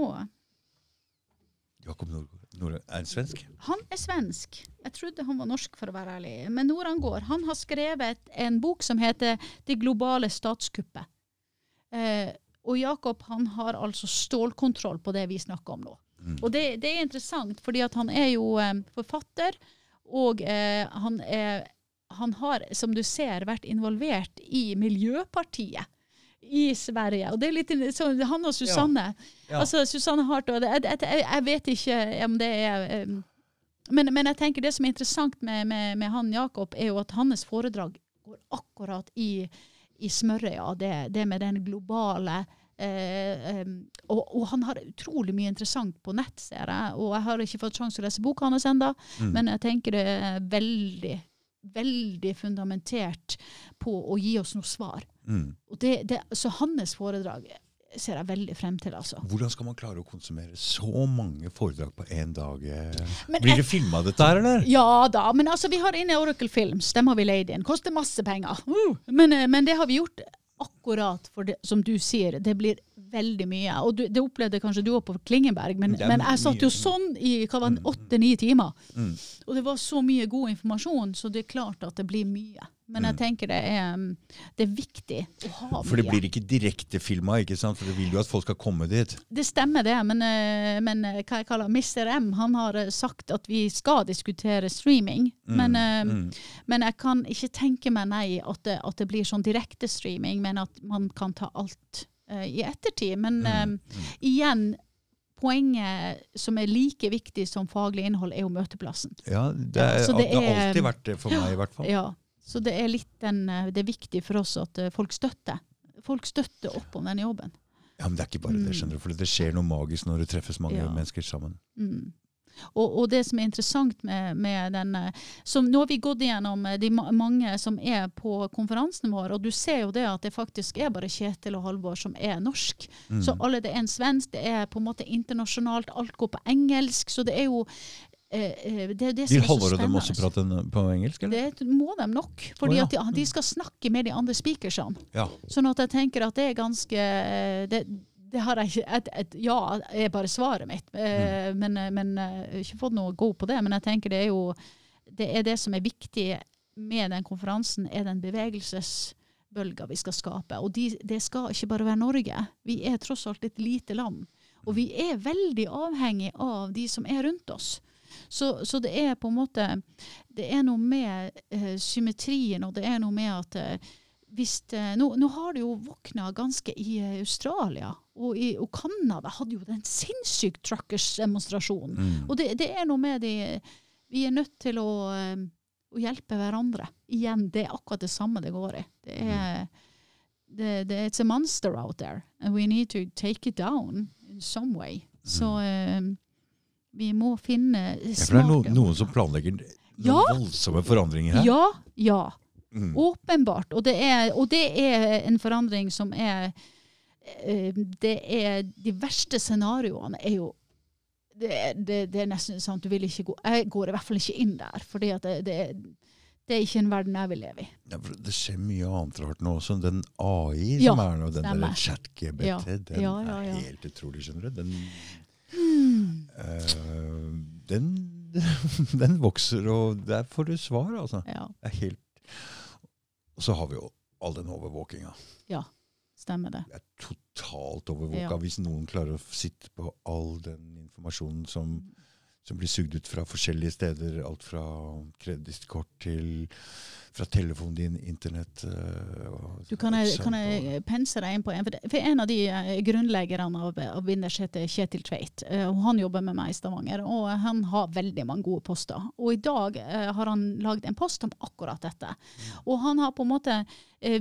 Speaker 1: Jakob Nord, er han svensk?
Speaker 2: Han er svensk. Jeg trodde han var norsk, for å være ærlig. Men Norangård han har skrevet en bok som heter 'Det globale statskuppet'. Eh, og Jakob han har altså stålkontroll på det vi snakker om nå.
Speaker 1: Mm.
Speaker 2: Og det, det er interessant, fordi han er jo eh, forfatter, og eh, han, er, han har, som du ser, vært involvert i Miljøpartiet i Sverige. Og det er litt så, Han og Susanne.
Speaker 1: Ja.
Speaker 2: Altså, Susanne Hart og det, jeg, jeg, jeg vet ikke om det er um, men, men jeg tenker det som er interessant med, med, med han Jakob, er jo at hans foredrag går akkurat i, i smørøya. Det, det med den globale eh, um, og, og han har utrolig mye interessant på nett, ser jeg. Og jeg har ikke fått sjanse til å lese boka hans ennå,
Speaker 1: Mm.
Speaker 2: men jeg tenker det er veldig, veldig fundamentert på å gi oss noe svar.
Speaker 1: Mm.
Speaker 2: Det, det, så hans foredrag ser jeg veldig frem til, altså.
Speaker 1: Hvordan skal man klare å konsumere så mange foredrag på én dag?
Speaker 2: Men
Speaker 1: Blir det filma dette her, eller?
Speaker 2: Ja da, men altså vi har inne Oracle Films. Dem har vi leid inn. Koster masse penger. Uh, men, eh, men det har vi gjort akkurat for det, som du sier. Det blir veldig mye. Og du, det opplevde kanskje du òg på Klingenberg, men,
Speaker 1: er
Speaker 2: men jeg satt jo sånn i hva var det, åtte-ni timer.
Speaker 1: Mm.
Speaker 2: Og det var så mye god informasjon, så det er klart at det blir mye. Men jeg
Speaker 1: Mm.
Speaker 2: tenker det er, mm, det er viktig å ha mye.
Speaker 1: For det blir ikke direktefilma, ikke sant? For du vil jo at folk skal komme dit.
Speaker 2: Det stemmer det, men, eh, men eh, hva jeg kaller Mr. M han har eh, sagt at vi skal diskutere streaming.
Speaker 1: Mm,
Speaker 2: Men,
Speaker 1: mm.
Speaker 2: men jeg kan ikke tenke meg nei at det, at det blir sånn direkte streaming, men at man kan ta alt uh, i ettertid. Men
Speaker 1: Mm, mm.
Speaker 2: igjen, poenget som er like viktig som faglig innhold, er jo møteplassen.
Speaker 1: Ja, det, er,
Speaker 2: ja, det
Speaker 1: det har
Speaker 2: er-
Speaker 1: alltid vært det for meg, i hvert fall.
Speaker 2: Ja, så det er den, eh, det er viktig for oss at eh, folk støtter. Folk støtter opp om den jobben.
Speaker 1: Ja, Men det er ikke bare det,
Speaker 2: Mm.
Speaker 1: skjønner du, for det skjer noe magisk når det treffes mange
Speaker 2: Ja.
Speaker 1: mennesker sammen.
Speaker 2: Mm. Og, og det som er interessant med, med den eh, som Nå har vi gått igjennom de mange som er på konferansen vår, og du ser jo det at det faktisk er bare Kjetil og Halvor som er norsk.
Speaker 1: Mm.
Speaker 2: Så alle det er en svensk, det er på en måte internasjonalt, alt går på engelsk. Så det er jo det, er det
Speaker 1: Vil
Speaker 2: er
Speaker 1: Halvor og dem også prate på engelsk, eller?
Speaker 2: Det må de nok. Fordi
Speaker 1: oh, ja.
Speaker 2: de, de skal snakke med de andre speakersene.
Speaker 1: Ja.
Speaker 2: Sånn at jeg tenker at det er ganske eh, det, det har jeg ikke et, et, Ja er bare svaret mitt. Eh,
Speaker 1: Mm.
Speaker 2: Men, eh, men eh, jeg har ikke fått noe go på det. Men jeg tenker det er jo det er det som er viktig med den konferansen, er den bevegelsesbølga vi skal skape. Og de, det skal ikke bare være Norge. Vi er tross alt et lite land. Og vi er veldig avhengig av de som er rundt oss. Så, så det er på en måte Det er noe med eh, symmetrien, og det er noe med at eh, hvis det, nå, nå har det jo våkna ganske i eh, Australia, og, i, og Canada hadde jo den sinnssykt truckers-demonstrasjonen.
Speaker 1: Mm.
Speaker 2: Og det, det er noe med de Vi er nødt til å, eh, å hjelpe hverandre. Igjen, det er akkurat det samme det går i. Det er, det, det, it's a monster out there, and we need to take it down in some way. Så eh, vi må finne
Speaker 1: Ja, for det er no, noen som planlegger noen
Speaker 2: Ja.
Speaker 1: voldsomme forandringer her.
Speaker 2: Ja, ja.
Speaker 1: Mm.
Speaker 2: Åpenbart. Og det, er, og det er en forandring som er eh, Det er De verste scenarioene er jo det, det, det er nesten sånn at du vil ikke gå Jeg går i hvert fall ikke inn der, For det, det, det er ikke en verden jeg vil leve i.
Speaker 1: Ja, det skjer mye annet rart nå også. Den AI
Speaker 2: Ja,
Speaker 1: som er nå, den
Speaker 2: stemmer.
Speaker 1: der chat-GBT,
Speaker 2: Ja,
Speaker 1: den er helt utrolig, skjønner du. Den, Eh, den, den vokser, og der får du svar, altså.
Speaker 2: Ja,
Speaker 1: Det er helt Og så har vi jo all den overvåkinga.
Speaker 2: stemmer det.
Speaker 1: Det er totalt overvåka.
Speaker 2: Ja.
Speaker 1: Hvis noen klarer å sitte på all den informasjonen som, som blir sugd ut fra forskjellige steder, alt fra kredittkort til fra telefonen din, internett eh, og-
Speaker 2: Du kan jeg, kan jeg pense deg inn på en, for, det, for en av de eh, grunnleggerne av, av Binders heter Kjetil Tveit. eh, og Han jobber med meg i Stavanger, og han har veldig mange gode poster. Og i dag har han lagd en post om akkurat dette. Og han har på en måte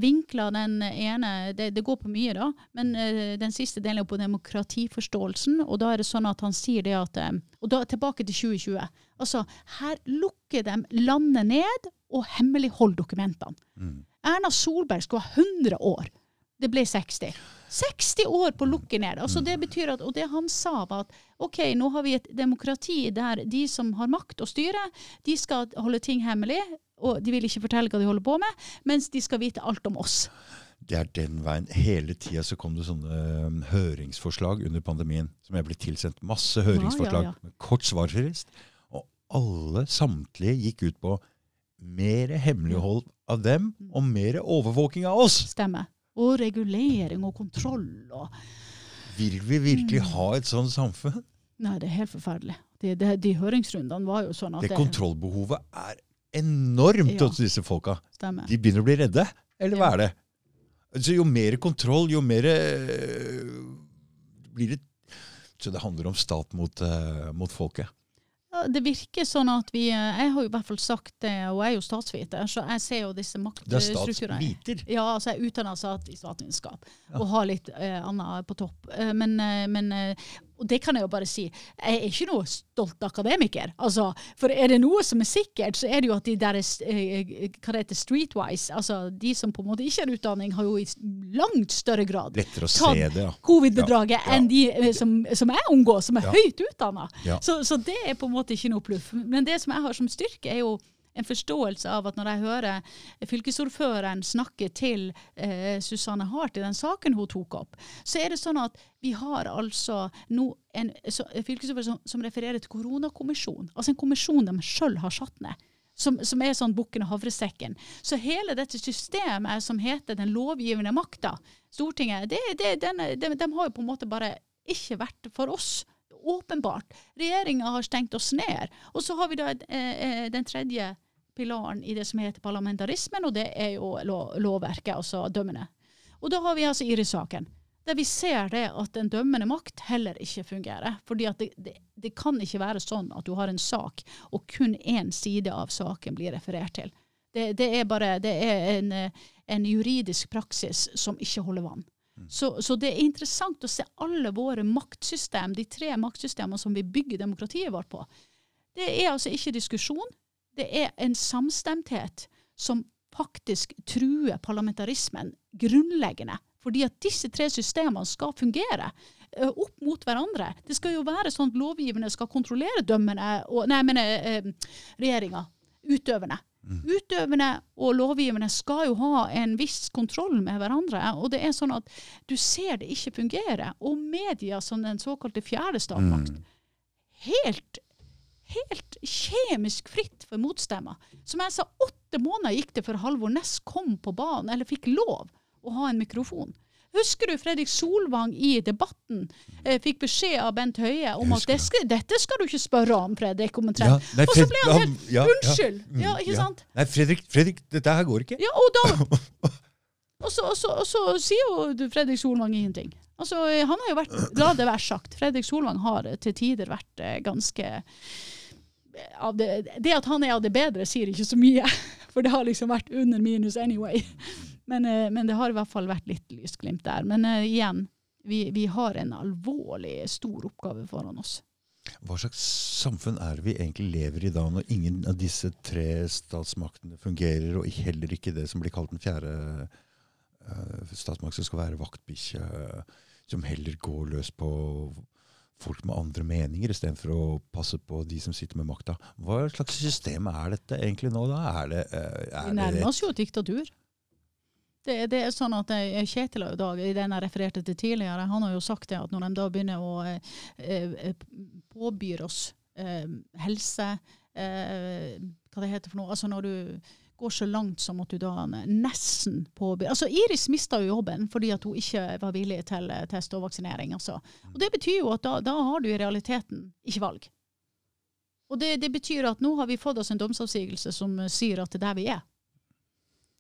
Speaker 2: vinkla den ene det, det går på mye, da, men den siste delen er på demokratiforståelsen. Og da er det sånn at han sier det at Og da tilbake til 2020. Altså, her lukker de landet ned og hemmeligholde dokumentene.
Speaker 1: Mm.
Speaker 2: Erna Solberg skulle ha 100 år. Det ble 60. 60 år på å lukke ned. Altså det betyr at, og det han sa, var at OK, nå har vi et demokrati der de som har makt og styre, de skal holde ting hemmelig, og de vil ikke fortelle hva de holder på med, mens de skal vite alt om oss.
Speaker 1: Det er den veien. Hele tida så kom det sånne um, høringsforslag under pandemien. Som jeg ble tilsendt masse høringsforslag
Speaker 2: ja.
Speaker 1: med kort svarfrist. Og alle, samtlige, gikk ut på mer hemmelighold av dem og mer overvåking av oss.
Speaker 2: Stemmer. Og regulering og kontroll og
Speaker 1: Vil vi virkelig
Speaker 2: Mm.
Speaker 1: ha et sånt samfunn?
Speaker 2: Nei, det er helt forferdelig. De, de, de høringsrundene var jo sånn at
Speaker 1: Det kontrollbehovet er enormt
Speaker 2: Ja.
Speaker 1: hos disse folka.
Speaker 2: Stemmer.
Speaker 1: De begynner å bli redde. Eller hva
Speaker 2: Ja.
Speaker 1: er det? Altså, jo mer kontroll, jo mer øh, blir det Så det handler om stat mot, øh, mot folket.
Speaker 2: Det virker sånn at vi eh, Jeg har jo i hvert fall sagt det, og jeg er jo statsviter, så jeg ser jo disse maktstrukturene.
Speaker 1: statsviter.
Speaker 2: Ja, altså jeg utdanner utdanna i statsvitenskap og har litt eh, annet på topp. Eh, men, eh, men og det kan jeg jo bare si. Jeg er ikke noe stolt akademiker. Altså, for er det noe som er sikkert, så er det jo at de der eh, hva det heter, streetwise, altså de som på en måte ikke har utdanning, har jo i langt større grad tatt
Speaker 1: ja.
Speaker 2: covid-bedraget
Speaker 1: Ja,
Speaker 2: enn de eh, som, som jeg omgås, som er
Speaker 1: Ja.
Speaker 2: høyt utdanna. Så, så det er på en måte ikke noe pluff. Men det som jeg har som styrke, er jo en forståelse av at når jeg hører fylkesordføreren snakke til eh, Susanne Hart i den saken hun tok opp, så er det sånn at vi har altså nå en så, fylkesordfører som, som refererer til koronakommisjonen. Altså en kommisjon de sjøl har satt ned. Som, som er sånn bukken og havresekken. Så hele dette systemet som heter den lovgivende makta, Stortinget, det, det, den, de, de har jo på en måte bare ikke vært for oss. Åpenbart. Regjeringa har stengt oss ned. Og så har vi da eh, den tredje pilaren i det som heter parlamentarismen, og det er jo lov, lovverket, altså dømmende. Og da har vi altså Iris-saken, der vi ser det at den dømmende makt heller ikke fungerer. Fordi det, det, det kan ikke være sånn at du har en sak, og kun én side av saken blir referert til. Det, det er bare det er en, en juridisk praksis som ikke holder vann. Så, så det er interessant å se alle våre maktsystem, de tre maktsystemene som vi bygger demokratiet vårt på. Det er altså ikke diskusjon, det er en samstemthet som faktisk truer parlamentarismen grunnleggende. Fordi at disse tre systemene skal fungere eh, opp mot hverandre. Det skal jo være sånn at lovgivende skal kontrollere dømmerne, og, nei, mener eh, regjeringa, utøverne. Utøvende og lovgivende skal jo ha en viss kontroll med hverandre. Og det er sånn at du ser det ikke fungere. Og media som den såkalte fjerde statsmakt, helt, helt kjemisk fritt for motstemmer. Som jeg sa, åtte måneder gikk det før Halvor Næss kom på banen, eller fikk lov å ha en mikrofon. Husker du Fredrik Solvang i Debatten eh, fikk beskjed av Bent Høie om at det skal, dette skal du ikke spørre om, Fredrik, omtrent.
Speaker 1: Ja, nei,
Speaker 2: Og så ble han helt
Speaker 1: ja, ja,
Speaker 2: Unnskyld!
Speaker 1: Ja,
Speaker 2: Ja, ikke sant?
Speaker 1: Nei, Fredrik, Fredrik, dette her går ikke.
Speaker 2: Ja, og da Og så, og så, og så sier jo du Fredrik Solvang ingenting. Altså, eh, han har jo vært, La det være sagt, Fredrik Solvang har eh, til tider vært eh, ganske det, det at han er av det bedre, sier ikke så mye. For det har liksom vært under minus anyway. Men, eh, men det har i hvert fall vært litt lysglimt der. Men uh, igjen, vi, vi har en alvorlig stor oppgave foran oss.
Speaker 1: Hva slags samfunn er det vi egentlig lever i da, når ingen av disse tre statsmaktene fungerer, og heller ikke det som blir kalt den fjerde uh, statsmakt, som skal være vaktbikkje, som heller går løs på folk med andre meninger, istedenfor å passe på de som sitter med makta. Hva slags system er dette egentlig nå, da? Er det, eh,
Speaker 2: Vi
Speaker 1: er det
Speaker 2: nærmer oss jo diktatur. Det, det er sånn at eh, Kjetil i dag, i den jeg refererte til tidligere, han har jo sagt det at når de da begynner å eh, eh, påbyr oss eh, helse eh, Hva det heter for noe? Altså når du går så langt som at du da nesten påbyr Altså Iris mista jo jobben fordi at hun ikke var villig til eh, test og vaksinering. Altså. Og det betyr jo at da, da har du i realiteten ikke valg. Og det, det betyr at nå har vi fått oss en domsavsigelse som eh, sier at det er der vi er.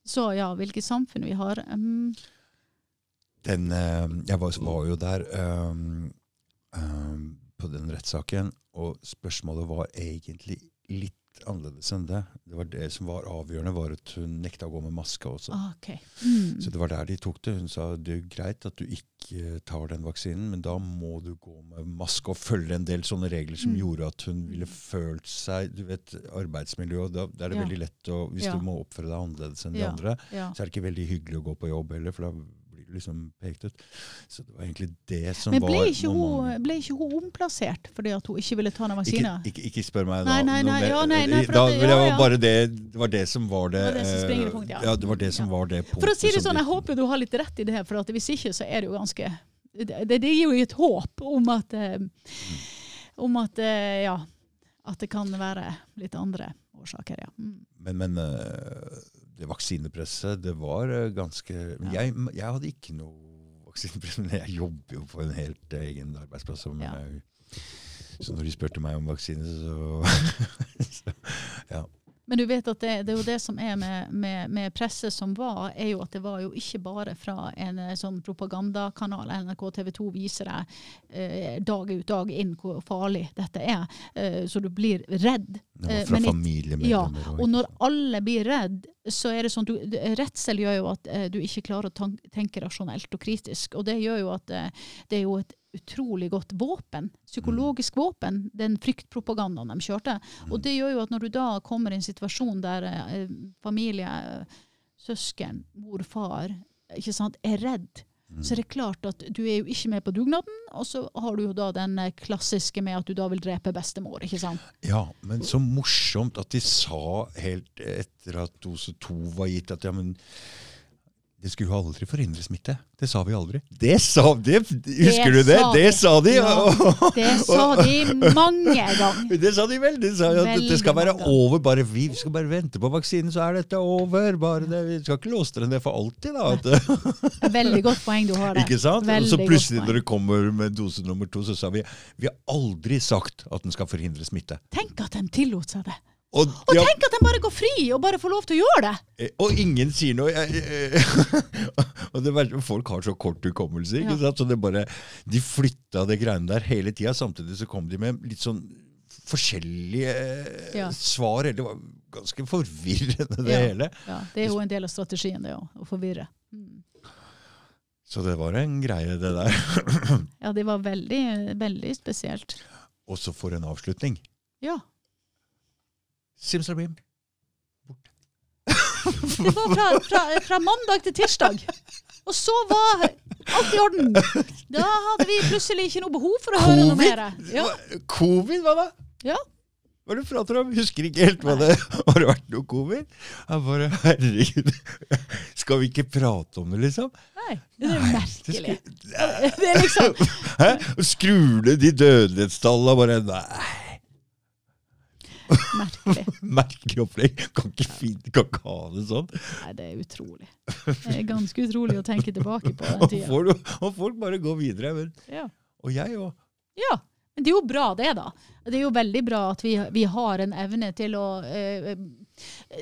Speaker 2: Så ja, hvilket samfunn vi har um,
Speaker 1: Den, eh, jeg var, var jo der um, um, på den rettssaken, og spørsmålet var egentlig litt annerledes enn det. Det var det som var avgjørende, var at hun nekta å gå med maske også.
Speaker 2: ah, OK. Mm.
Speaker 1: Så det var der de tok det. Hun sa det er greit at du ikke tar den vaksinen, men da må du gå med maske og følge en del sånne regler som
Speaker 2: Mm.
Speaker 1: gjorde at hun ville følt seg Du vet, arbeidsmiljø, da, er det
Speaker 2: Ja.
Speaker 1: veldig lett å Hvis
Speaker 2: Ja.
Speaker 1: du må oppføre deg annerledes enn de
Speaker 2: Ja.
Speaker 1: andre, så er det ikke veldig hyggelig å gå på jobb heller, for da liksom pekt ut. Så det var egentlig det som
Speaker 2: Men
Speaker 1: var
Speaker 2: ble ikke,
Speaker 1: noe man-
Speaker 2: hun, ble ikke hun omplassert fordi at hun ikke ville ta den
Speaker 1: ikke, ikke, ikke spør meg da.
Speaker 2: nei, nei, ja, nei, nei, for
Speaker 1: da
Speaker 2: at det-
Speaker 1: vil
Speaker 2: ja, ja.
Speaker 1: bare det, det var det som var det
Speaker 2: Det var det som
Speaker 1: eh,
Speaker 2: ja.
Speaker 1: ja. det var det som var det punktet
Speaker 2: For å si det sånn, jeg håper du har litt rett i det her, for at hvis ikke så er det jo ganske Det, det gir jo et håp om at eh, om at eh, ja, at det kan være litt andre årsaker, ja. Mm.
Speaker 1: Men, men det vaksinepresset, det var eh, ganske
Speaker 2: Ja.
Speaker 1: jeg, jeg hadde ikke noe vaksinepress, men jeg jobber jo på en helt egen arbeidsplass. Så,
Speaker 2: Ja.
Speaker 1: jeg, så når de spurte meg om vaksine, så, så Ja.
Speaker 2: Men du vet at det, det er jo det som er med, med, med presset som var, er jo at det var jo ikke bare fra en eh, sånn propagandakanal. NRK TV 2 viser deg eh, dag ut dag inn hvor farlig dette er. Eh, så du blir redd.
Speaker 1: Det var
Speaker 2: Eh,
Speaker 1: fra
Speaker 2: i-
Speaker 1: familiemedlemmer.
Speaker 2: Og når alle blir redd, så er det sånn du, Redsel gjør jo at eh, du ikke klarer å tenke rasjonelt og kritisk. Og det gjør jo at eh, det er jo et utrolig godt våpen. Psykologisk våpen. Den fryktpropagandaen de kjørte. Og det gjør jo at når du da kommer i en situasjon der eh, familie, eh, søsken, mor, far ikke sant, er redd, så er det klart at du er jo ikke med på dugnaden. Og så har du jo da den eh, klassiske med at du da vil drepe bestemor. ikke sant?
Speaker 1: Ja, men så morsomt at de sa helt etter at dose to var gitt, at ja, men det skulle jo aldri forhindre smitte. Det sa vi aldri. Det sa de! Husker du det? Det sa de!
Speaker 2: Ja, Det sa de mange ganger.
Speaker 1: Det sa de vel. De sa at
Speaker 2: Veldig
Speaker 1: det skal være over. bare Vi skal bare vente på vaksinen, så er dette over. Bare det. Vi skal ikke låse dere ned for alltid, da.
Speaker 2: Veldig godt poeng du har der.
Speaker 1: ikke sant?
Speaker 2: Veldig
Speaker 1: så plutselig, når det kommer med dose nummer to, så sa vi vi har aldri sagt at den skal forhindre smitte.
Speaker 2: Tenk at de tillot seg det.
Speaker 1: Og,
Speaker 2: Og
Speaker 1: ja,
Speaker 2: tenk at de bare går fri og bare får lov til å gjøre det!
Speaker 1: Eh, Og ingen sier noe. Jeg- jeg- og det verste, Folk har så kort hukommelse. ikke
Speaker 2: Ja.
Speaker 1: sant? Så det bare, De flytta det greiene der hele tida. Samtidig så kom de med litt sånn forskjellige eh,
Speaker 2: Ja.
Speaker 1: svar. Det var ganske forvirrende, det hele.
Speaker 2: Ja, det er jo en del av strategien, det òg. Å forvirre. Mm.
Speaker 1: Så det var en greie, det der.
Speaker 2: Ja, det var veldig, veldig spesielt.
Speaker 1: Og så for en avslutning.
Speaker 2: Ja.
Speaker 1: Simsalabim.
Speaker 2: Det var fra, fra, fra mandag til tirsdag. Og så var alt i orden. Da hadde vi plutselig ikke noe behov for å høre noe mer. Ja.
Speaker 1: Covid, hva da?
Speaker 2: Ja.
Speaker 1: Hva er det du prater om? Husker ikke helt hva det Har det vært noe covid? Jeg bare, herregud. Skal vi ikke prate om det, liksom?
Speaker 2: Nei, det er merkelig.
Speaker 1: Det
Speaker 2: Det er liksom
Speaker 1: Hæ? Skrur ned de dødelighetstallene bare Nei.
Speaker 2: Merkelig.
Speaker 1: Merkelig opplegg. Kan ikke, fint, kan ikke ha det sånn.
Speaker 2: Nei, det er utrolig. Det er ganske utrolig å tenke tilbake på den
Speaker 1: Og
Speaker 2: tida.
Speaker 1: folk, og folk bare går videre. Men,
Speaker 2: Ja.
Speaker 1: og jeg òg.
Speaker 2: ja. Men det er jo bra, det, da. Det er jo veldig bra at vi, vi har en evne til å eh,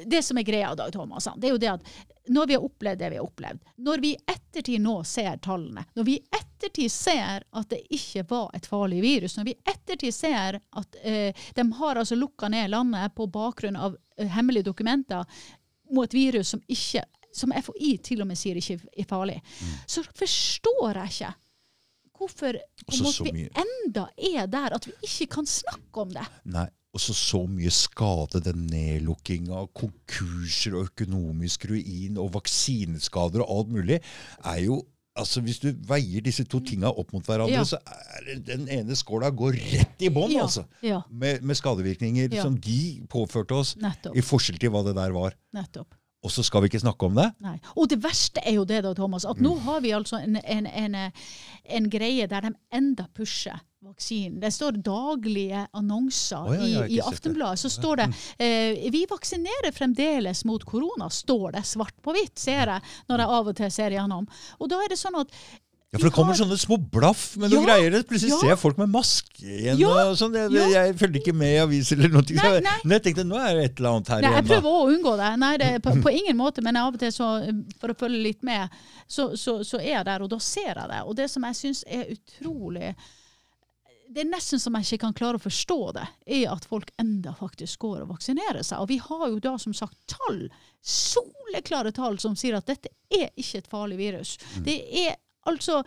Speaker 2: Det som er greia, Dag Thomas, det er jo det at når vi har opplevd det vi har opplevd, når vi i ettertid nå ser tallene, når vi i ettertid ser at det ikke var et farlig virus, når vi i ettertid ser at eh, de har altså lukka ned landet på bakgrunn av eh, hemmelige dokumenter mot et virus som ikke som FHI til og med sier ikke er farlig, så forstår jeg ikke hvorfor vi enda er der at vi ikke kan snakke om det.
Speaker 1: Nei. Og så så mye skade, den nedlukkinga, konkurser og økonomisk ruin og vaksineskader og alt mulig, er jo Altså Hvis du veier disse to tinga opp mot hverandre,
Speaker 2: Ja.
Speaker 1: så er den ene skåla går rett i bånn,
Speaker 2: Ja,
Speaker 1: altså.
Speaker 2: ja,
Speaker 1: Med, med skadevirkninger som de påførte oss,
Speaker 2: nettopp.
Speaker 1: i forskjell til hva det der var.
Speaker 2: nettopp.
Speaker 1: Og så skal vi ikke snakke om det?
Speaker 2: Nei. Og det verste er jo det, da, Thomas, at
Speaker 1: Mm.
Speaker 2: nå har vi altså en, en, en, en greie der de enda pusher vaksinen. Det står daglige annonser
Speaker 1: oh, ja, ja,
Speaker 2: i, i. Aftenbladet. Så står det eh, 'Vi vaksinerer fremdeles mot korona', står det svart på hvitt, ser jeg, når jeg av og til ser gjennom. Og da er det sånn at
Speaker 1: Ja, for det kommer sånne små blaff med noen
Speaker 2: Ja,
Speaker 1: greier. Plutselig
Speaker 2: ja.
Speaker 1: ser jeg folk med maske igjen.
Speaker 2: Ja,
Speaker 1: og sånn. Jeg,
Speaker 2: ja.
Speaker 1: jeg følger ikke med i aviser eller noe.
Speaker 2: Nei, nei.
Speaker 1: Men jeg tenkte nå er det et eller annet her
Speaker 2: Nei,
Speaker 1: igjen. Jeg
Speaker 2: prøver å unngå det. Nei, det på, på ingen måte, men av og til, så, for å følge litt med, så, så, så er jeg der, og da ser jeg det. Og det som jeg syns er utrolig Det er nesten som jeg ikke kan klare å forstå det, er at folk enda faktisk går og vaksinerer seg. Og vi har jo da som sagt tall, soleklare tall, som sier at dette er ikke et farlig virus. Det er altså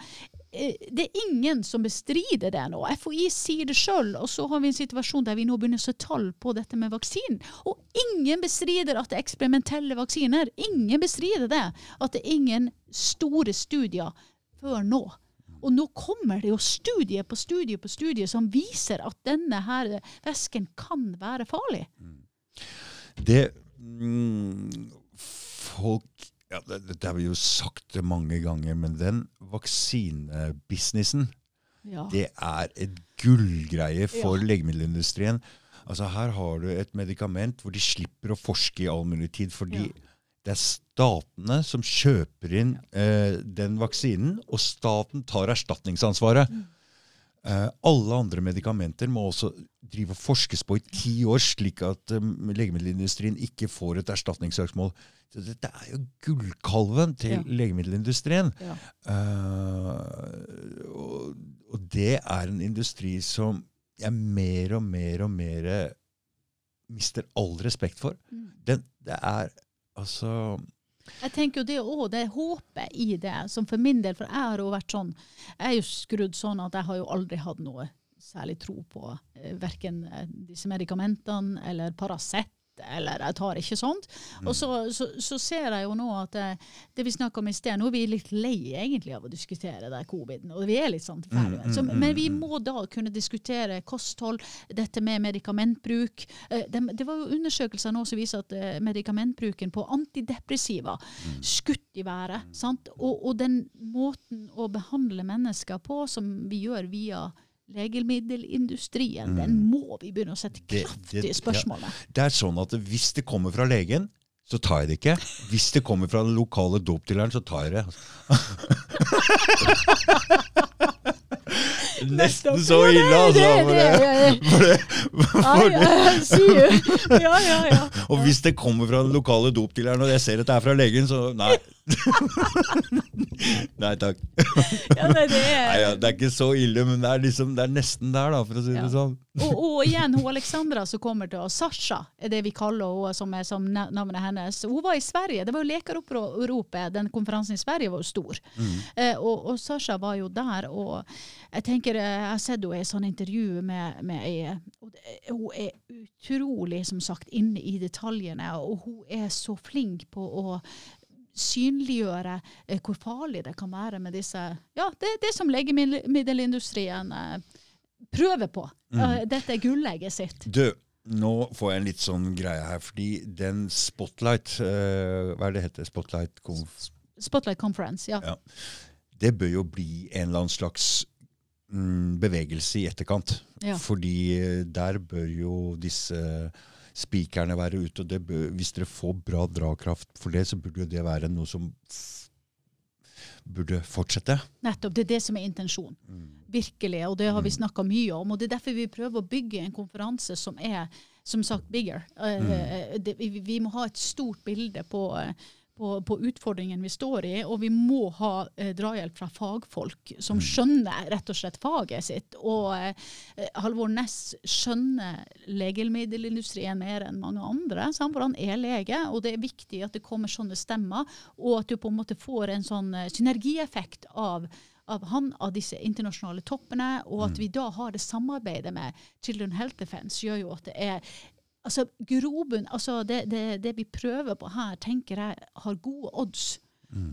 Speaker 2: eh, det er ingen som bestrider det nå. FHI sier det sjøl, og så har vi en situasjon der vi nå begynner å se tall på dette med vaksinen. Og ingen bestrider at det er eksperimentelle vaksiner. Ingen bestrider det. At det er ingen store studier før nå. Og nå kommer det jo studie på studie på studie som viser at denne her væsken kan være farlig.
Speaker 1: Det mm, Folk ja, det, det har vi jo sagt det mange ganger, men den vaksinebusinessen,
Speaker 2: Ja.
Speaker 1: det er et gullgreie for
Speaker 2: Ja.
Speaker 1: legemiddelindustrien. Altså Her har du et medikament hvor de slipper å forske i all mulig tid, fordi
Speaker 2: Ja.
Speaker 1: Det er statene som kjøper inn eh, den vaksinen, og staten tar erstatningsansvaret.
Speaker 2: Mm.
Speaker 1: Eh, alle andre medikamenter må også drive og forskes på i ti år, slik at eh, legemiddelindustrien ikke får et erstatningssøksmål. Dette er jo gullkalven til
Speaker 2: Ja.
Speaker 1: legemiddelindustrien.
Speaker 2: Ja.
Speaker 1: Eh, og, og det er en industri som jeg mer og mer og mer mister all respekt for.
Speaker 2: Mm.
Speaker 1: Den, det er altså
Speaker 2: Jeg tenker jo det òg, det er håpet i det. Som for min del, for jeg har jo vært sånn Jeg er jo skrudd sånn at jeg har jo aldri hatt noe særlig tro på eh, verken eh, disse medikamentene eller Paracet. Eller jeg tar ikke sånt. Og så, så, så ser jeg jo nå at det, det vi snakka om i sted, nå er vi litt lei egentlig av å diskutere det coviden. Og vi er litt sånn ferdig med det. Så, Men vi må da kunne diskutere kosthold, dette med medikamentbruk. Eh, Det, det var jo undersøkelser nå som viser at eh, medikamentbruken på antidepressiva skutt i været. Sant? Og, og den måten å behandle mennesker på som vi gjør via legemiddelindustrien, den må vi begynne å sette
Speaker 1: kraftig
Speaker 2: i
Speaker 1: spørsmålet.
Speaker 2: spørsmål.
Speaker 1: Det er sånn at hvis det kommer fra legen, så tar jeg det ikke. Hvis det kommer fra den lokale dopdealeren, så tar jeg det. Nesten så ille, altså. for
Speaker 2: det-
Speaker 1: for det-
Speaker 2: Ja, ja, ja.
Speaker 1: Og hvis det kommer fra den lokale dopdealeren, og jeg ser at det er fra legen, så nei. Nei takk.
Speaker 2: ja det er...
Speaker 1: Nei, ja, det er ikke så ille, men det er, liksom, det er nesten der, da, for å si det
Speaker 2: Ja.
Speaker 1: sånn.
Speaker 2: Og, og igjen, hun Alexandra som kommer til oss, Sasha er det vi kaller henne som er som navnet hennes. Hun var i Sverige. Det var jo Lekeropropet. Den konferansen i Sverige var jo stor. Eh, og, og Sasha var jo der. Og jeg tenker, eh, jeg har sett henne i et sånt intervju med, med ei Hun er utrolig, som sagt, inne i detaljene. Og hun er så flink på å synliggjøre eh, hvor farlig det kan være med disse Ja, det, det som legemiddelindustrien eh, prøver på. Eh, dette er gullegget sitt.
Speaker 1: Du, nå får jeg en litt sånn greie her, fordi den Spotlight eh, Hva er det heter? Spotlight Conf...
Speaker 2: Spotlight Conference, ja.
Speaker 1: Ja. Det bør jo bli en eller annen slags mm, bevegelse i etterkant.
Speaker 2: Ja.
Speaker 1: Fordi eh, der bør jo disse spikerne være ute. og det bør, Hvis dere får bra dragkraft for det, så burde jo det være noe som burde fortsette.
Speaker 2: Nettopp. Det er det som er intensjonen. Virkelig. Og det har vi snakka mye om. Og det er derfor vi prøver å bygge en konferanse som er som sagt bigger. Eh, det, vi, vi må ha et stort bilde på, eh, på, på utfordringen vi står i, og vi må ha eh, drahjelp fra fagfolk som skjønner rett og slett faget sitt. Og eh, Halvor Ness skjønner legemiddelindustrien mer enn mange andre, for han er lege. Og det er viktig at det kommer sånne stemmer, og at du på en måte får en sånn eh, synergieffekt av av han av disse internasjonale toppene, og at vi da har det samarbeidet med Children Health Defense, gjør jo at det er altså grobunn, altså det, det, det vi prøver på her, tenker jeg har gode odds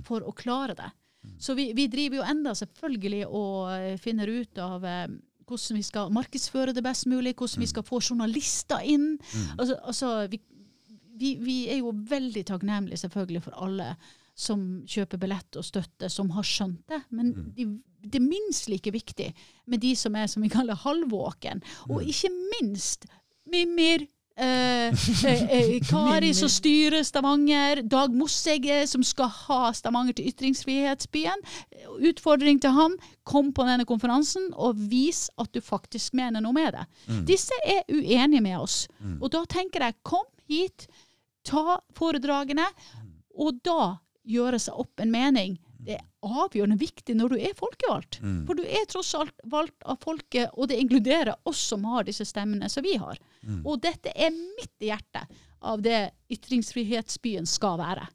Speaker 2: for å klare det. Så vi, vi driver jo enda selvfølgelig og eh, finner ut av eh, hvordan vi skal markedsføre det best mulig, hvordan vi skal få journalister inn. Altså, altså vi, vi, vi er jo veldig takknemlige selvfølgelig for alle som kjøper billett og støtte, som har skjønt det. Men de, det er minst like viktig med de som er som vi kaller halvvåken. Og ikke minst eh, eh, Kari som styrer Stavanger. Dag Mossegge som skal ha Stavanger til ytringsfrihetsbyen. Utfordring til han. Kom på denne konferansen og vis at du faktisk mener noe med det. Disse er uenige med oss. Og da tenker jeg, kom hit, ta foredragene, og da gjøre seg opp en mening. Det er avgjørende viktig når du er folkevalgt. For du er tross alt valgt av folket, og det inkluderer oss som har disse stemmene som vi har. Og dette er midt i hjertet av det ytringsfrihetsbyen skal være.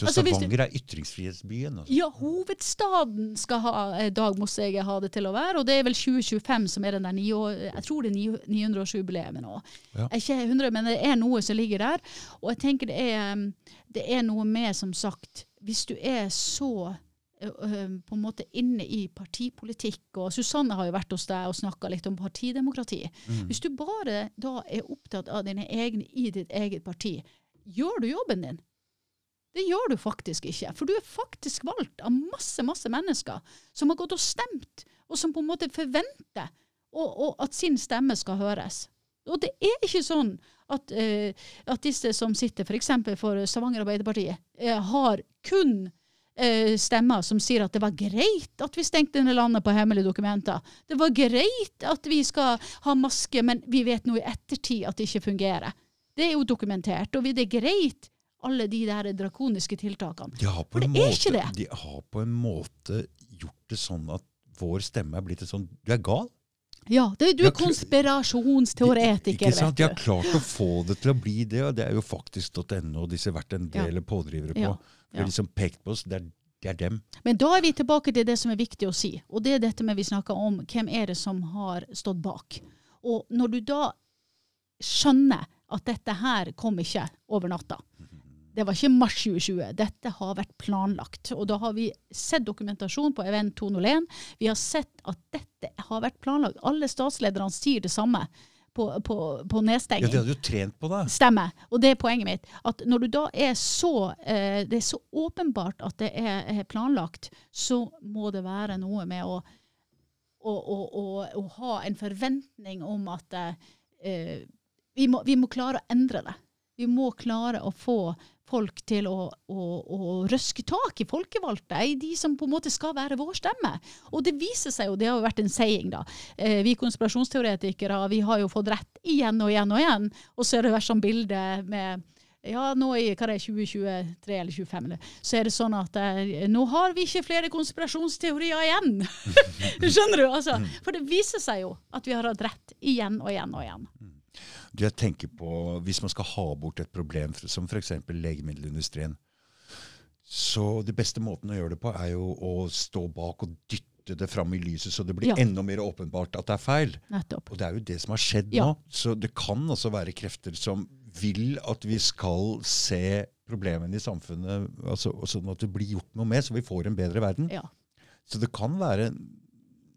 Speaker 1: Så
Speaker 2: Altså,
Speaker 1: Stavanger er ytringsfrihetsbyen. Altså.
Speaker 2: Ja, hovedstaden skal ha eh, Dag Mosseget ha det til å være, og det er vel 2025 som er den der ni år, jeg tror det er 900-årsjubileet nå.
Speaker 1: Ja.
Speaker 2: Ikke 100, men det er noe som ligger der. Og jeg tenker det er, det er noe med, som sagt, hvis du er så på en måte inne i partipolitikk, og Susanne har jo vært hos deg og snakka litt om partidemokrati. Hvis du bare da er opptatt av dine egne i ditt eget parti, gjør du jobben din? Det gjør du faktisk ikke, for du er faktisk valgt av masse masse mennesker som har gått og stemt, og som på en måte forventer og, og at sin stemme skal høres. Og det er ikke sånn at, uh, at disse som sitter f.eks. For, for Stavanger Arbeiderparti, uh, har kun uh, stemmer som sier at det var greit at vi stengte ned landet på hemmelige dokumenter. Det var greit at vi skal ha maske, men vi vet nå i ettertid at det ikke fungerer. Det er jo dokumentert. Og det er greit, alle de der drakoniske tiltakene.
Speaker 1: De
Speaker 2: For
Speaker 1: en
Speaker 2: måte, er ikke det.
Speaker 1: de har på en måte gjort det sånn at vår stemme er blitt et sånn Du er gal.
Speaker 2: Ja, det, du er konspirasjonsteoretiker,
Speaker 1: Ikke sant? De har klart å få det til å bli det, og det er jo faktisk.no disse vært en
Speaker 2: Ja.
Speaker 1: del pådrivere på.
Speaker 2: Ja, ja.
Speaker 1: liksom pekt på oss. Det er, det er dem.
Speaker 2: Men da er vi tilbake til det som er viktig å si. Og det er dette med vi snakker om hvem er det som har stått bak. Og når du da skjønner at dette her kom ikke over natta. Det var ikke mars 2020. Dette har vært planlagt. Og da har vi sett dokumentasjon på Event 201. Vi har sett at dette har vært planlagt. Alle statslederne sier det samme på, på, på
Speaker 1: Ja,
Speaker 2: nedstenging.
Speaker 1: De hadde jo trent på det.
Speaker 2: Stemmer. Og det er poenget mitt. At når du da er så eh, Det er så åpenbart at det er, er planlagt, så må det være noe med å, å, å, å, å ha en forventning om at eh, vi, må, vi må klare å endre det. Vi må klare å få folk til å, å, å røske tak i folkevalgte, i de som på en måte skal være vår stemme. Og det viser seg jo, det har jo vært en saying, da. Eh, vi konspirasjonsteoretikere vi har jo fått rett igjen og igjen og igjen. Og så har det vært sånn bilde med ja, nå i hva er det er, 2023 eller 2025, eller, så er det sånn at eh, nå har vi ikke flere konspirasjonsteorier igjen. Skjønner du? Altså, for det viser seg jo at vi har hatt rett igjen og igjen og igjen.
Speaker 1: Jeg tenker på, Hvis man skal ha bort et problem som f.eks. legemiddelindustrien, så det beste måten å gjøre det på er jo å stå bak og dytte det fram i lyset, så det blir
Speaker 2: Ja.
Speaker 1: enda mer åpenbart at det er feil.
Speaker 2: Nettopp.
Speaker 1: Og det er jo det som har skjedd
Speaker 2: Ja.
Speaker 1: nå. Så det kan også være krefter som vil at vi skal se problemene i samfunnet, altså, sånn at det blir gjort noe med, så vi får en bedre verden.
Speaker 2: Ja.
Speaker 1: Så det kan være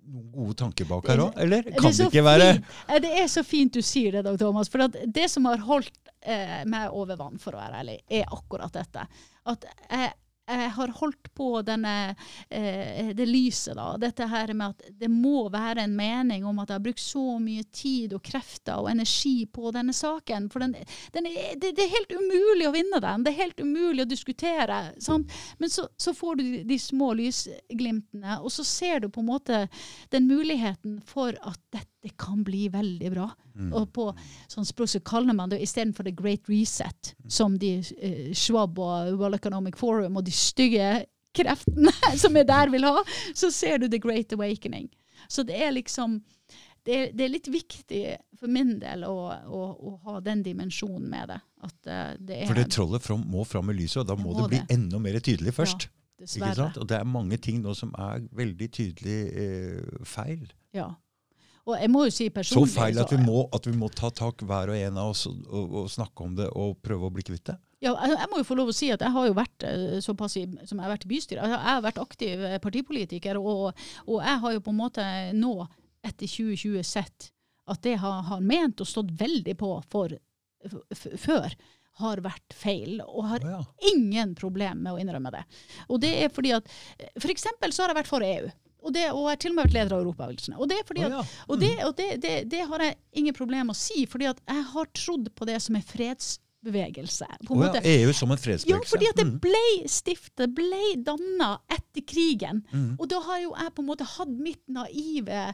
Speaker 1: noen gode tanker bak her òg, eller? Kan det,
Speaker 2: det
Speaker 1: ikke være
Speaker 2: fint. Eh, Det er så fint du sier det, Dag Thomas. For det som har holdt eh, meg over vann, for å være ærlig, er akkurat dette. At jeg, jeg har holdt på denne, eh, det lyset, da. Dette her med at det må være en mening om at jeg har brukt så mye tid og krefter og energi på denne saken. For den, den er, det, det, er helt umulig å vinne den. Det er helt umulig å diskutere. Sant? Men så, så, får du de små lysglimtene, og så ser du på en måte den muligheten for at dette kan bli veldig bra. Mm. Og på sånn språk så kaller man det istedenfor The Great Reset, som de eh, Schwab og World Economic Forum og de stygge kreftene som er der, vil ha, så ser du The Great Awakening. Så det er liksom det er, det er litt viktig for min del å, å, å ha den dimensjonen med det.
Speaker 1: Uh, det for det trollet from, må fram i lyset, og da må, må det bli det. enda mer tydelig først. Ja, dessverre. Og det er mange ting nå som er veldig tydelig eh, feil.
Speaker 2: Ja. Og jeg må jo si personlig...
Speaker 1: Så feil at vi må, at vi må ta tak hver og en av oss og, og, og, snakke om det og prøve å bli kvitt det?
Speaker 2: Ja, jeg må jo få lov å si at jeg har jo vært eh, såpass som jeg har vært i bystyret. Jeg har vært aktiv eh, partipolitiker, og, og jeg har jo på en måte nå, etter 2020, sett at det har, har ment og stått veldig på for før har vært feil, og har ja. ingen problem med å innrømme det. Og det er fordi at For eksempel så har jeg vært for EU. Og, det, og jeg har til og med vært leder av Europabevegelsen. Og, det, fordi at, oh, ja. og, det, mm. og det, det, har jeg ingen problem med å si, fordi at jeg har trodd på det som er fredsbevegelse.
Speaker 1: På oh, ja, EU som en fredsbevegelse.
Speaker 2: Ja, fordi at det mm. ble stiftet, ble danna etter krigen. Mm. Og da har jo jeg på en måte hatt mitt naive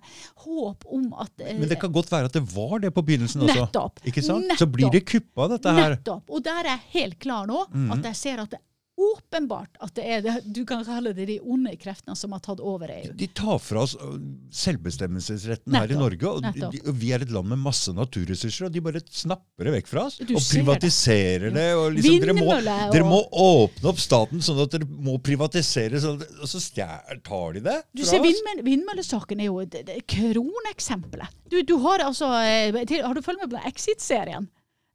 Speaker 2: håp om at
Speaker 1: Men det kan godt være at det var det på begynnelsen
Speaker 2: også? Nettopp.
Speaker 1: Ikke sant? Nettopp. Så blir det kuppa, dette her.
Speaker 2: Nettopp. Og der er jeg helt klar nå, mm. at jeg ser at det åpenbart at det er det, du kan kalle det de onde kreftene som har tatt over EU.
Speaker 1: De tar fra oss øh, selvbestemmelsesretten nettopp, her i Norge. og de, Vi er et land med masse naturressurser, og de bare snapper det vekk fra oss. Du og privatiserer det. det og liksom, dere, må, dere, må, åpne opp staten sånn at dere må privatisere, sånn og så stjær, tar de det fra
Speaker 2: du ser, oss. Vindmøllesaken er jo kroneksempelet. Du, du har altså eh, Har du fulgt med på Exit-serien?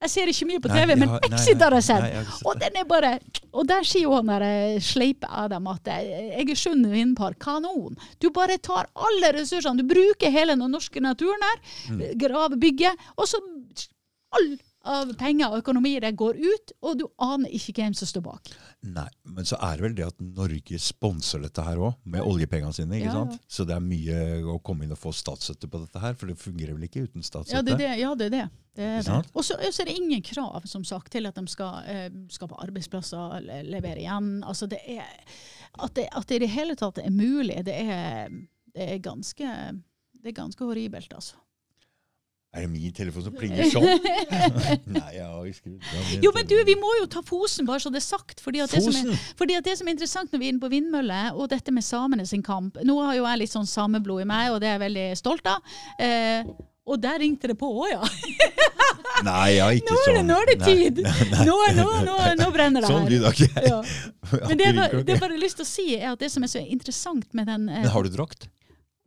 Speaker 2: Jeg ser ikke mye på TV, nei, men har, Exit har jeg sett. Og den er bare Og der sier jo han der eh, sleipe Adam at eh, Egersund vindpark, kanon. Du bare tar alle ressursene. Du bruker hele den norske naturen her. Mm. Bygger. Og så all av penger og økonomi det går ut, og du aner ikke hvem som står bak.
Speaker 1: Nei, men så er det vel det at Norge sponser dette her òg, med oljepengene sine. ikke ja, sant? Ja. Så det er mye å komme inn og få statsstøtte på dette her, for det fungerer vel ikke uten statsstøtte?
Speaker 2: Ja, det er det. Ja, det, er det. det, er det. Og så er det ingen krav som sagt, til at de skal eh, skape arbeidsplasser, levere igjen. Altså det er, at, det, at det i det hele tatt er mulig, det er, det er, ganske, det ganske horribelt, altså.
Speaker 1: Er det min telefon som plinger sånn? Nei, jeg har ikke skrudd
Speaker 2: Jo, men du, vi må jo ta Fosen, bare så det er sagt. Fordi at, det som, er, fordi at det som er interessant når vi er inne på vindmølle, og dette med samene sin kamp Nå har jo jeg litt sånn sameblod i meg, og det er jeg veldig stolt av. Eh, og der ringte det på òg, ja.
Speaker 1: Nei, ja, ikke
Speaker 2: sånn. Nå er det tid! Nå, nå, nå, nå, brenner det
Speaker 1: sånn her. Sånn det ikke. Ja.
Speaker 2: Men det jeg bare har lyst til å si, er at det som er så interessant med den
Speaker 1: eh, Men har du drakt?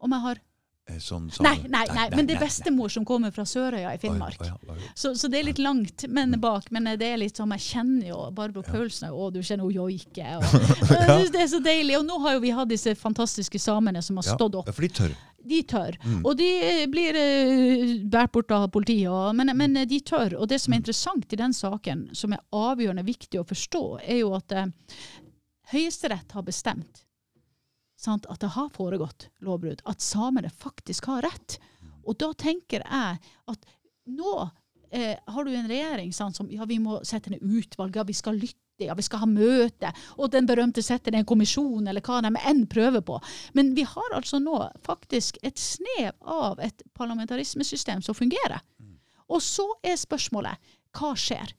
Speaker 2: Om jeg har
Speaker 1: sånn,
Speaker 2: sånn, nei, nei, nei, men det er bestemor som kommer fra Sørøya i Finnmark. Oi, oi, oi. Så, så, det er litt langt men mm. bak. Men det er litt sånn, jeg kjenner jo Barbro Paulsen, og du kjenner jo joike. Og, og det er så deilig. Og nå har jo vi hatt disse fantastiske samene som har stått opp.
Speaker 1: Ja, for de tør.
Speaker 2: De tør. Mm. Og de blir uh, båret bort av politiet, og, men, men, de tør. Og det som er mm. interessant i den saken, som er avgjørende viktig å forstå, er jo at uh, Høyesterett har bestemt sant, at det har foregått lovbrudd, at samene faktisk har rett. Og da tenker jeg at nå eh, har du en regjering sant, som ja, vi må sette ned utvalg, ja, vi skal lytte, ja, vi skal ha møte, og den berømte setter ned en kommisjon, eller hva de enn prøver på. Men vi har altså nå faktisk et snev av et parlamentarismesystem som fungerer. Og så er spørsmålet hva skjer?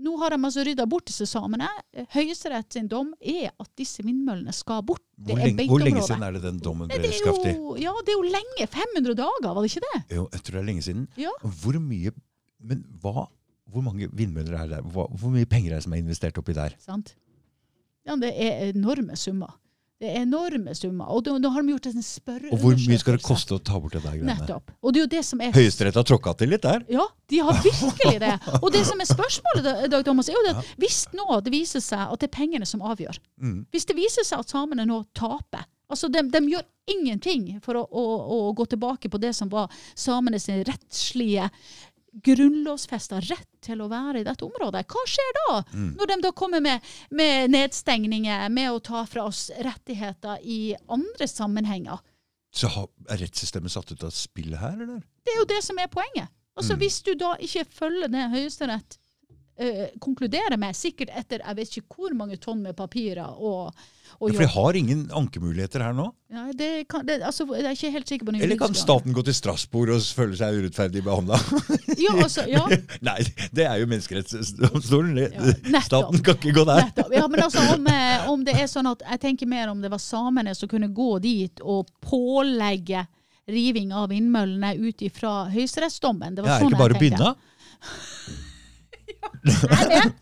Speaker 2: Nå har de altså rydda bort disse samene. Høyesterett sin dom er at disse vindmøllene skal bort.
Speaker 1: Hvor lenge, hvor lenge, siden er det den dommen ble skaftet?
Speaker 2: Ja, det er jo lenge. 500 dager, var det ikke det?
Speaker 1: Jo, jeg tror det er lenge siden.
Speaker 2: Ja.
Speaker 1: Hvor mye Men hva, hvor mange vindmøller er det? Hvor, hvor mye penger er det som er investert oppi der?
Speaker 2: Sant. Ja, det er enorme summer. Det er enorme summer. Og da, har de gjort en spørreundersøkelse.
Speaker 1: Og hvor mye skal det koste å ta bort det der greiene?
Speaker 2: Nettopp. Og det er jo det som er...
Speaker 1: Høyesterett har tråkka til litt der?
Speaker 2: Ja, de har virkelig det. Og det som er spørsmålet, Dag Thomas, er jo det at hvis nå det viser seg at det er pengene som avgjør, mm. hvis det viser seg at samene nå taper Altså, de, de gjør ingenting for å, å, å, gå tilbake på det som var samenes rettslige grunnlovfesta rett til å være i dette området. Hva skjer da?
Speaker 1: Mm.
Speaker 2: Når de da kommer med, med nedstengninger, med å ta fra oss rettigheter i andre sammenhenger.
Speaker 1: Så er rettssystemet satt ut av spillet her, eller?
Speaker 2: Det er jo det som er poenget. Altså
Speaker 1: Mm.
Speaker 2: Hvis du da ikke følger det Høyesterett eh, konkluderer med, sikkert etter jeg vet ikke hvor mange tonn med papirer og, og
Speaker 1: Ja, for de har ingen ankemuligheter her nå?
Speaker 2: Ja, det kan, det, altså, jeg er ikke helt sikker på
Speaker 1: Eller kan staten gå til Strasbourg og føle seg urettferdig behandla?
Speaker 2: Ja, altså, ja,
Speaker 1: Nei, det er jo menneskerettsdomstolen.
Speaker 2: Ja,
Speaker 1: staten kan ikke gå der.
Speaker 2: nettopp. Ja, men altså, om, eh, om det er sånn at Jeg tenker mer om det var samene som kunne gå dit og pålegge riving av vindmøllene ut ifra høyesterettsdommen. Det var
Speaker 1: er
Speaker 2: sånn
Speaker 1: ikke bare å begynne.
Speaker 2: Nei, det-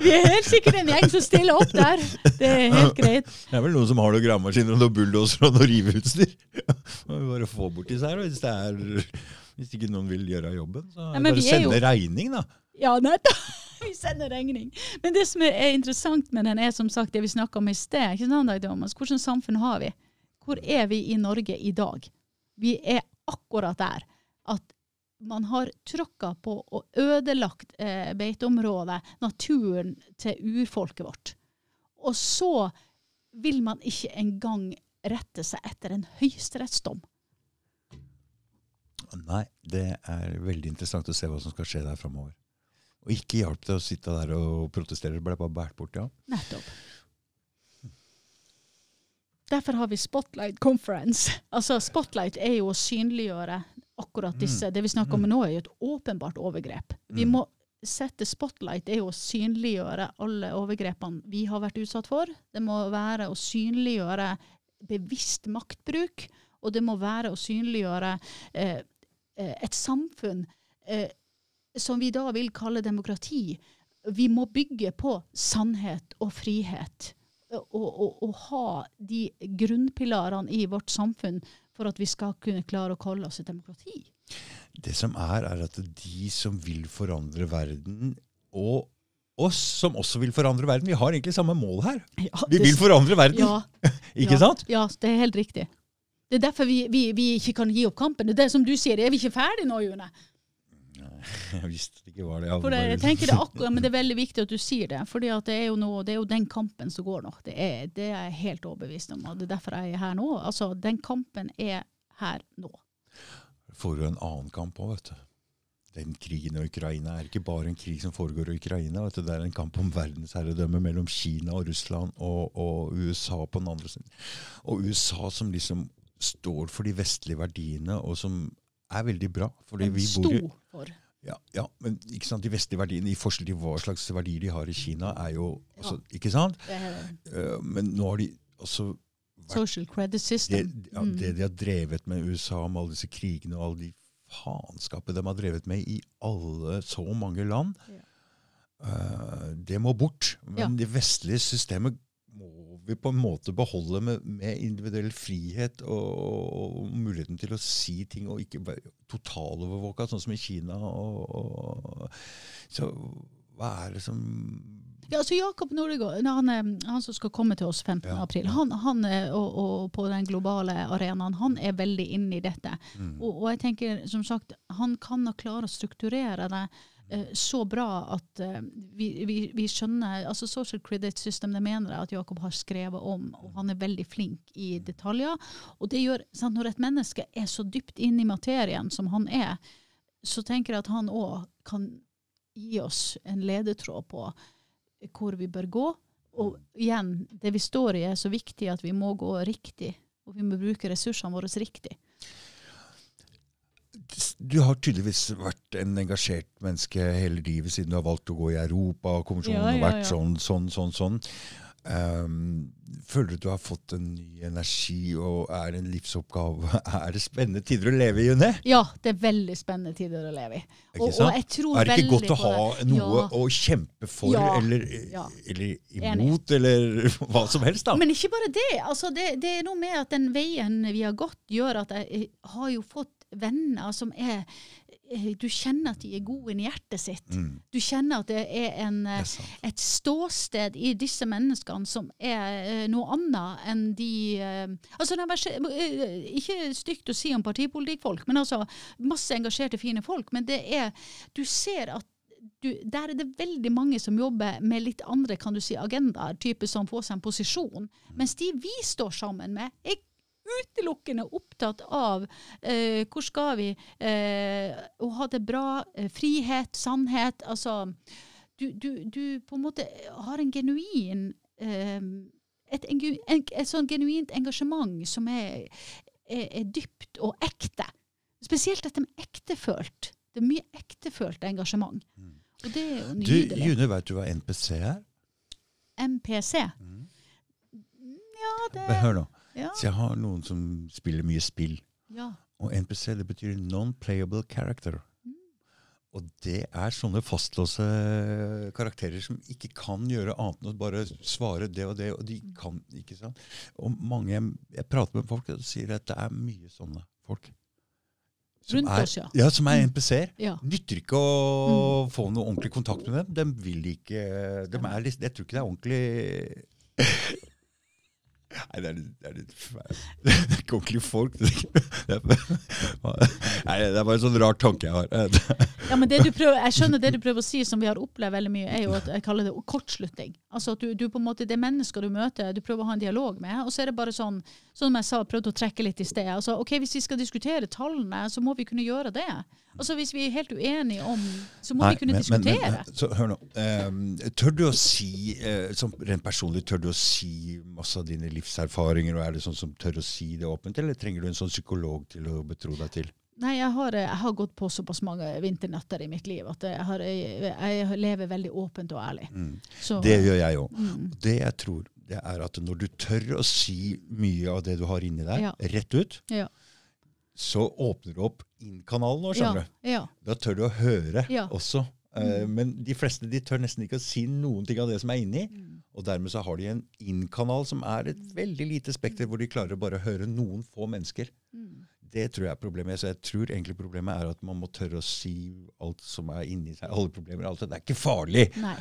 Speaker 2: Vi er helt sikkert en gjeng som stiller opp der. Det er helt greit.
Speaker 1: Det er vel noen som har noen gravemaskiner og noen bulldosere og noe riveutstyr. Bare få bort disse her. Hvis, det er, hvis ikke noen vil gjøre jobben, så
Speaker 2: Ja,
Speaker 1: bare
Speaker 2: sende jo-
Speaker 1: regning, da.
Speaker 2: Ja, nettopp. Vi sender regning. Men det som er, er interessant med den, er som sagt det vi snakka om i sted. ikke sant, Thomas? Hvilket samfunn har vi? Hvor er vi i Norge i dag? Vi er akkurat der at man har tråkka på og ødelagt eh, beiteområdet, naturen til urfolket vårt. Og så vil man ikke engang rette seg etter en høyesterettsdom.
Speaker 1: Nei, det er veldig interessant å se hva som skal skje der framover. Og ikke hjalp det å sitte der og protestere. Det ble bare båret bort, ja.
Speaker 2: Nettopp. Derfor har vi Spotlight Conference. Altså, Spotlight er jo å synliggjøre akkurat disse. Det vi snakker om nå, er jo et åpenbart overgrep. Vi
Speaker 1: Mm.
Speaker 2: må sette spotlight er jo å synliggjøre alle overgrepene vi har vært utsatt for. Det må være å synliggjøre bevisst maktbruk, og det må være å synliggjøre eh, eh, et samfunn eh, som vi da vil kalle demokrati. Vi må bygge på sannhet og frihet. Og, og, og ha de grunnpilarene i vårt samfunn for at vi skal kunne klare å kalle oss et demokrati.
Speaker 1: Det som er, er at de som vil forandre verden, og oss som også vil forandre verden, vi har egentlig samme mål her.
Speaker 2: Ja,
Speaker 1: Vi vil forandre verden,
Speaker 2: ja,
Speaker 1: ikke
Speaker 2: ja,
Speaker 1: sant?
Speaker 2: Ja, det er helt riktig. Det er derfor vi, vi, vi ikke kan gi opp kampen. Det er som du sier, er vi ikke ferdige nå, June?
Speaker 1: Jeg visste det ikke var det.
Speaker 2: For jeg tenker det er akkurat, men det er veldig viktig at du sier det. For det, det er jo den kampen som går nå. Det er, det er jeg helt overbevist om. og Det er derfor jeg er her nå. Altså, Den kampen er her nå.
Speaker 1: får du en annen kamp òg, vet du. Den krigen i Ukraina er ikke bare en krig som foregår i Ukraina. Vet du. Det er en kamp om verdensherredømme mellom Kina og Russland og, og USA på den andre siden. Og USA som liksom står for de vestlige verdiene, og som er veldig bra. Fordi
Speaker 2: Den
Speaker 1: vi bor
Speaker 2: jo, for.
Speaker 1: ja, ja, men ikke sant, de vestlige verdiene, i forskjell til hva slags verdier de har i Kina, er jo altså, Ikke sant?
Speaker 2: Det er
Speaker 1: Eh, men nå har de også
Speaker 2: social credit
Speaker 1: det,
Speaker 2: system.
Speaker 1: ja,
Speaker 2: Mm.
Speaker 1: det de har drevet med USA, med alle disse krigene og alle de faenskapet de har drevet med i alle så mange land,
Speaker 2: Ja.
Speaker 1: eh, det må bort. Men
Speaker 2: Ja.
Speaker 1: det vestlige systemet vi på en måte beholde med, med individuell frihet og, og muligheten til å si ting og ikke være totalovervåka, sånn som i Kina. Og, og, så hva er det som
Speaker 2: Ja, altså Jakob Nordegård, han, er- han som skal komme til oss 15.
Speaker 1: Ja.
Speaker 2: april, han, han er, og, og på den globale arenaen, han er veldig inne i dette.
Speaker 1: mm,
Speaker 2: Og, og jeg tenker, som sagt, han kan klare å strukturere det eh, så bra at eh, vi, vi, vi skjønner altså Social credit system det mener jeg at Jakob har skrevet om, og han er veldig flink i detaljer. Og det gjør, sant, Når et menneske er så dypt inn i materien som han er, så tenker jeg at han òg kan gi oss en ledetråd på hvor vi bør gå. Og igjen, det vi står i er så viktig at vi må gå riktig. Og vi må bruke ressursene våre riktig.
Speaker 1: Du har tydeligvis vært en engasjert menneske hele livet siden du har valgt å gå i Europakonvensjonen
Speaker 2: Ja,
Speaker 1: og
Speaker 2: ja,
Speaker 1: vært sånn, sånn, sånn. sånn. Um, føler du du har fått en ny energi og er en livsoppgave? Er det spennende tider å leve i, June?
Speaker 2: Ja, det er veldig spennende tider å leve i. Og, og jeg tror
Speaker 1: Er det ikke godt å ha noe
Speaker 2: Ja.
Speaker 1: å kjempe for,
Speaker 2: Ja.
Speaker 1: eller,
Speaker 2: Ja.
Speaker 1: eller
Speaker 2: Enig.
Speaker 1: imot, eller hva som helst? da?
Speaker 2: Men ikke bare det. Altså, det. Det er noe med at den veien vi har gått, gjør at jeg har jo fått venner som er eh, du kjenner at de er gode inni hjertet sitt.
Speaker 1: Mm.
Speaker 2: Du kjenner at det er en,
Speaker 1: Det
Speaker 2: eh,
Speaker 1: er
Speaker 2: et ståsted i disse menneskene som er eh, noe annet enn de altså det Ikke stygt å si om partipolitikkfolk, men altså masse engasjerte, fine folk. Men det er Du ser at du, der er det veldig mange som jobber med litt andre kan du si, agendaer, type som får seg en posisjon. Mens de vi står sammen med, er utelukkende opptatt av eh, hvor skal vi eh, å ha det bra, eh, frihet, sannhet. Altså du, du, du på en måte har en genuin eh, et, en, en, et sånn genuint engasjement som er, er, er dypt og ekte. Spesielt dette med ektefølt. Det er mye ektefølt engasjement. Og det er jo
Speaker 1: Du,
Speaker 2: nydelig.
Speaker 1: June, vet du hva NPC er?
Speaker 2: MPC.
Speaker 1: Mm.
Speaker 2: Ja, det
Speaker 1: Hør nå.
Speaker 2: Ja,
Speaker 1: Så jeg har noen som spiller mye spill.
Speaker 2: ja.
Speaker 1: Og NPC det betyr non-playable character. Og det er sånne fastlåse karakterer som ikke kan gjøre annet enn å bare svare det og det, og de kan ikke sant. Og mange jeg, prater med folk og sier at det er mye sånne folk. Som
Speaker 2: Rundt
Speaker 1: er,
Speaker 2: oss, ja.
Speaker 1: Ja, som er NPC-er.
Speaker 2: ja.
Speaker 1: Nytter ikke å få noe ordentlig kontakt med dem. De vil ikke de er Jeg tror ikke det er ordentlig Nei, det er litt, det er litt. Det er ordentlige folk. Det er, det er bare en sånn rar tanke jeg har.
Speaker 2: Ja, men prøver, jeg skjønner det du prøver å si, som vi har opplevd veldig mye, er jo at jeg kaller det kortslutning. Altså at du, du på en måte, Det er mennesker du møter, du prøver å ha en dialog med, og så er det bare sånn Som jeg sa, prøvde å trekke litt i sted. altså ok, Hvis vi skal diskutere tallene, så må vi kunne gjøre det. Altså Hvis vi er helt uenige om Så må
Speaker 1: Nei,
Speaker 2: vi kunne
Speaker 1: men- men-
Speaker 2: diskutere.
Speaker 1: men- så hør nå. Ehm, tør du å si, eh, som rent personlig, tør du å si masse av dine livserfaringer, og er det sånn som tør å si det åpent, eller trenger du en sånn psykolog til å betro deg til?
Speaker 2: Nei, jeg har, jeg har gått på såpass mange vinternetter i mitt liv at jeg, har, jeg, jeg lever veldig åpent og ærlig.
Speaker 1: Mm.
Speaker 2: Så,
Speaker 1: Det gjør jeg òg.
Speaker 2: mm,
Speaker 1: Det jeg tror, det er at når du tør å si mye av det du har inni deg,
Speaker 2: Ja.
Speaker 1: rett ut,
Speaker 2: Ja.
Speaker 1: så åpner du opp inn-kanalen nå,
Speaker 2: ja,
Speaker 1: skjønner du.
Speaker 2: ja,
Speaker 1: Da tør du å høre også. Eh,
Speaker 2: Mm.
Speaker 1: Men de fleste de tør nesten ikke å si noen ting av det som er inni.
Speaker 2: Mm.
Speaker 1: Og dermed så har de en inn-kanal som er et veldig lite spekter, hvor de klarer å bare høre noen få mennesker.
Speaker 2: mm.
Speaker 1: Det tror jeg er problemet. Så jeg tror egentlig problemet er at man må tørre å si alt som er inni seg. Alle problemer. Alt det. det er ikke farlig.
Speaker 2: Nei.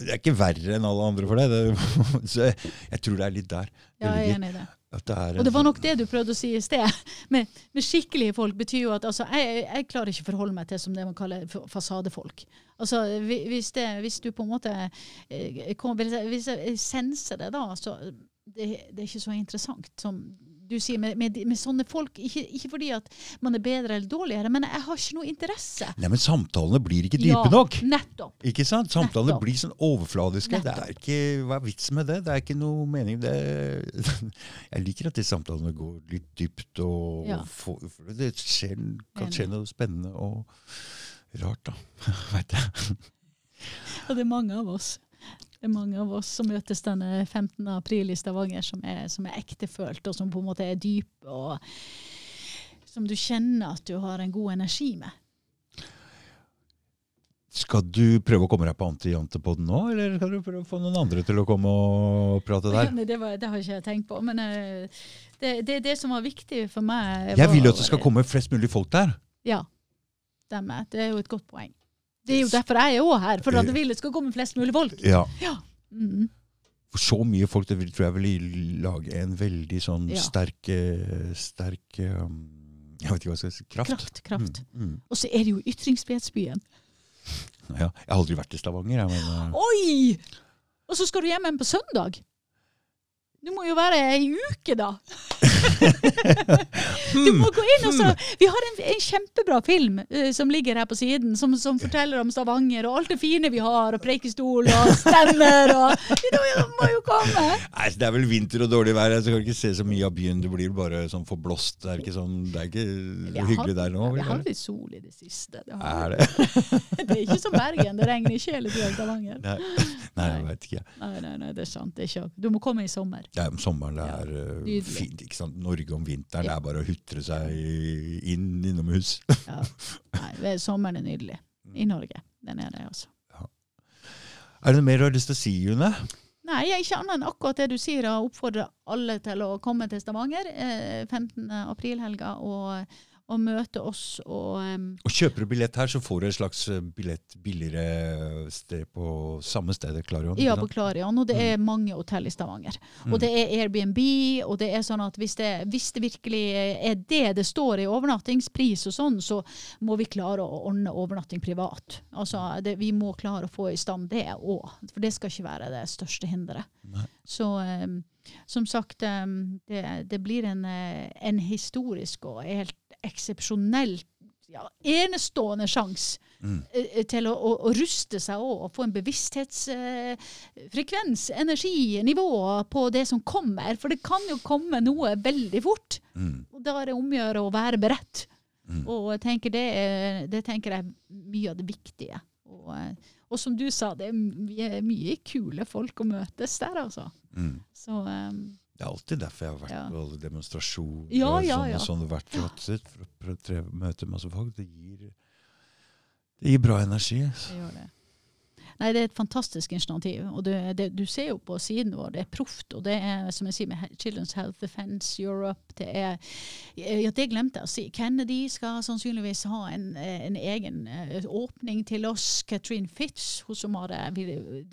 Speaker 1: Det er ikke verre enn alle andre for det. det så jeg, jeg tror det er litt der.
Speaker 2: Ja, jeg er enig i det.
Speaker 1: Det
Speaker 2: Og det var nok det du prøvde å si i sted. Men, men skikkelige folk betyr jo at altså, jeg, jeg klarer ikke å forholde meg til som det man kaller fasadefolk. Altså, hvis, det, hvis du på en måte eh, hvis jeg senser det, da, så det, det er ikke så interessant som du sier med, med, med sånne folk. Ikke, ikke fordi at man er bedre eller dårligere, men jeg har ikke noe interesse.
Speaker 1: Nei, men samtalene blir ikke dype
Speaker 2: Ja,
Speaker 1: nok.
Speaker 2: Nettopp.
Speaker 1: Ikke sant? Samtalene
Speaker 2: Nettopp.
Speaker 1: blir sånn overfladiske. Det er ikke, hva er vitsen med det? Det er ikke noe mening. Det, jeg liker at de samtalene går litt dypt, og,
Speaker 2: Ja.
Speaker 1: og for det skjer, kan skje noe spennende og rart, da. Vet jeg.
Speaker 2: Og det er mange av oss. Det er mange av oss som møtes denne 15. april i Stavanger, som er, som er ektefølt, og som på en måte er dype, og som du kjenner at du har en god energi med.
Speaker 1: Skal du prøve å komme deg på anti-jantepodden nå, eller skal du prøve å få noen andre til å komme og prate der?
Speaker 2: Ja, det, var, det har ikke jeg tenkt på, men uh, det, det det som var viktig for meg.
Speaker 1: Jeg vil jo at det skal komme flest mulig folk der.
Speaker 2: Ja. Det er jo et godt poeng. Det er jo derfor jeg er òg her, for at det vil det skal komme flest mulig folk.
Speaker 1: Ja.
Speaker 2: Ja. Mm.
Speaker 1: For så mye folk, det vil, tror jeg vil lage en veldig sånn
Speaker 2: Ja.
Speaker 1: sterk, eh, sterk um, Jeg vet ikke hva jeg skal si. Kraft.
Speaker 2: Kraft, kraft.
Speaker 1: Mm, mm.
Speaker 2: Og så er det jo ytringsfrihetsbyen.
Speaker 1: Ja, jeg har aldri vært i Stavanger. Jeg, men, eh,
Speaker 2: Oi! Og så skal du hjem igjen på søndag. Du må jo være ei uke, da. Du må gå inn og så Vi har en, en kjempebra film uh, som ligger her på siden, som, som forteller om Stavanger og alt det fine vi har, og Preikestol og stemmer og Du må jo komme!
Speaker 1: Nei, Det er vel vinter og dårlig vær. Jeg skal ikke se så mye av byen. Det blir bare sånn forblåst. Det er ikke, sånn, det er ikke
Speaker 2: har
Speaker 1: hyggelig der nå.
Speaker 2: Vi har litt sol i det siste. Det, har,
Speaker 1: Er det?
Speaker 2: det er ikke som Bergen. Det regner ikke hele tida i Stavanger.
Speaker 1: Nei, nei jeg vet ikke.
Speaker 2: Nei, nei, nei, det er sant. Det er ikke, du må komme i sommer.
Speaker 1: Det er om sommeren det er
Speaker 2: ja,
Speaker 1: fint. ikke sant? Norge om vinteren. Det er bare å hutre seg inn innomhus.
Speaker 2: Ja. Nei, sommeren er nydelig. I Norge. Den er det, altså.
Speaker 1: Er det noe mer du har lyst til å si, June?
Speaker 2: Nei, jeg ikke annet enn akkurat det du sier, og oppfordrer alle til å komme til Stavanger eh, 15. aprilhelga og, og møte oss. Og, um,
Speaker 1: Og kjøper du billett her, så får du et slags eh, billett billigere sted på samme stedet, Klarion.
Speaker 2: ja, på Klarion, og det er mange hotell i Stavanger.
Speaker 1: Mm.
Speaker 2: Og det er Airbnb, og det er sånn at hvis det, hvis det virkelig er det det står i overnattingspris og sånn, så må vi klare å ordne overnatting privat. Altså, det, vi må klare å få i stand det òg, for det skal ikke være det største hinderet.
Speaker 1: Nei.
Speaker 2: Så um, som sagt, det, det blir en, eh, en historisk og helt eksepsjonell ja, enestående sjanse
Speaker 1: Mm.
Speaker 2: eh, til å, å, å ruste seg og få en bevissthetsfrekvens, energi, nivå på det som kommer. For det kan jo komme noe veldig fort.
Speaker 1: Mm.
Speaker 2: Og da er det om å gjøre å være beredt.
Speaker 1: Mm.
Speaker 2: Og tenker det, er, det tenker jeg er mye av det viktige. Og, eh, og som du sa, det er mye, mye kule folk å møtes der, altså.
Speaker 1: Mm.
Speaker 2: Så em,
Speaker 1: Det er alltid derfor jeg har vært
Speaker 2: Ja.
Speaker 1: på alle demonstrasjoner
Speaker 2: Ja, ja, ja.
Speaker 1: og sånne, vært flott for å møte masse folk. Det gir, det gir bra energi.
Speaker 2: det gjør det. Nei, det er et fantastisk initiativ. Og det, det, du ser jo på siden vår, det er proft. Og det er, som jeg sier, med Children's Health Defense Europe Det er Ja, det glemte jeg å si. Kennedy skal sannsynligvis ha en, en egen eh, åpning til oss. Catherine Fitz, hun som har eh,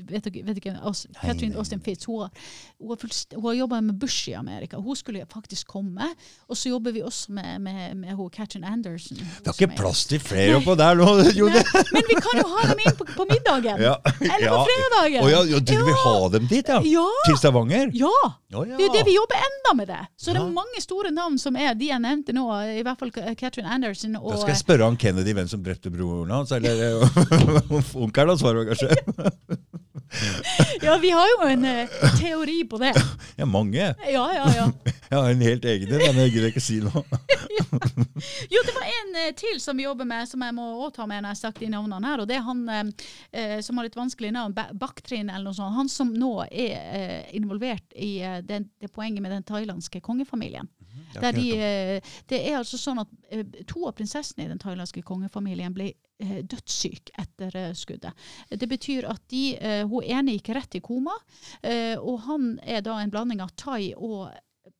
Speaker 2: Vet vet ikke, Aus-
Speaker 1: Nei,
Speaker 2: Catherine Austin. Fitz hun har, hun har, fullst- hun har jobba med Bush i Amerika. Hun skulle faktisk komme. Og så jobber vi også med, med, med hun Catherine Anderson.
Speaker 1: Det er ikke plass til flere oppå der nå, Jone!
Speaker 2: Men vi kan jo ha dem inn på, på middagen!
Speaker 1: Ja.
Speaker 2: Eller på fredagen!
Speaker 1: Å ja, ja, du vil ha dem dit, ja?
Speaker 2: Ja!
Speaker 1: Til Stavanger?
Speaker 2: Ja! Det er jo det vi jobber enda med det. Så det er mange store navn som er de jeg nevnte nå, i hvert fall Katrin Anderson og
Speaker 1: Da skal jeg spørre han Kennedy hvem som drepte broren hans, eller onkelen hans, var det kanskje?
Speaker 2: Ja, vi har jo en eh, teori på det.
Speaker 1: Ja, mange.
Speaker 2: Ja, ja, ja.
Speaker 1: Jeg har en helt egen en, men jeg gidder ikke si noe.
Speaker 2: Jo, det var en eh, til som vi jobber med, som jeg må også ta med når jeg har sagt de navnene her. Og det er han eh, eh, som har litt vanskelig navn, Baktrin eller noe sånt. Han som nå er eh, involvert i eh, den, det poenget med den thailandske kongefamilien.
Speaker 1: Har
Speaker 2: Der de, det er altså sånn at to av prinsessene i den thailandske kongefamilien ble eh, dødssyk etter eh, skuddet. Det betyr at de, eh, hun ene gikk rett i koma, eh, og han er da en blanding av thai og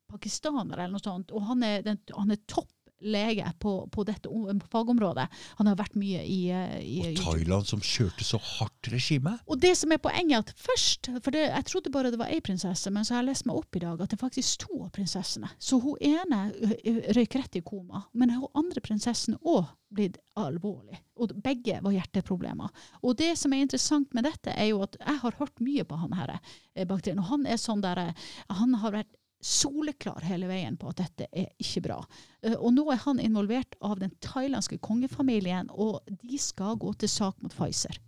Speaker 2: pakistaner eller noe sånt, og han er, den, han er topp lege på, på dette fagområdet. Han har vært mye i, eh, i
Speaker 1: Og Thailand som kjørte så hardt regime?
Speaker 2: og det som er poenget, at først For det, jeg trodde bare det var ei prinsesse, men så har jeg lest meg opp i dag at det er faktisk to av prinsessene. Så hun ene ø, ø, røyk rett i koma, men hun andre prinsessen òg blitt alvorlig. Og begge var hjerteproblemer. Og det som er interessant med dette, er jo at jeg har hørt mye på han her, eh, Bakterien, og han er sånn der eh, Han har vært soleklar hele veien på at dette er ikke bra. Eh, Og nå er han involvert av den thailandske kongefamilien, og de skal gå til sak mot Pfizer.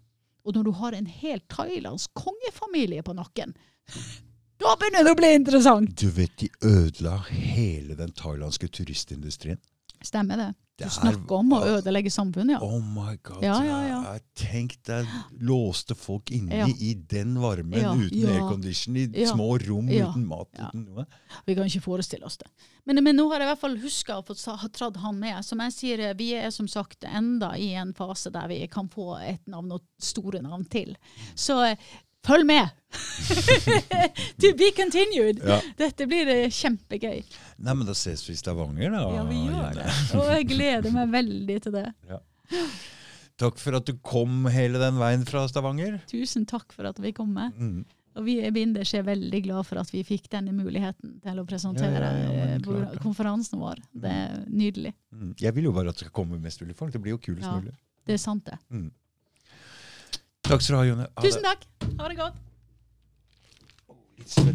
Speaker 2: Og når du har en helt thailandsk kongefamilie på nakken, da begynner det å bli interessant!
Speaker 1: Du vet, de ødela hele den thailandske turistindustrien.
Speaker 2: Stemmer det. Du
Speaker 1: er-
Speaker 2: snakker om å ødelegge samfunnet, ja.
Speaker 1: Oh my god.
Speaker 2: Ja, ja, ja.
Speaker 1: Jeg Tenk deg låste folk inne i den varmen uten aircondition, i små rom uten mat. Uten noe.
Speaker 2: Vi kan ikke forestille oss det. Men, men nå har jeg i hvert fall huska å få tradd han med. Som jeg sier, vi er som sagt enda i en fase der vi kan få et navn og store navn til. Så følg med! to be continued! Dette blir eh, kjempegøy.
Speaker 1: Nei, men da ses vi i Stavanger, da.
Speaker 2: Ja, vi gjør det. Og jeg gleder meg veldig til det.
Speaker 1: Takk for at du kom hele den veien fra Stavanger.
Speaker 2: Tusen takk for at vi kom med.
Speaker 1: Mm.
Speaker 2: Og vi i Binders er veldig glad for at vi fikk denne muligheten til å presentere
Speaker 1: Ja, ja, ja,
Speaker 2: konferansen vår. Det er nydelig.
Speaker 1: Mm. Jeg vil jo bare at det skal komme mest mulig folk. Det blir jo kulest
Speaker 2: Ja.
Speaker 1: mulig.
Speaker 2: Det er sant, det.
Speaker 1: Mm. Takk skal du ha, Jone.
Speaker 2: Tusen takk. Ha det godt.